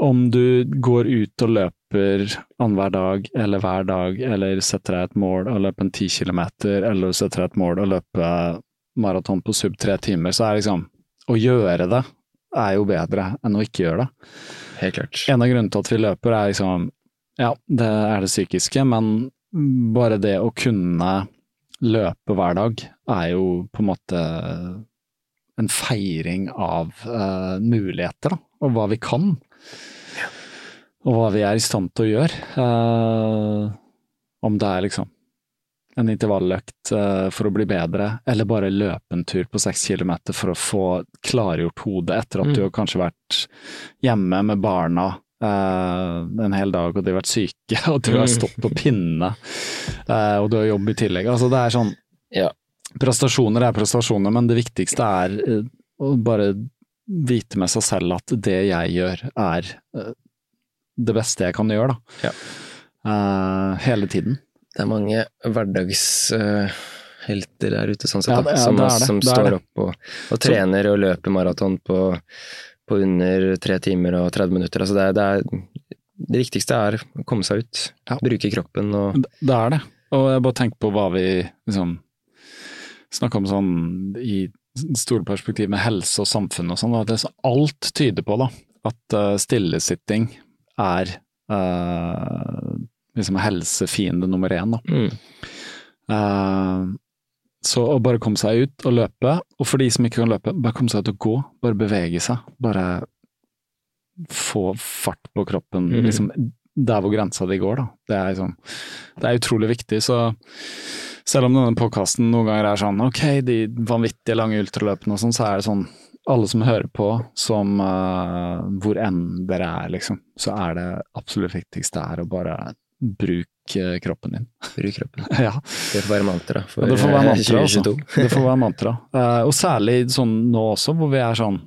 Om du går ut og løper annenhver dag eller hver dag, eller setter deg et mål å løpe en ti kilometer, eller setter deg et mål å løpe maraton på sub tre timer, så er liksom å gjøre det er jo bedre enn å ikke gjøre det. Helt klart. En av grunnene til at vi løper er liksom Ja, det er det psykiske, men bare det å kunne løpe hver dag er jo på en måte en feiring av uh, muligheter, da, og hva vi kan. Og hva vi er i stand til å gjøre. Uh, om det er liksom en intervalløkt uh, for å bli bedre, eller bare løpe en tur på seks kilometer for å få klargjort hodet etter at Mm. du har kanskje vært hjemme med barna en hel dag, og de har vært syke, og du har stått på pinne, eh, og du har jobb i tillegg. Altså, det er sånn Ja. Prestasjoner er prestasjoner, men det viktigste er eh, å bare vite med seg selv at det jeg gjør, er eh, det beste jeg kan gjøre, da. Ja. Eh, hele tiden. Det er mange hverdagshelter der ute, sånn sett, Ja, det er- som, som står opp og, og trener og løper maraton på, på under tre timer og 30 minutter. Altså det, er, det, er, det viktigste er å komme seg ut, Ja. bruke kroppen og Det er det. Og jeg bare tenker på hva vi liksom snakker om sånn i store perspektiv med helse og samfunn og sånn. at det, så alt tyder på da, at uh, stillesitting er uh, liksom helsefiende nummer én. Da. mm, Eh, så å bare komme seg ut og løpe, og for de som ikke kan løpe, bare komme seg ut og gå. Bare bevege seg. Bare få fart på kroppen. Mhm. liksom Der hvor grensa di går, da. Det er, liksom, det er utrolig viktig. Så selv om denne podkasten noen ganger er sånn ok, de vanvittige lange ultraløpene og sånn, så er det sånn alle som hører på, som uh, hvor enn dere er, liksom, så er det absolutt viktigste er å bare bruke kroppen din. Bruk kroppen. ja. Det får være mantra for Ja, det får være eh, mantra, altså. 2022. Det får være mantra. Eh, og særlig sånn nå også, hvor vi er sånn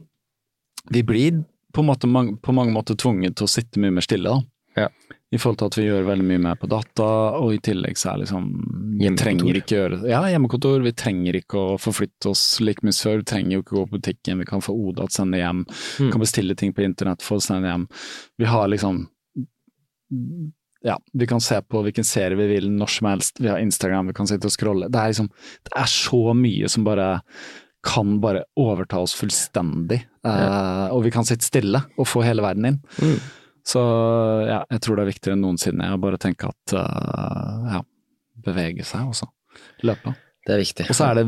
Vi blir på, måte, på mange måter tvunget til å sitte mye mer stille, da. Ja. I forhold til at vi gjør veldig mye mer på data, og i tillegg så er liksom Vi Hjemmekontor. trenger ikke gjøre Ja, hjemmekontor. Vi trenger ikke å forflytte oss like mye før. Vi trenger jo ikke gå på butikken. Vi kan få Oda til å sende hjem. Mm. Kan bestille ting på internett for å sende hjem. Vi har liksom Ja, vi kan se på hvilken serie vi vil når som helst. Vi har Instagram, vi kan sitte og scrolle. Det er liksom Det er så mye som bare kan bare overta oss fullstendig. Eh, og vi kan sitte stille og få hele verden inn. Mm. Så ja, jeg tror det er viktigere enn noensinne å bare tenke at uh, ja, bevege seg også. Løpe. Det er viktig. Og så er det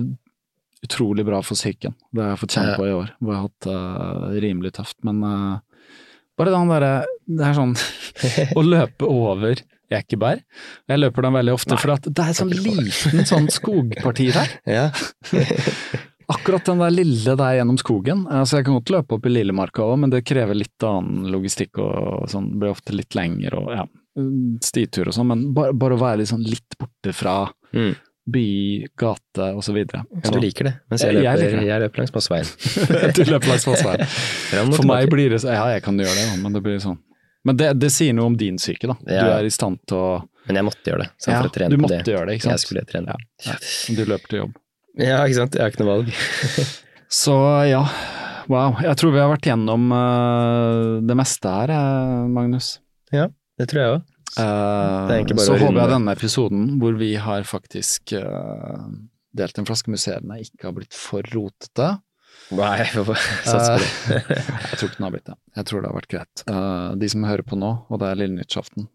utrolig bra for psyken. Det har jeg fått kjenne på i år, hvor jeg har hatt det rimelig tøft. Men uh, bare den derre Det er sånn å løpe over Ekeberg. Jeg løper den veldig ofte, for det er sånn liten sånn skogparti der. Ja. Akkurat den der lille der gjennom skogen. Altså jeg kan godt løpe opp i Lillemarka òg, men det krever litt annen logistikk og sånn. Blir ofte litt lengre og ja, stitur og sånn, men bare, bare, å være liksom litt borte fra mm. By, gate videre. Ja, du liker det, mens jeg løper, jeg, jeg løper langs Passveien. du løper langs Passveien. For meg blir det Ja, jeg kan gjøre det, men det blir sånn. Men det, det sier noe om din syke, da. Du er i stand til å Men jeg måtte gjøre det. Sånn ja, du måtte det. gjøre det, ikke sant. Jeg skulle trene. Ja. Du løper til jobb. Ja, ikke sant. Jeg har ikke noe valg. så ja, wow. Jeg tror vi har vært gjennom uh, det meste her, uh, Magnus. Ja, det tror jeg òg. Uh, så håper jeg denne episoden, hvor vi har faktisk delt en flaske museene, ikke har blitt for rotete. Nei, jeg på det. jeg tror ikke den har blitt det. Jeg tror det har vært greit. de som hører på nå, og det er lille nyttårsaften,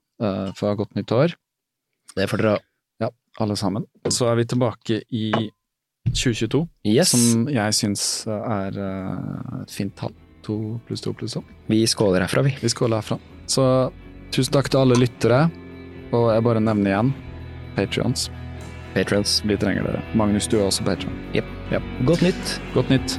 får ha godt nytt år. Det får dere ha. Ja, alle sammen. Så er vi tilbake i 2022, yes. som jeg syns er uh, et fint tall. To pluss to pluss to. Vi skåler herfra, vi. Vi skåler herfra. Så tusen takk til alle lyttere, og jeg bare nevner igjen Patrions. Patrons. Vi trenger dere. Magnus, du er også patron. Yep. Yep. Godt nytt. Godt nytt.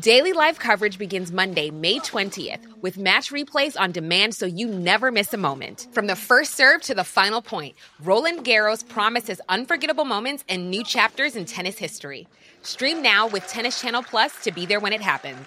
Daily live coverage begins Monday, May 20th, with match replays on demand so you never miss a moment. From the first serve to the final point, Roland Garros promises unforgettable moments and new chapters in tennis history. Stream now with Tennis Channel Plus to be there when it happens.